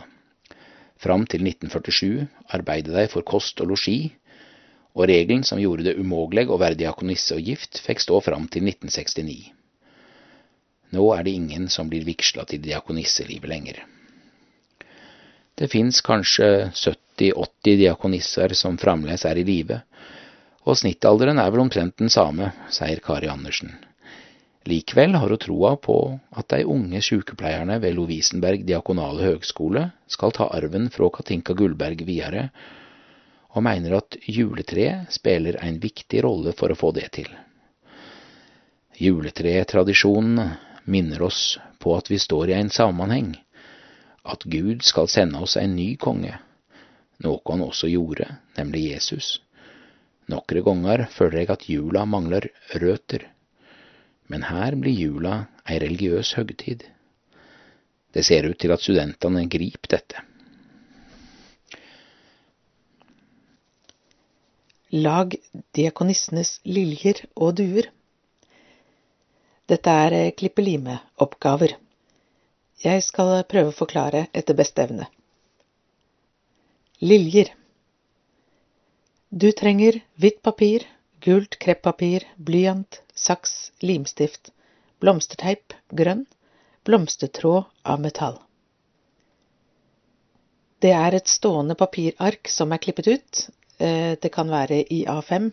Fram til 1947 arbeidet de for kost og losji, og regelen som gjorde det umulig å være diakonisse og gift, fikk stå fram til 1969. Nå er det ingen som blir vigsla til diakonisselivet lenger. Det fins kanskje 70-80 diakonisser som fremdeles er i live, og snittalderen er vel omtrent den samme, sier Kari Andersen. Likevel har hun troa på at de unge sykepleierne ved Lovisenberg diakonale høgskole skal ta arven fra Katinka Gullberg videre, og mener at juletreet spiller en viktig rolle for å få det til. Juletretradisjonen minner oss på at vi står i en sammenheng, at Gud skal sende oss en ny konge, noe han også gjorde, nemlig Jesus. Nokre ganger føler jeg at jula mangler røter, men her blir jula ei religiøs høgtid. Det ser ut til at studentene griper dette. Lag diakonissenes liljer og duer. Dette er klippe-lime-oppgaver. Jeg skal prøve å forklare etter beste evne. Liljer. Du trenger hvitt papir, gult kreppapir, blyant, saks, limstift, blomsterteip, grønn, blomstertråd av metall. Det er et stående papirark som er klippet ut. Eh, Det kan være i A5.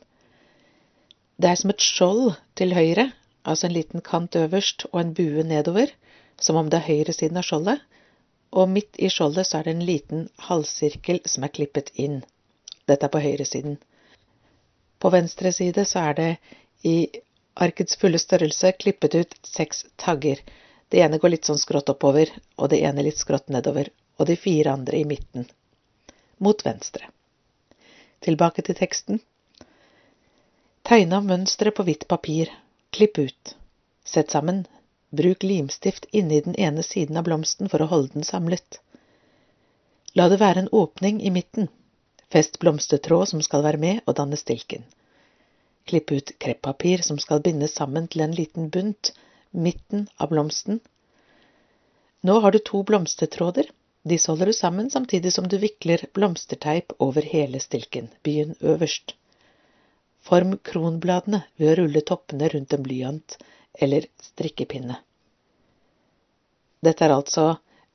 Det er som et skjold til høyre, altså en liten kant øverst og en bue nedover, som om det er høyresiden av skjoldet, og midt i skjoldet så er det en liten halvsirkel som er klippet inn. Dette er på høyresiden. På venstre side så er det i arkets fulle størrelse klippet ut seks tagger. Det ene går litt sånn skrått oppover, og det ene litt skrått nedover, og de fire andre i midten. Mot venstre. Tilbake til teksten. Tegne av mønstre på hvitt papir. Klipp ut. Sett sammen. Bruk limstift inni den ene siden av blomsten for å holde den samlet. La det være en åpning i midten. Fest blomstertråd som skal være med og danne stilken. Klipp ut kreppapir som skal bindes sammen til en liten bunt, midten av blomsten. Nå har du to blomstertråder. Disse holder du sammen samtidig som du vikler blomsterteip over hele stilken. Begynn øverst. Form kronbladene ved å rulle toppene rundt en blyant eller strikkepinne. Dette er altså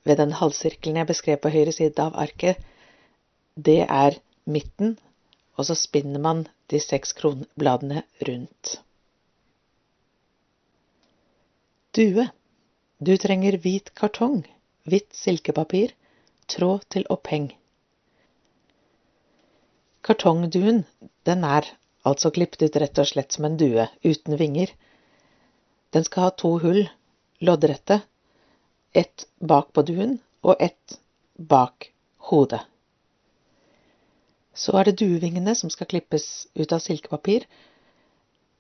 ved den halvsirkelen jeg beskrev på høyre side av arket. Det er midten, og så spinner man de seks kronbladene rundt. Due. Du trenger hvit kartong, hvitt silkepapir, tråd til oppheng. Kartongduen, den er altså klippet ut rett og slett som en due, uten vinger. Den skal ha to hull, loddrette, ett bak på duen og ett bak hodet. Så er det duevingene som skal klippes ut av silkepapir.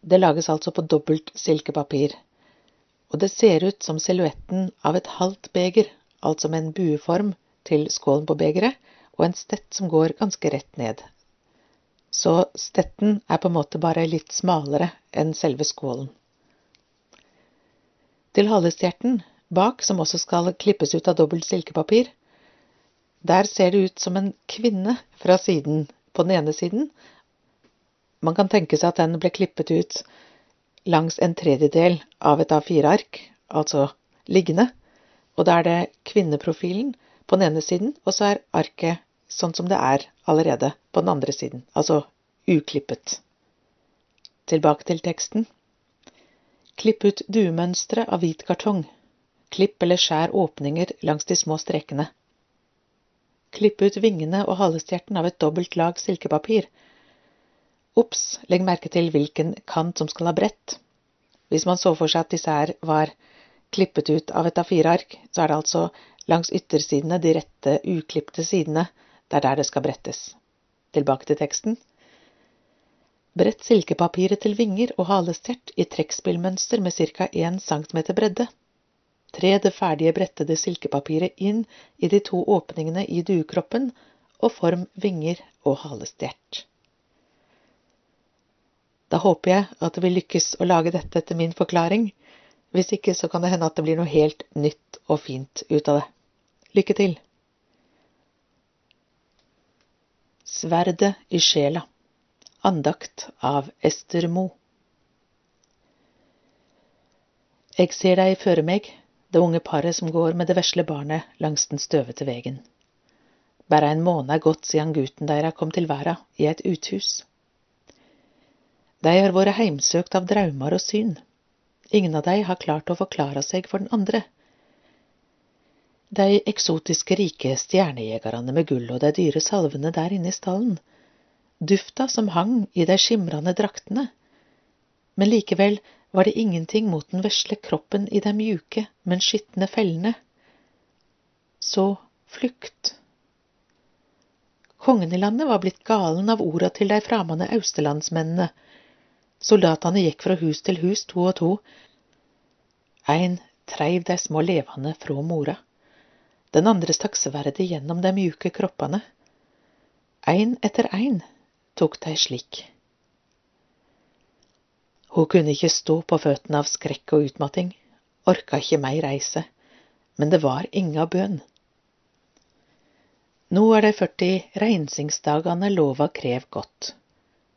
Det lages altså på dobbelt silkepapir, og det ser ut som silhuetten av et halvt beger, altså med en bueform til skålen på begeret, og en stett som går ganske rett ned. Så stetten er på en måte bare litt smalere enn selve skålen. Til halestjerten bak, som også skal klippes ut av dobbelt silkepapir, der ser det ut som en kvinne fra siden på den ene siden. Man kan tenke seg at den ble klippet ut langs en tredjedel av et A4-ark, altså liggende, og da er det kvinneprofilen på den ene siden, og så er arket sånn som det er allerede på den andre siden, altså uklippet. Tilbake til teksten. Klipp ut duemønstre av hvit kartong. Klipp eller skjær åpninger langs de små strekene. Klipp ut vingene og halestjerten av et dobbelt lag silkepapir. Ops, legg merke til hvilken kant som skal ha brett. Hvis man så for seg at disse her var klippet ut av et A4-ark, så er det altså langs yttersidene, de rette, uklipte sidene, det er der det skal brettes. Tilbake til teksten. Brett silkepapiret til vinger og halestert i trekkspillmønster med ca. 1 cm bredde. Tre det ferdige brettede silkepapiret inn i de to åpningene i duekroppen og form vinger og halestjert. Da håper jeg at det vil lykkes å lage dette etter min forklaring. Hvis ikke så kan det hende at det blir noe helt nytt og fint ut av det. Lykke til! Sverdet i sjela Andakt av Ester Mo Jeg ser deg føre meg, det unge paret som går med det vesle barnet langs den støvete vegen. Bare en måned er gått siden gutten deira kom til verda i et uthus. De har vært heimsøkt av draumar og syn. Ingen av dei har klart å forklare seg for den andre. De eksotiske rike stjernejegerne med gull og de dyre salvene der inne i stallen, dufta som hang i de skimrende draktene, men likevel var det ingenting mot den vesle kroppen i de mjuke, men skitne fellene. Så flukt. Kongen i landet var blitt galen av orda til de framande austerlandsmennene. Soldatene gikk fra hus til hus to og to. Ein treiv de små levende fra mora. Den andre stakk sverdet gjennom de mjuke kroppene. Ein etter ein tok deg slik. Hun kunne ikke stå på føttene av skrekk og utmatting, orka ikke meir reise, men det var inga bønn. Nå er de 40 reinsingsdagane lova krev godt.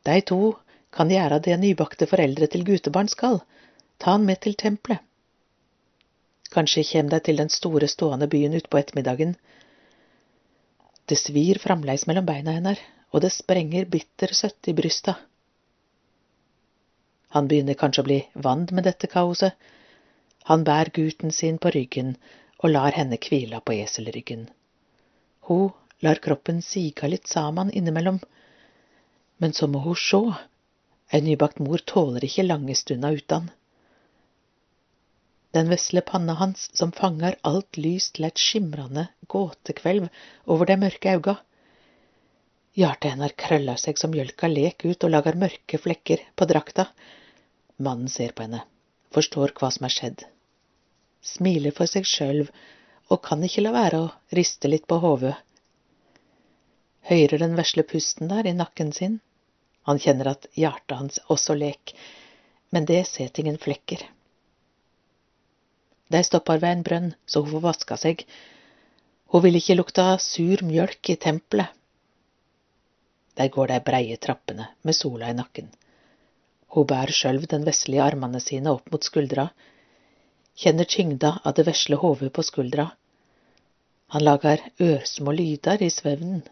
De to kan gjøre det nybakte foreldre til gutebarn skal, ta han med til tempelet. Kanskje kjem de til den store stående byen utpå ettermiddagen. Det svir framleis mellom beina hennes, og det sprenger bitter søtt i brysta. Han begynner kanskje å bli vant med dette kaoset. Han bærer gutten sin på ryggen og lar henne hvile på eselryggen. Hun lar kroppen sige litt sammen innimellom, men så må hun sjå. Ei nybakt mor tåler ikke lange stunder uten. Den vesle panna hans som fanger alt lys til et skimrende gåtekvelv over de mørke auga. Hjertet hennes krøller seg som mjølka lek ut og lager mørke flekker på drakta. Mannen ser på henne, forstår hva som er skjedd, smiler for seg sjøl og kan ikke la være å riste litt på hodet. Høyrer den vesle pusten der i nakken sin. Han kjenner at hjertet hans også lek, men det setter ingen flekker. De stopper ved en brønn, så hun får vaska seg. Hun vil ikke lukta sur mjølk i tempelet. Der går de breie trappene med sola i nakken. Hun bærer sjølv den vesle armene sine opp mot skuldra, kjenner tyngda av det vesle hodet på skuldra. Han lager ørsmå lyder i svevnen.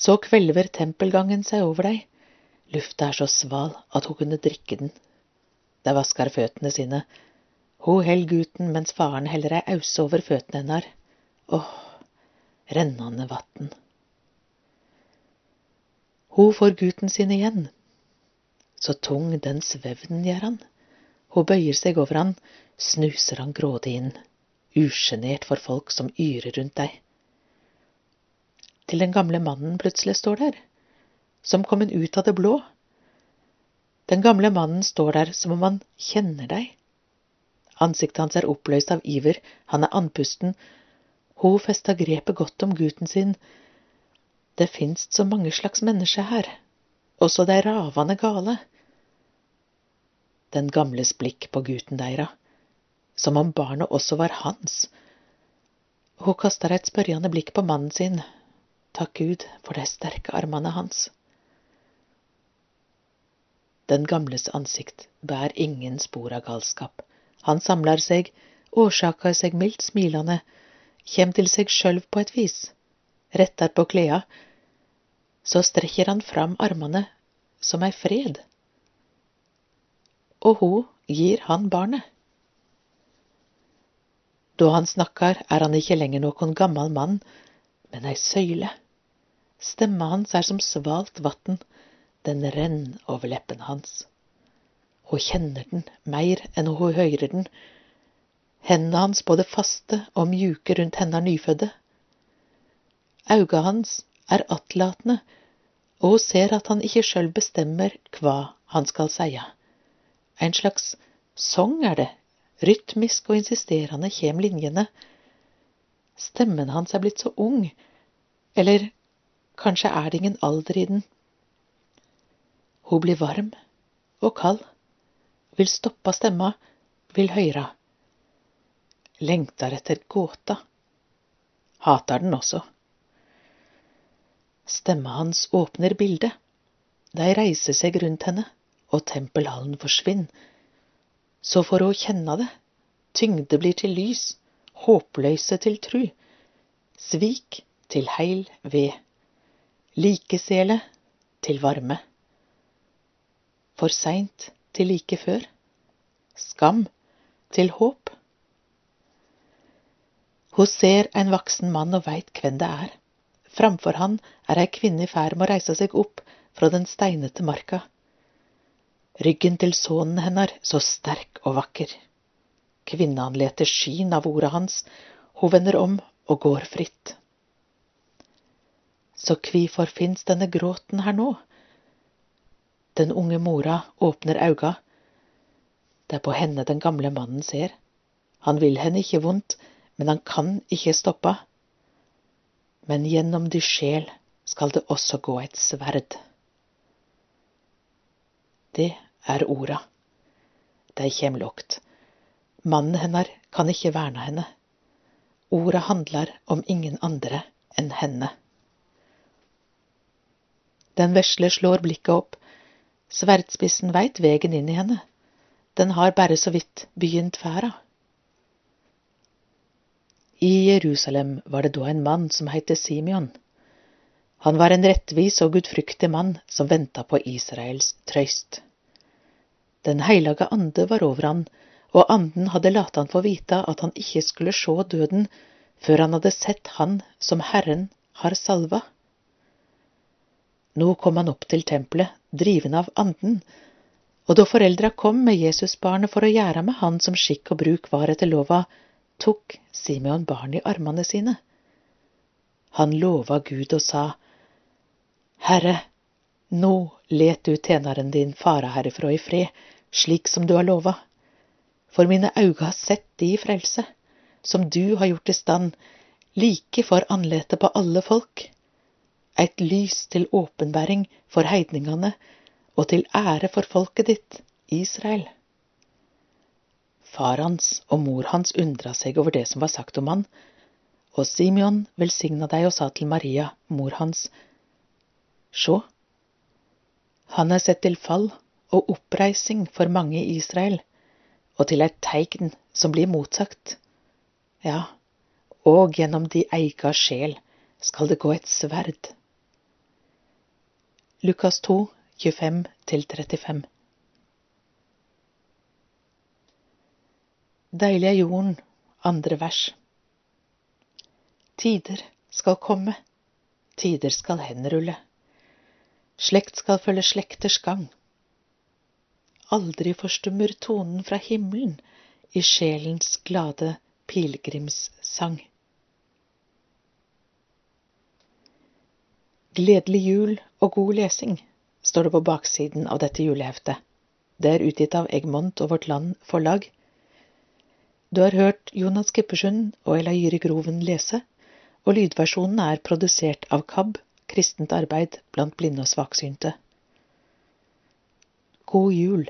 Så kvelver tempelgangen seg over dei, lufta er så sval at hun kunne drikke den. De vasker føttene sine. Hun held gutten mens faren heller ei ause over føttene hennar. Åh, rennende vatn. Hun får gutten sin igjen. Så tung den svevnen gjør han. Hun bøyer seg over han, snuser han grådig inn, usjenert for folk som yrer rundt deg. Til den gamle mannen plutselig står der, som kom en ut av det blå. Den gamle mannen står der som om han kjenner deg. Ansiktet hans er oppløst av iver, han er andpusten. Hun festa grepet godt om gutten sin. Det finst så mange slags mennesker her, også de ravende gale. Den gamles blikk på gutten deira, som om barnet også var hans. Hun kaster et spørjende blikk på mannen sin. Takk Gud for de sterke armene hans. Den gamles ansikt bærer ingen spor av galskap. Han samlar seg, årsakar seg mildt smilende, kjem til seg sjølv på et vis, rettar på kleda, så strekker han fram armene som ei fred. Og hun gir han barnet. Da han snakkar, er han ikke lenger nokon gammal mann, men ei søyle. Stemma hans er som svalt vatn, den renn over leppene hans. Hun kjenner den mer enn hun høyrer den. Hendene hans både faste og mjuke rundt henda nyfødde. Auga hans er attlatende, og hun ser at han ikke sjøl bestemmer hva han skal seie. En slags sang er det, rytmisk og insisterende kjem linjene. Stemmen hans er blitt så ung, eller kanskje er det ingen alder i den. Hun blir varm og kald, vil stoppa stemma, vil høyra. Lengtar etter gåta. Hatar den også. Stemma hans åpner bildet. De reiser seg rundt henne, og tempelhallen forsvinner. Så får å kjenne det. Tyngde blir til lys, håpløse til tru. Svik til heil ved. Likesele til varme. For seint til like før. Skam til håp. Hun ser en voksen mann og veit hvem det er. Framfor han er ei kvinne i ferd med å reise seg opp fra den steinete marka. Ryggen til sønnen hennar så sterk og vakker. Kvinnen leter skyn av ordet hans, hun vender om og går fritt. Så kvifor fins denne gråten her nå? Den unge mora åpner auga. Det er på henne den gamle mannen ser. Han vil henne ikke vondt, men han kan ikke stoppe. Men gjennom dy sjel skal det også gå et sverd. Det er orda. Dei kjem lågt. Mannen hennar kan ikke verna henne. Orda handlar om ingen andre enn henne. Den vesle slår blikket opp. Sverdspissen veit vegen inn i henne. Den har bare så vidt begynt ferda. I Jerusalem var det da en mann som het Simeon. Han var en rettvis og gudfryktig mann som venta på Israels trøyst. Den heilage ande var over han, og anden hadde latt han få vite at han ikke skulle se døden før han hadde sett han som Herren har salva. Nå kom han opp til tempelet, driven av anden, og da foreldra kom med Jesusbarnet for å gjøre med han som skikk og bruk var etter lova, tok Simeon barnet i armene sine. Han lova Gud og sa, Herre, nå let du tjeneren din fara herifra i fred, slik som du har lova. For mine auge har sett de frelse, som du har gjort i stand, like for anletet på alle folk. Eit lys til åpenbæring for heidningene og til ære for folket ditt, Israel. Far hans og mor hans undra seg over det som var sagt om han, og Simeon velsigna deg og sa til Maria, mor hans, Sjå, han er sett til fall og oppreising for mange i Israel, og til et teikn som blir motsagt. Ja, og gjennom de eiga sjel skal det gå et sverd. Lukas 2, 25-35 Deilig er jorden, andre vers. Tider skal komme, tider skal henrulle. Slekt skal følge slekters gang. aldri forstummer tonen fra himmelen i sjelens glade pilegrimssang. Gledelig jul og god lesing, står det på baksiden av dette juleheftet. Det er utgitt av Egmont og Vårt Land forlag. Du har hørt Jonas Kippersund og Elaire Groven lese, og lydversjonen er produsert av KAB, Kristent arbeid blant blinde og svaksynte. God jul!